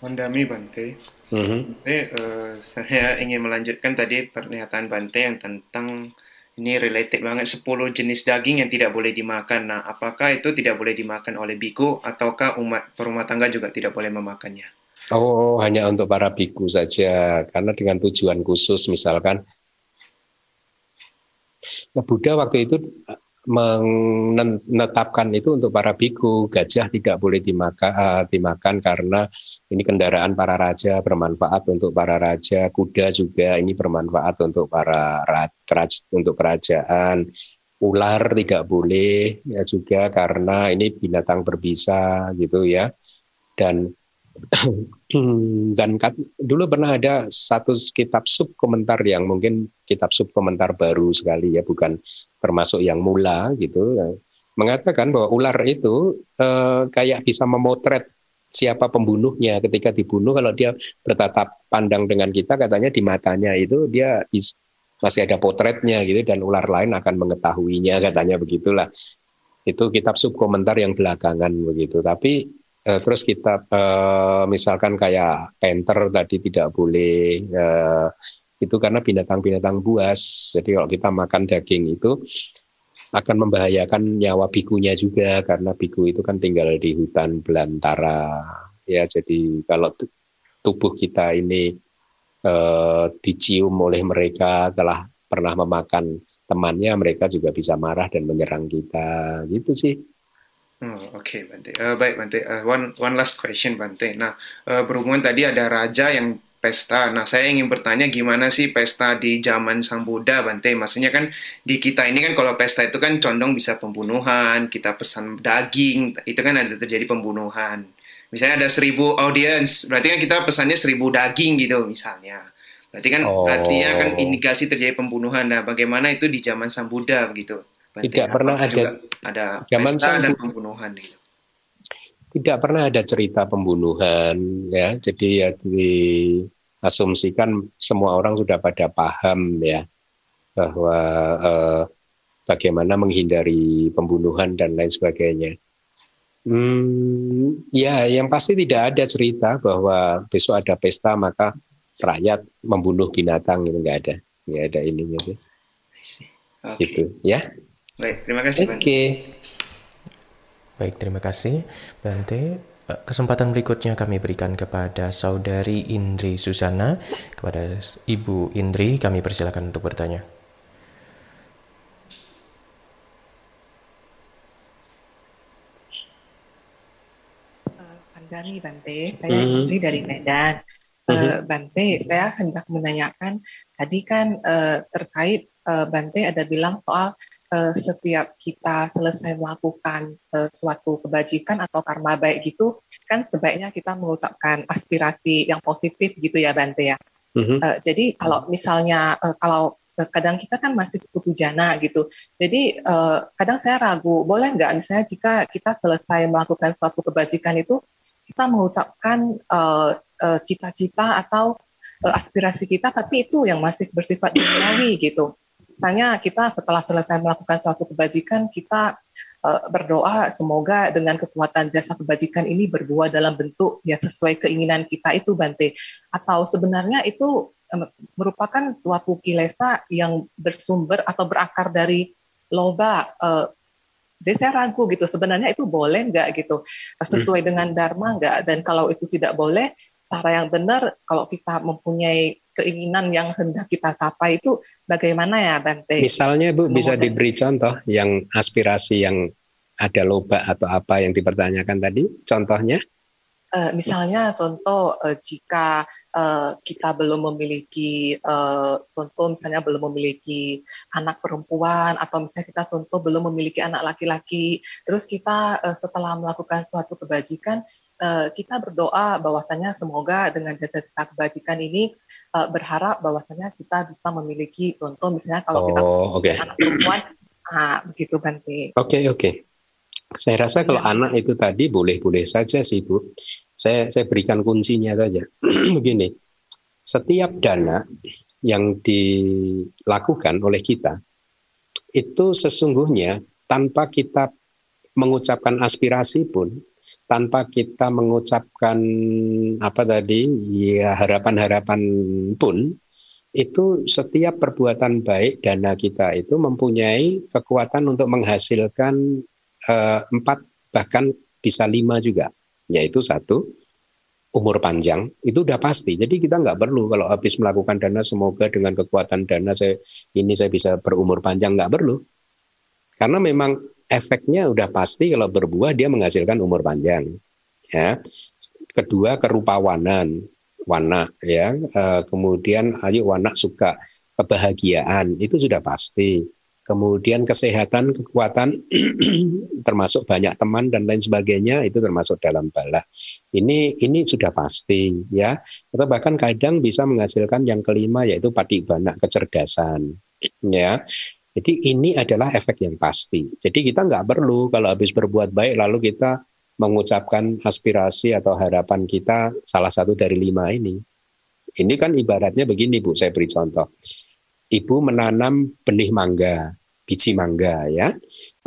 Mandami Bante. Mm-hmm. Bante, uh, saya ingin melanjutkan tadi pernyataan Bante yang tentang ini related banget 10 jenis daging yang tidak boleh dimakan. Nah, apakah itu tidak boleh dimakan oleh biku ataukah umat perumah tangga juga tidak boleh memakannya? Oh, hanya untuk para biku saja. Karena dengan tujuan khusus misalkan Nah, Buddha waktu itu eh, menetapkan itu untuk para biku gajah tidak boleh dimakan, uh, dimakan karena ini kendaraan para raja bermanfaat untuk para raja kuda juga ini bermanfaat untuk para keraj untuk kerajaan. Ular tidak boleh ya juga karena ini binatang berbisa gitu ya. Dan dan dulu pernah ada satu kitab sub komentar yang mungkin kitab sub komentar baru sekali ya bukan termasuk yang mula gitu mengatakan bahwa ular itu eh, kayak bisa memotret siapa pembunuhnya. Ketika dibunuh kalau dia bertatap pandang dengan kita katanya di matanya itu dia masih ada potretnya gitu dan ular lain akan mengetahuinya katanya begitulah. Itu kitab sub komentar yang belakangan begitu. Tapi Uh, terus kita uh, misalkan kayak panther tadi tidak boleh uh, itu karena binatang-binatang buas. Jadi kalau kita makan daging itu akan membahayakan nyawa bikunya juga karena biku itu kan tinggal di hutan belantara. Ya, jadi kalau tubuh kita ini uh, dicium oleh mereka telah pernah memakan temannya, mereka juga bisa marah dan menyerang kita. Gitu sih. Oh, Oke, okay, Bante. Uh, baik, Bante. Uh, one one last question, Bante. Nah, uh, berhubungan tadi ada raja yang pesta. Nah, saya ingin bertanya gimana sih pesta di zaman Sang Buddha, Bante? Maksudnya kan di kita ini kan kalau pesta itu kan condong bisa pembunuhan, kita pesan daging, itu kan ada terjadi pembunuhan. Misalnya ada seribu audience, berarti kan kita pesannya seribu daging gitu misalnya. Berarti kan oh. artinya kan indikasi terjadi pembunuhan. Nah, bagaimana itu di zaman Sang Buddha begitu? Tidak pernah ada ada zaman pesta dan pembunuhan gitu. Tidak pernah ada cerita pembunuhan ya. Jadi ya diasumsikan semua orang sudah pada paham ya bahwa eh, bagaimana menghindari pembunuhan dan lain sebagainya. Hmm, ya, yang pasti tidak ada cerita bahwa besok ada pesta maka rakyat membunuh binatang itu nggak ada, nggak ada ininya sih. Okay. Gitu, ya. Baik, terima kasih Oke. Okay. Baik, terima kasih Bante. Eh, kesempatan berikutnya kami berikan kepada Saudari Indri Susana. Kepada Ibu Indri, kami persilakan untuk bertanya. Pandami Bante, saya hmm. Indri dari Medan. Uh, Bante, saya hendak menanyakan tadi kan uh, terkait uh, Bante ada bilang soal uh, setiap kita selesai melakukan sesuatu kebajikan atau karma baik gitu, kan sebaiknya kita mengucapkan aspirasi yang positif gitu ya Bante ya. Mm-hmm. Uh, jadi kalau misalnya uh, kalau kadang kita kan masih putu jana gitu. Jadi uh, kadang saya ragu, boleh nggak misalnya jika kita selesai melakukan suatu kebajikan itu kita mengucapkan uh, uh, cita-cita atau uh, aspirasi kita, tapi itu yang masih bersifat duniawi gitu misalnya kita setelah selesai melakukan suatu kebajikan kita uh, berdoa semoga dengan kekuatan jasa kebajikan ini berbuah dalam bentuk ya sesuai keinginan kita itu Bante. Atau sebenarnya itu merupakan suatu kilesa yang bersumber atau berakar dari loba uh, jadi saya ragu gitu sebenarnya itu boleh nggak gitu? Sesuai dengan dharma nggak? Dan kalau itu tidak boleh cara yang benar kalau kita mempunyai keinginan yang hendak kita capai itu bagaimana ya Bante? Misalnya Bu bisa diberi contoh yang aspirasi yang ada loba atau apa yang dipertanyakan tadi contohnya? Uh, misalnya contoh uh, jika uh, kita belum memiliki uh, contoh misalnya belum memiliki anak perempuan atau misalnya kita contoh belum memiliki anak laki-laki terus kita uh, setelah melakukan suatu kebajikan uh, kita berdoa bahwasanya semoga dengan jasa kebajikan ini uh, berharap bahwasanya kita bisa memiliki contoh misalnya kalau oh, kita okay. anak perempuan ah begitu Bante. Oke okay, oke. Okay. Saya rasa kalau ya. anak itu tadi boleh-boleh saja sih Bu. Saya saya berikan kuncinya saja. Begini, setiap dana yang dilakukan oleh kita itu sesungguhnya tanpa kita mengucapkan aspirasi pun, tanpa kita mengucapkan apa tadi ya harapan-harapan pun itu setiap perbuatan baik dana kita itu mempunyai kekuatan untuk menghasilkan Eh, empat bahkan bisa lima juga yaitu satu umur panjang. Itu udah pasti. Jadi kita nggak perlu kalau habis melakukan dana semoga dengan kekuatan dana saya ini saya bisa berumur panjang nggak perlu. Karena memang efeknya udah pasti kalau berbuah dia menghasilkan umur panjang ya kedua kerupawanan warna ya e, kemudian ayo warna suka kebahagiaan itu sudah pasti kemudian kesehatan, kekuatan, termasuk banyak teman dan lain sebagainya itu termasuk dalam bala. Ini ini sudah pasti ya. Atau bahkan kadang bisa menghasilkan yang kelima yaitu pati banak kecerdasan ya. Jadi ini adalah efek yang pasti. Jadi kita nggak perlu kalau habis berbuat baik lalu kita mengucapkan aspirasi atau harapan kita salah satu dari lima ini. Ini kan ibaratnya begini Bu, saya beri contoh ibu menanam benih mangga, biji mangga ya.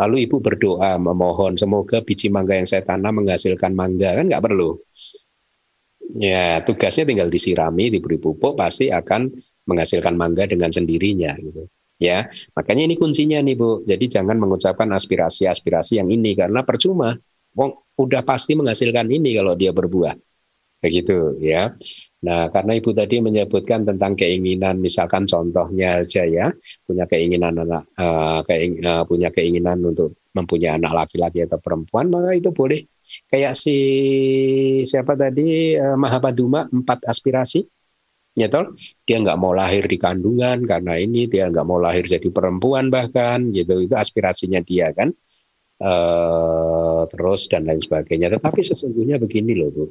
Lalu ibu berdoa memohon semoga biji mangga yang saya tanam menghasilkan mangga kan nggak perlu. Ya tugasnya tinggal disirami, diberi pupuk pasti akan menghasilkan mangga dengan sendirinya gitu. Ya makanya ini kuncinya nih bu. Jadi jangan mengucapkan aspirasi-aspirasi yang ini karena percuma. Wong udah pasti menghasilkan ini kalau dia berbuah. Begitu ya. Nah, karena Ibu tadi menyebutkan tentang keinginan, misalkan contohnya aja ya, punya keinginan anak, uh, keing, uh, punya keinginan untuk mempunyai anak laki-laki atau perempuan, maka itu boleh. Kayak si siapa tadi uh, Mahapaduma empat aspirasi, ya toh? Dia nggak mau lahir di kandungan karena ini, dia nggak mau lahir jadi perempuan bahkan, gitu. Itu aspirasinya dia kan. Uh, terus dan lain sebagainya. Tetapi sesungguhnya begini loh, Bu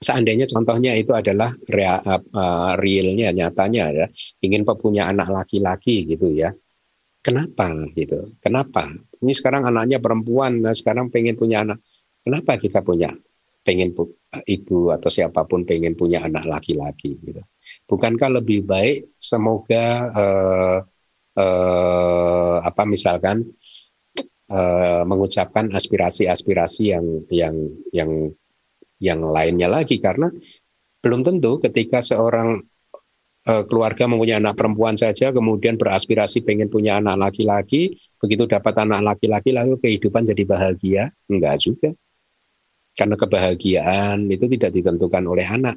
seandainya contohnya itu adalah rea, uh, realnya nyatanya ya ingin punya anak laki-laki gitu ya kenapa gitu kenapa ini sekarang anaknya perempuan nah sekarang pengen punya anak kenapa kita punya pengen ibu atau siapa pun pengen punya anak laki-laki gitu. Bukankah lebih baik semoga uh, uh, apa misalkan uh, mengucapkan aspirasi-aspirasi yang yang yang yang lainnya lagi? Karena belum tentu ketika seorang uh, keluarga mempunyai anak perempuan saja kemudian beraspirasi pengen punya anak laki-laki begitu dapat anak laki-laki lalu kehidupan jadi bahagia? Enggak juga karena kebahagiaan itu tidak ditentukan oleh anak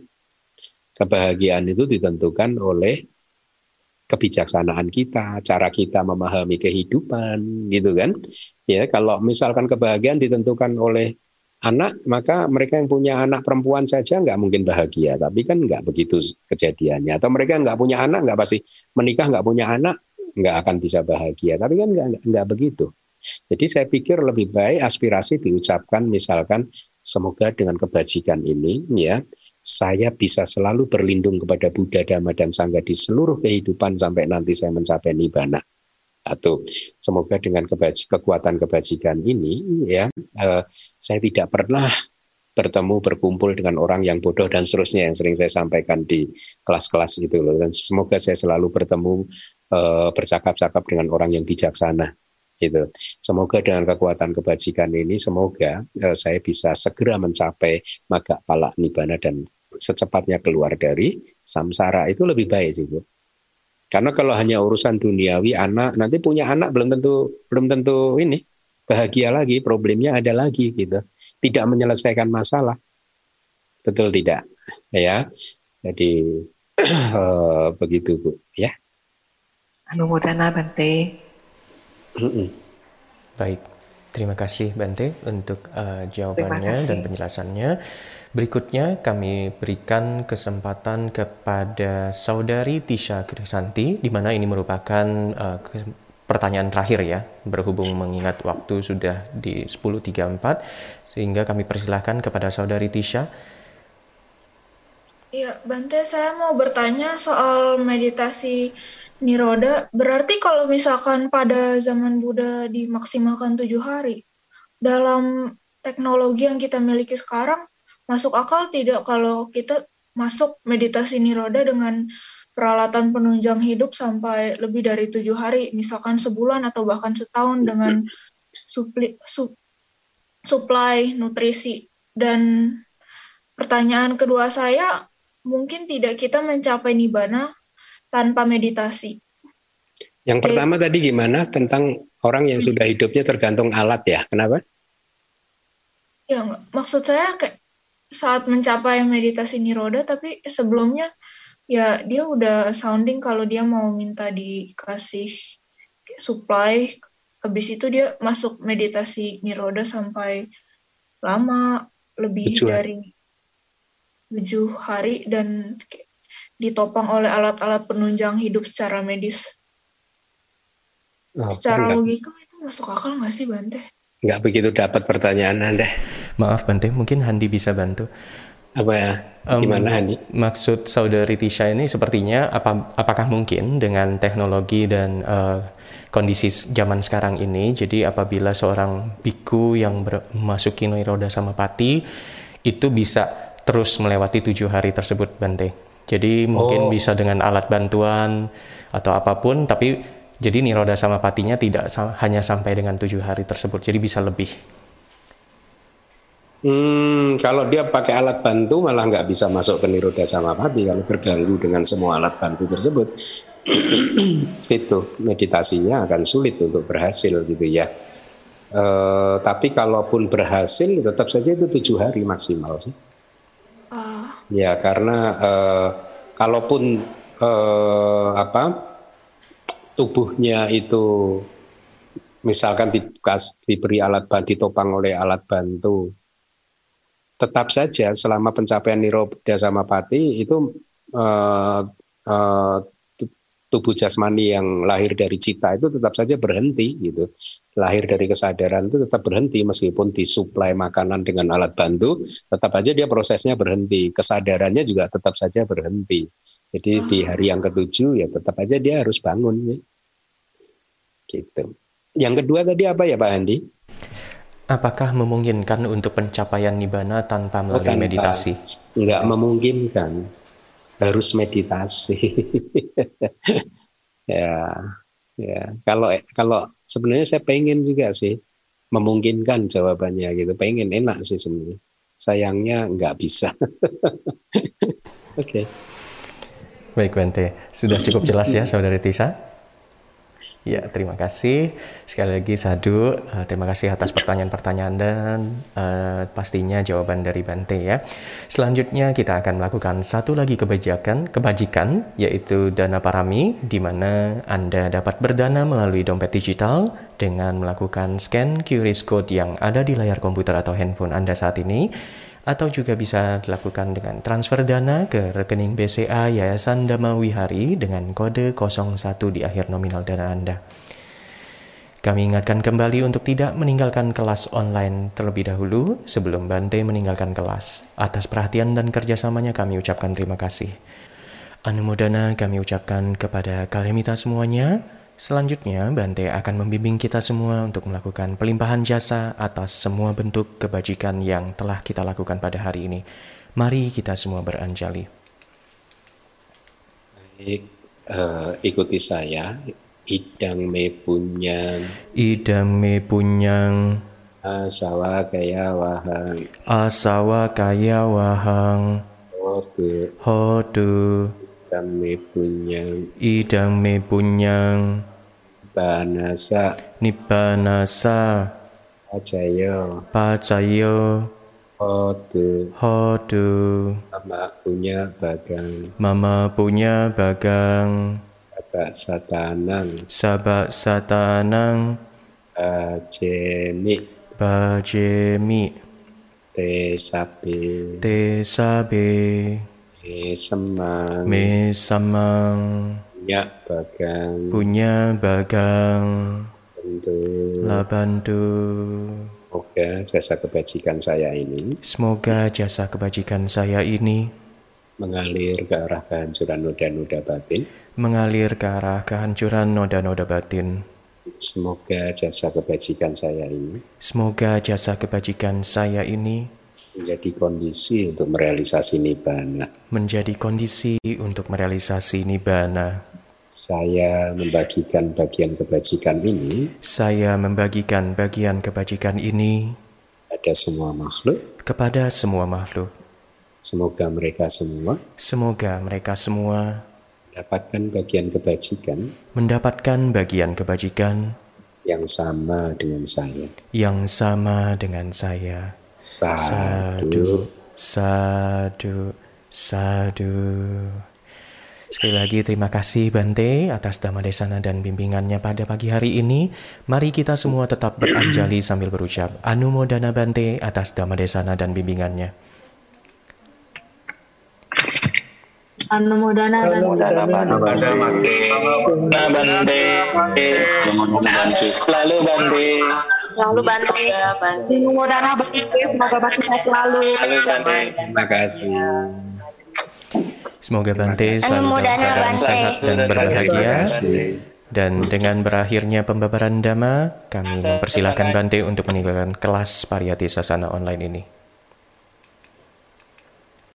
kebahagiaan itu ditentukan oleh kebijaksanaan kita, cara kita memahami kehidupan, gitu kan? Ya, kalau misalkan kebahagiaan ditentukan oleh anak, maka mereka yang punya anak perempuan saja nggak mungkin bahagia. Tapi kan nggak begitu kejadiannya. Atau mereka nggak punya anak, nggak pasti menikah nggak punya anak, nggak akan bisa bahagia. Tapi kan nggak, nggak begitu. Jadi saya pikir lebih baik aspirasi diucapkan misalkan semoga dengan kebajikan ini ya saya bisa selalu berlindung kepada Buddha, Dhamma, dan Sangha di seluruh kehidupan sampai nanti saya mencapai Nibbana. Atau semoga dengan kebaj kekuatan kebajikan ini ya eh, saya tidak pernah bertemu berkumpul dengan orang yang bodoh dan seterusnya yang sering saya sampaikan di kelas-kelas itu loh. Dan semoga saya selalu bertemu eh, bercakap-cakap dengan orang yang bijaksana itu semoga dengan kekuatan kebajikan ini semoga eh, saya bisa segera mencapai maga palak nibana dan secepatnya keluar dari samsara itu lebih baik sih bu Karena kalau hanya urusan duniawi anak nanti punya anak belum tentu belum tentu ini bahagia lagi, problemnya ada lagi gitu. Tidak menyelesaikan masalah. Betul tidak? Ya. Jadi uh, begitu Bu, ya. Anumodana Bante. Baik, terima kasih Bante untuk uh, jawabannya dan penjelasannya. Berikutnya kami berikan kesempatan kepada Saudari Tisha Krisanti, di mana ini merupakan uh, pertanyaan terakhir ya, berhubung mengingat waktu sudah di 10.34, sehingga kami persilahkan kepada Saudari Tisha. Iya, Bante, saya mau bertanya soal meditasi Niroda. Berarti kalau misalkan pada zaman Buddha dimaksimalkan tujuh hari, dalam teknologi yang kita miliki sekarang, masuk akal tidak kalau kita masuk meditasi niroda dengan peralatan penunjang hidup sampai lebih dari tujuh hari, misalkan sebulan atau bahkan setahun dengan supli, sup, supply nutrisi. Dan pertanyaan kedua saya, mungkin tidak kita mencapai nibana tanpa meditasi. Yang pertama tadi gimana tentang orang yang sudah hidupnya tergantung alat ya? Kenapa? Ya, maksud saya kayak saat mencapai meditasi niroda tapi sebelumnya ya dia udah sounding kalau dia mau minta dikasih supply habis itu dia masuk meditasi niroda sampai lama lebih tujuh. dari tujuh hari dan ditopang oleh alat-alat penunjang hidup secara medis. Oh, secara logika itu masuk akal nggak sih Bante? Nggak begitu dapat pertanyaan Anda. Maaf Bante, mungkin Handi bisa bantu. Apa ya? Gimana um, Handi? Maksud saudari Tisha ini sepertinya apa, apakah mungkin dengan teknologi dan uh, kondisi zaman sekarang ini, jadi apabila seorang biku yang memasuki Niroda Samapati itu bisa terus melewati tujuh hari tersebut Bante. Jadi mungkin oh. bisa dengan alat bantuan atau apa pun, tapi jadi Niroda Samapatinya tidak hanya sampai dengan tujuh hari tersebut, jadi bisa lebih. Hmm, kalau dia pakai alat bantu malah nggak bisa masuk ke niroda samapati kalau terganggu dengan semua alat bantu tersebut. itu meditasinya akan sulit untuk berhasil gitu ya. E, tapi kalaupun berhasil tetap saja itu tujuh hari maksimal sih. Uh. Ya karena e, kalaupun e, apa tubuhnya itu misalkan diberi alat bantu ditopang oleh alat bantu tetap saja selama pencapaian niroda samapati itu uh, uh, tubuh jasmani yang lahir dari cita itu tetap saja berhenti gitu. Lahir dari kesadaran itu tetap berhenti meskipun disuplai makanan dengan alat bantu, tetap aja dia prosesnya berhenti. Kesadarannya juga tetap saja berhenti. Jadi di hari yang ketujuh ya tetap aja dia harus bangun. Ya. Gitu. Yang kedua tadi apa ya Pak Andi? Apakah memungkinkan untuk pencapaian nibbana tanpa melalui tanpa. meditasi? Enggak memungkinkan. Harus meditasi. ya, ya. Kalau kalau sebenarnya saya pengen juga sih memungkinkan jawabannya gitu. Pengen enak sih sebenarnya. Sayangnya nggak bisa. Oke. okay. Baik, Bente. Sudah cukup jelas ya, Saudari Tisa? Ya, terima kasih. Sekali lagi Sadu, uh, terima kasih atas pertanyaan-pertanyaan dan uh, pastinya jawaban dari Bante ya. Selanjutnya kita akan melakukan satu lagi kebajikan, kebajikan yaitu dana parami di mana Anda dapat berdana melalui dompet digital dengan melakukan scan QR code yang ada di layar komputer atau handphone Anda saat ini atau juga bisa dilakukan dengan transfer dana ke rekening BCA Yayasan Dhamma Wihari dengan kode 01 di akhir nominal dana Anda. Kami ingatkan kembali untuk tidak meninggalkan kelas online terlebih dahulu sebelum Bante meninggalkan kelas. Atas perhatian dan kerjasamanya kami ucapkan terima kasih. Anumodana kami ucapkan kepada kalian semuanya. Selanjutnya, Bante akan membimbing kita semua untuk melakukan pelimpahan jasa atas semua bentuk kebajikan yang telah kita lakukan pada hari ini. Mari kita semua beranjali. Baik, uh, ikuti saya. Idang me punyang. Idang me punyang. Asawa kaya wahang. Asawa kaya wahang. Hodu. Hodu. Idame punyang. Idame punyang. Banasa. Nibbanasa. Pacayo. Pacayo. Hodu. Hodu. Mama punya bagang. Mama punya bagang. Sabak satanang. Sabak satanang. Bajemi. Bajemi. Te sabe. Te sabe. Me semang. Me samang. Punya bagang. Punya bagang. Bantu. Labantu. Semoga jasa kebajikan saya ini. Semoga jasa kebajikan saya ini mengalir ke arah kehancuran noda-noda batin. Mengalir ke arah kehancuran noda-noda batin. Semoga jasa kebajikan saya ini. Semoga jasa kebajikan saya ini menjadi kondisi untuk merealisasi nibbana. Menjadi kondisi untuk merealisasi nibbana. Saya membagikan bagian kebajikan ini. Saya membagikan bagian kebajikan ini pada semua makhluk. Kepada semua makhluk. Semoga mereka semua. Semoga mereka semua mendapatkan bagian kebajikan. Mendapatkan bagian kebajikan yang sama dengan saya. Yang sama dengan saya. Sadu. Sadu. Sadu. Sekali lagi terima kasih Bante atas dhamma desana dan bimbingannya pada pagi hari ini. Mari kita semua tetap beranjali sambil berucap Anumodana Bante atas dhamma desana dan bimbingannya. Anumodana Bante. Anumodana Bante. Lalu Bante. Lalu Bante. Anumodana Bante. Semoga Bante sehat selalu. Terima kasih. Semoga Bante selalu dalam keadaan sehat dan berbahagia. Dan dengan berakhirnya pembabaran Dhamma, kami mempersilahkan Bante untuk meninggalkan kelas Pariyati Sasana online ini.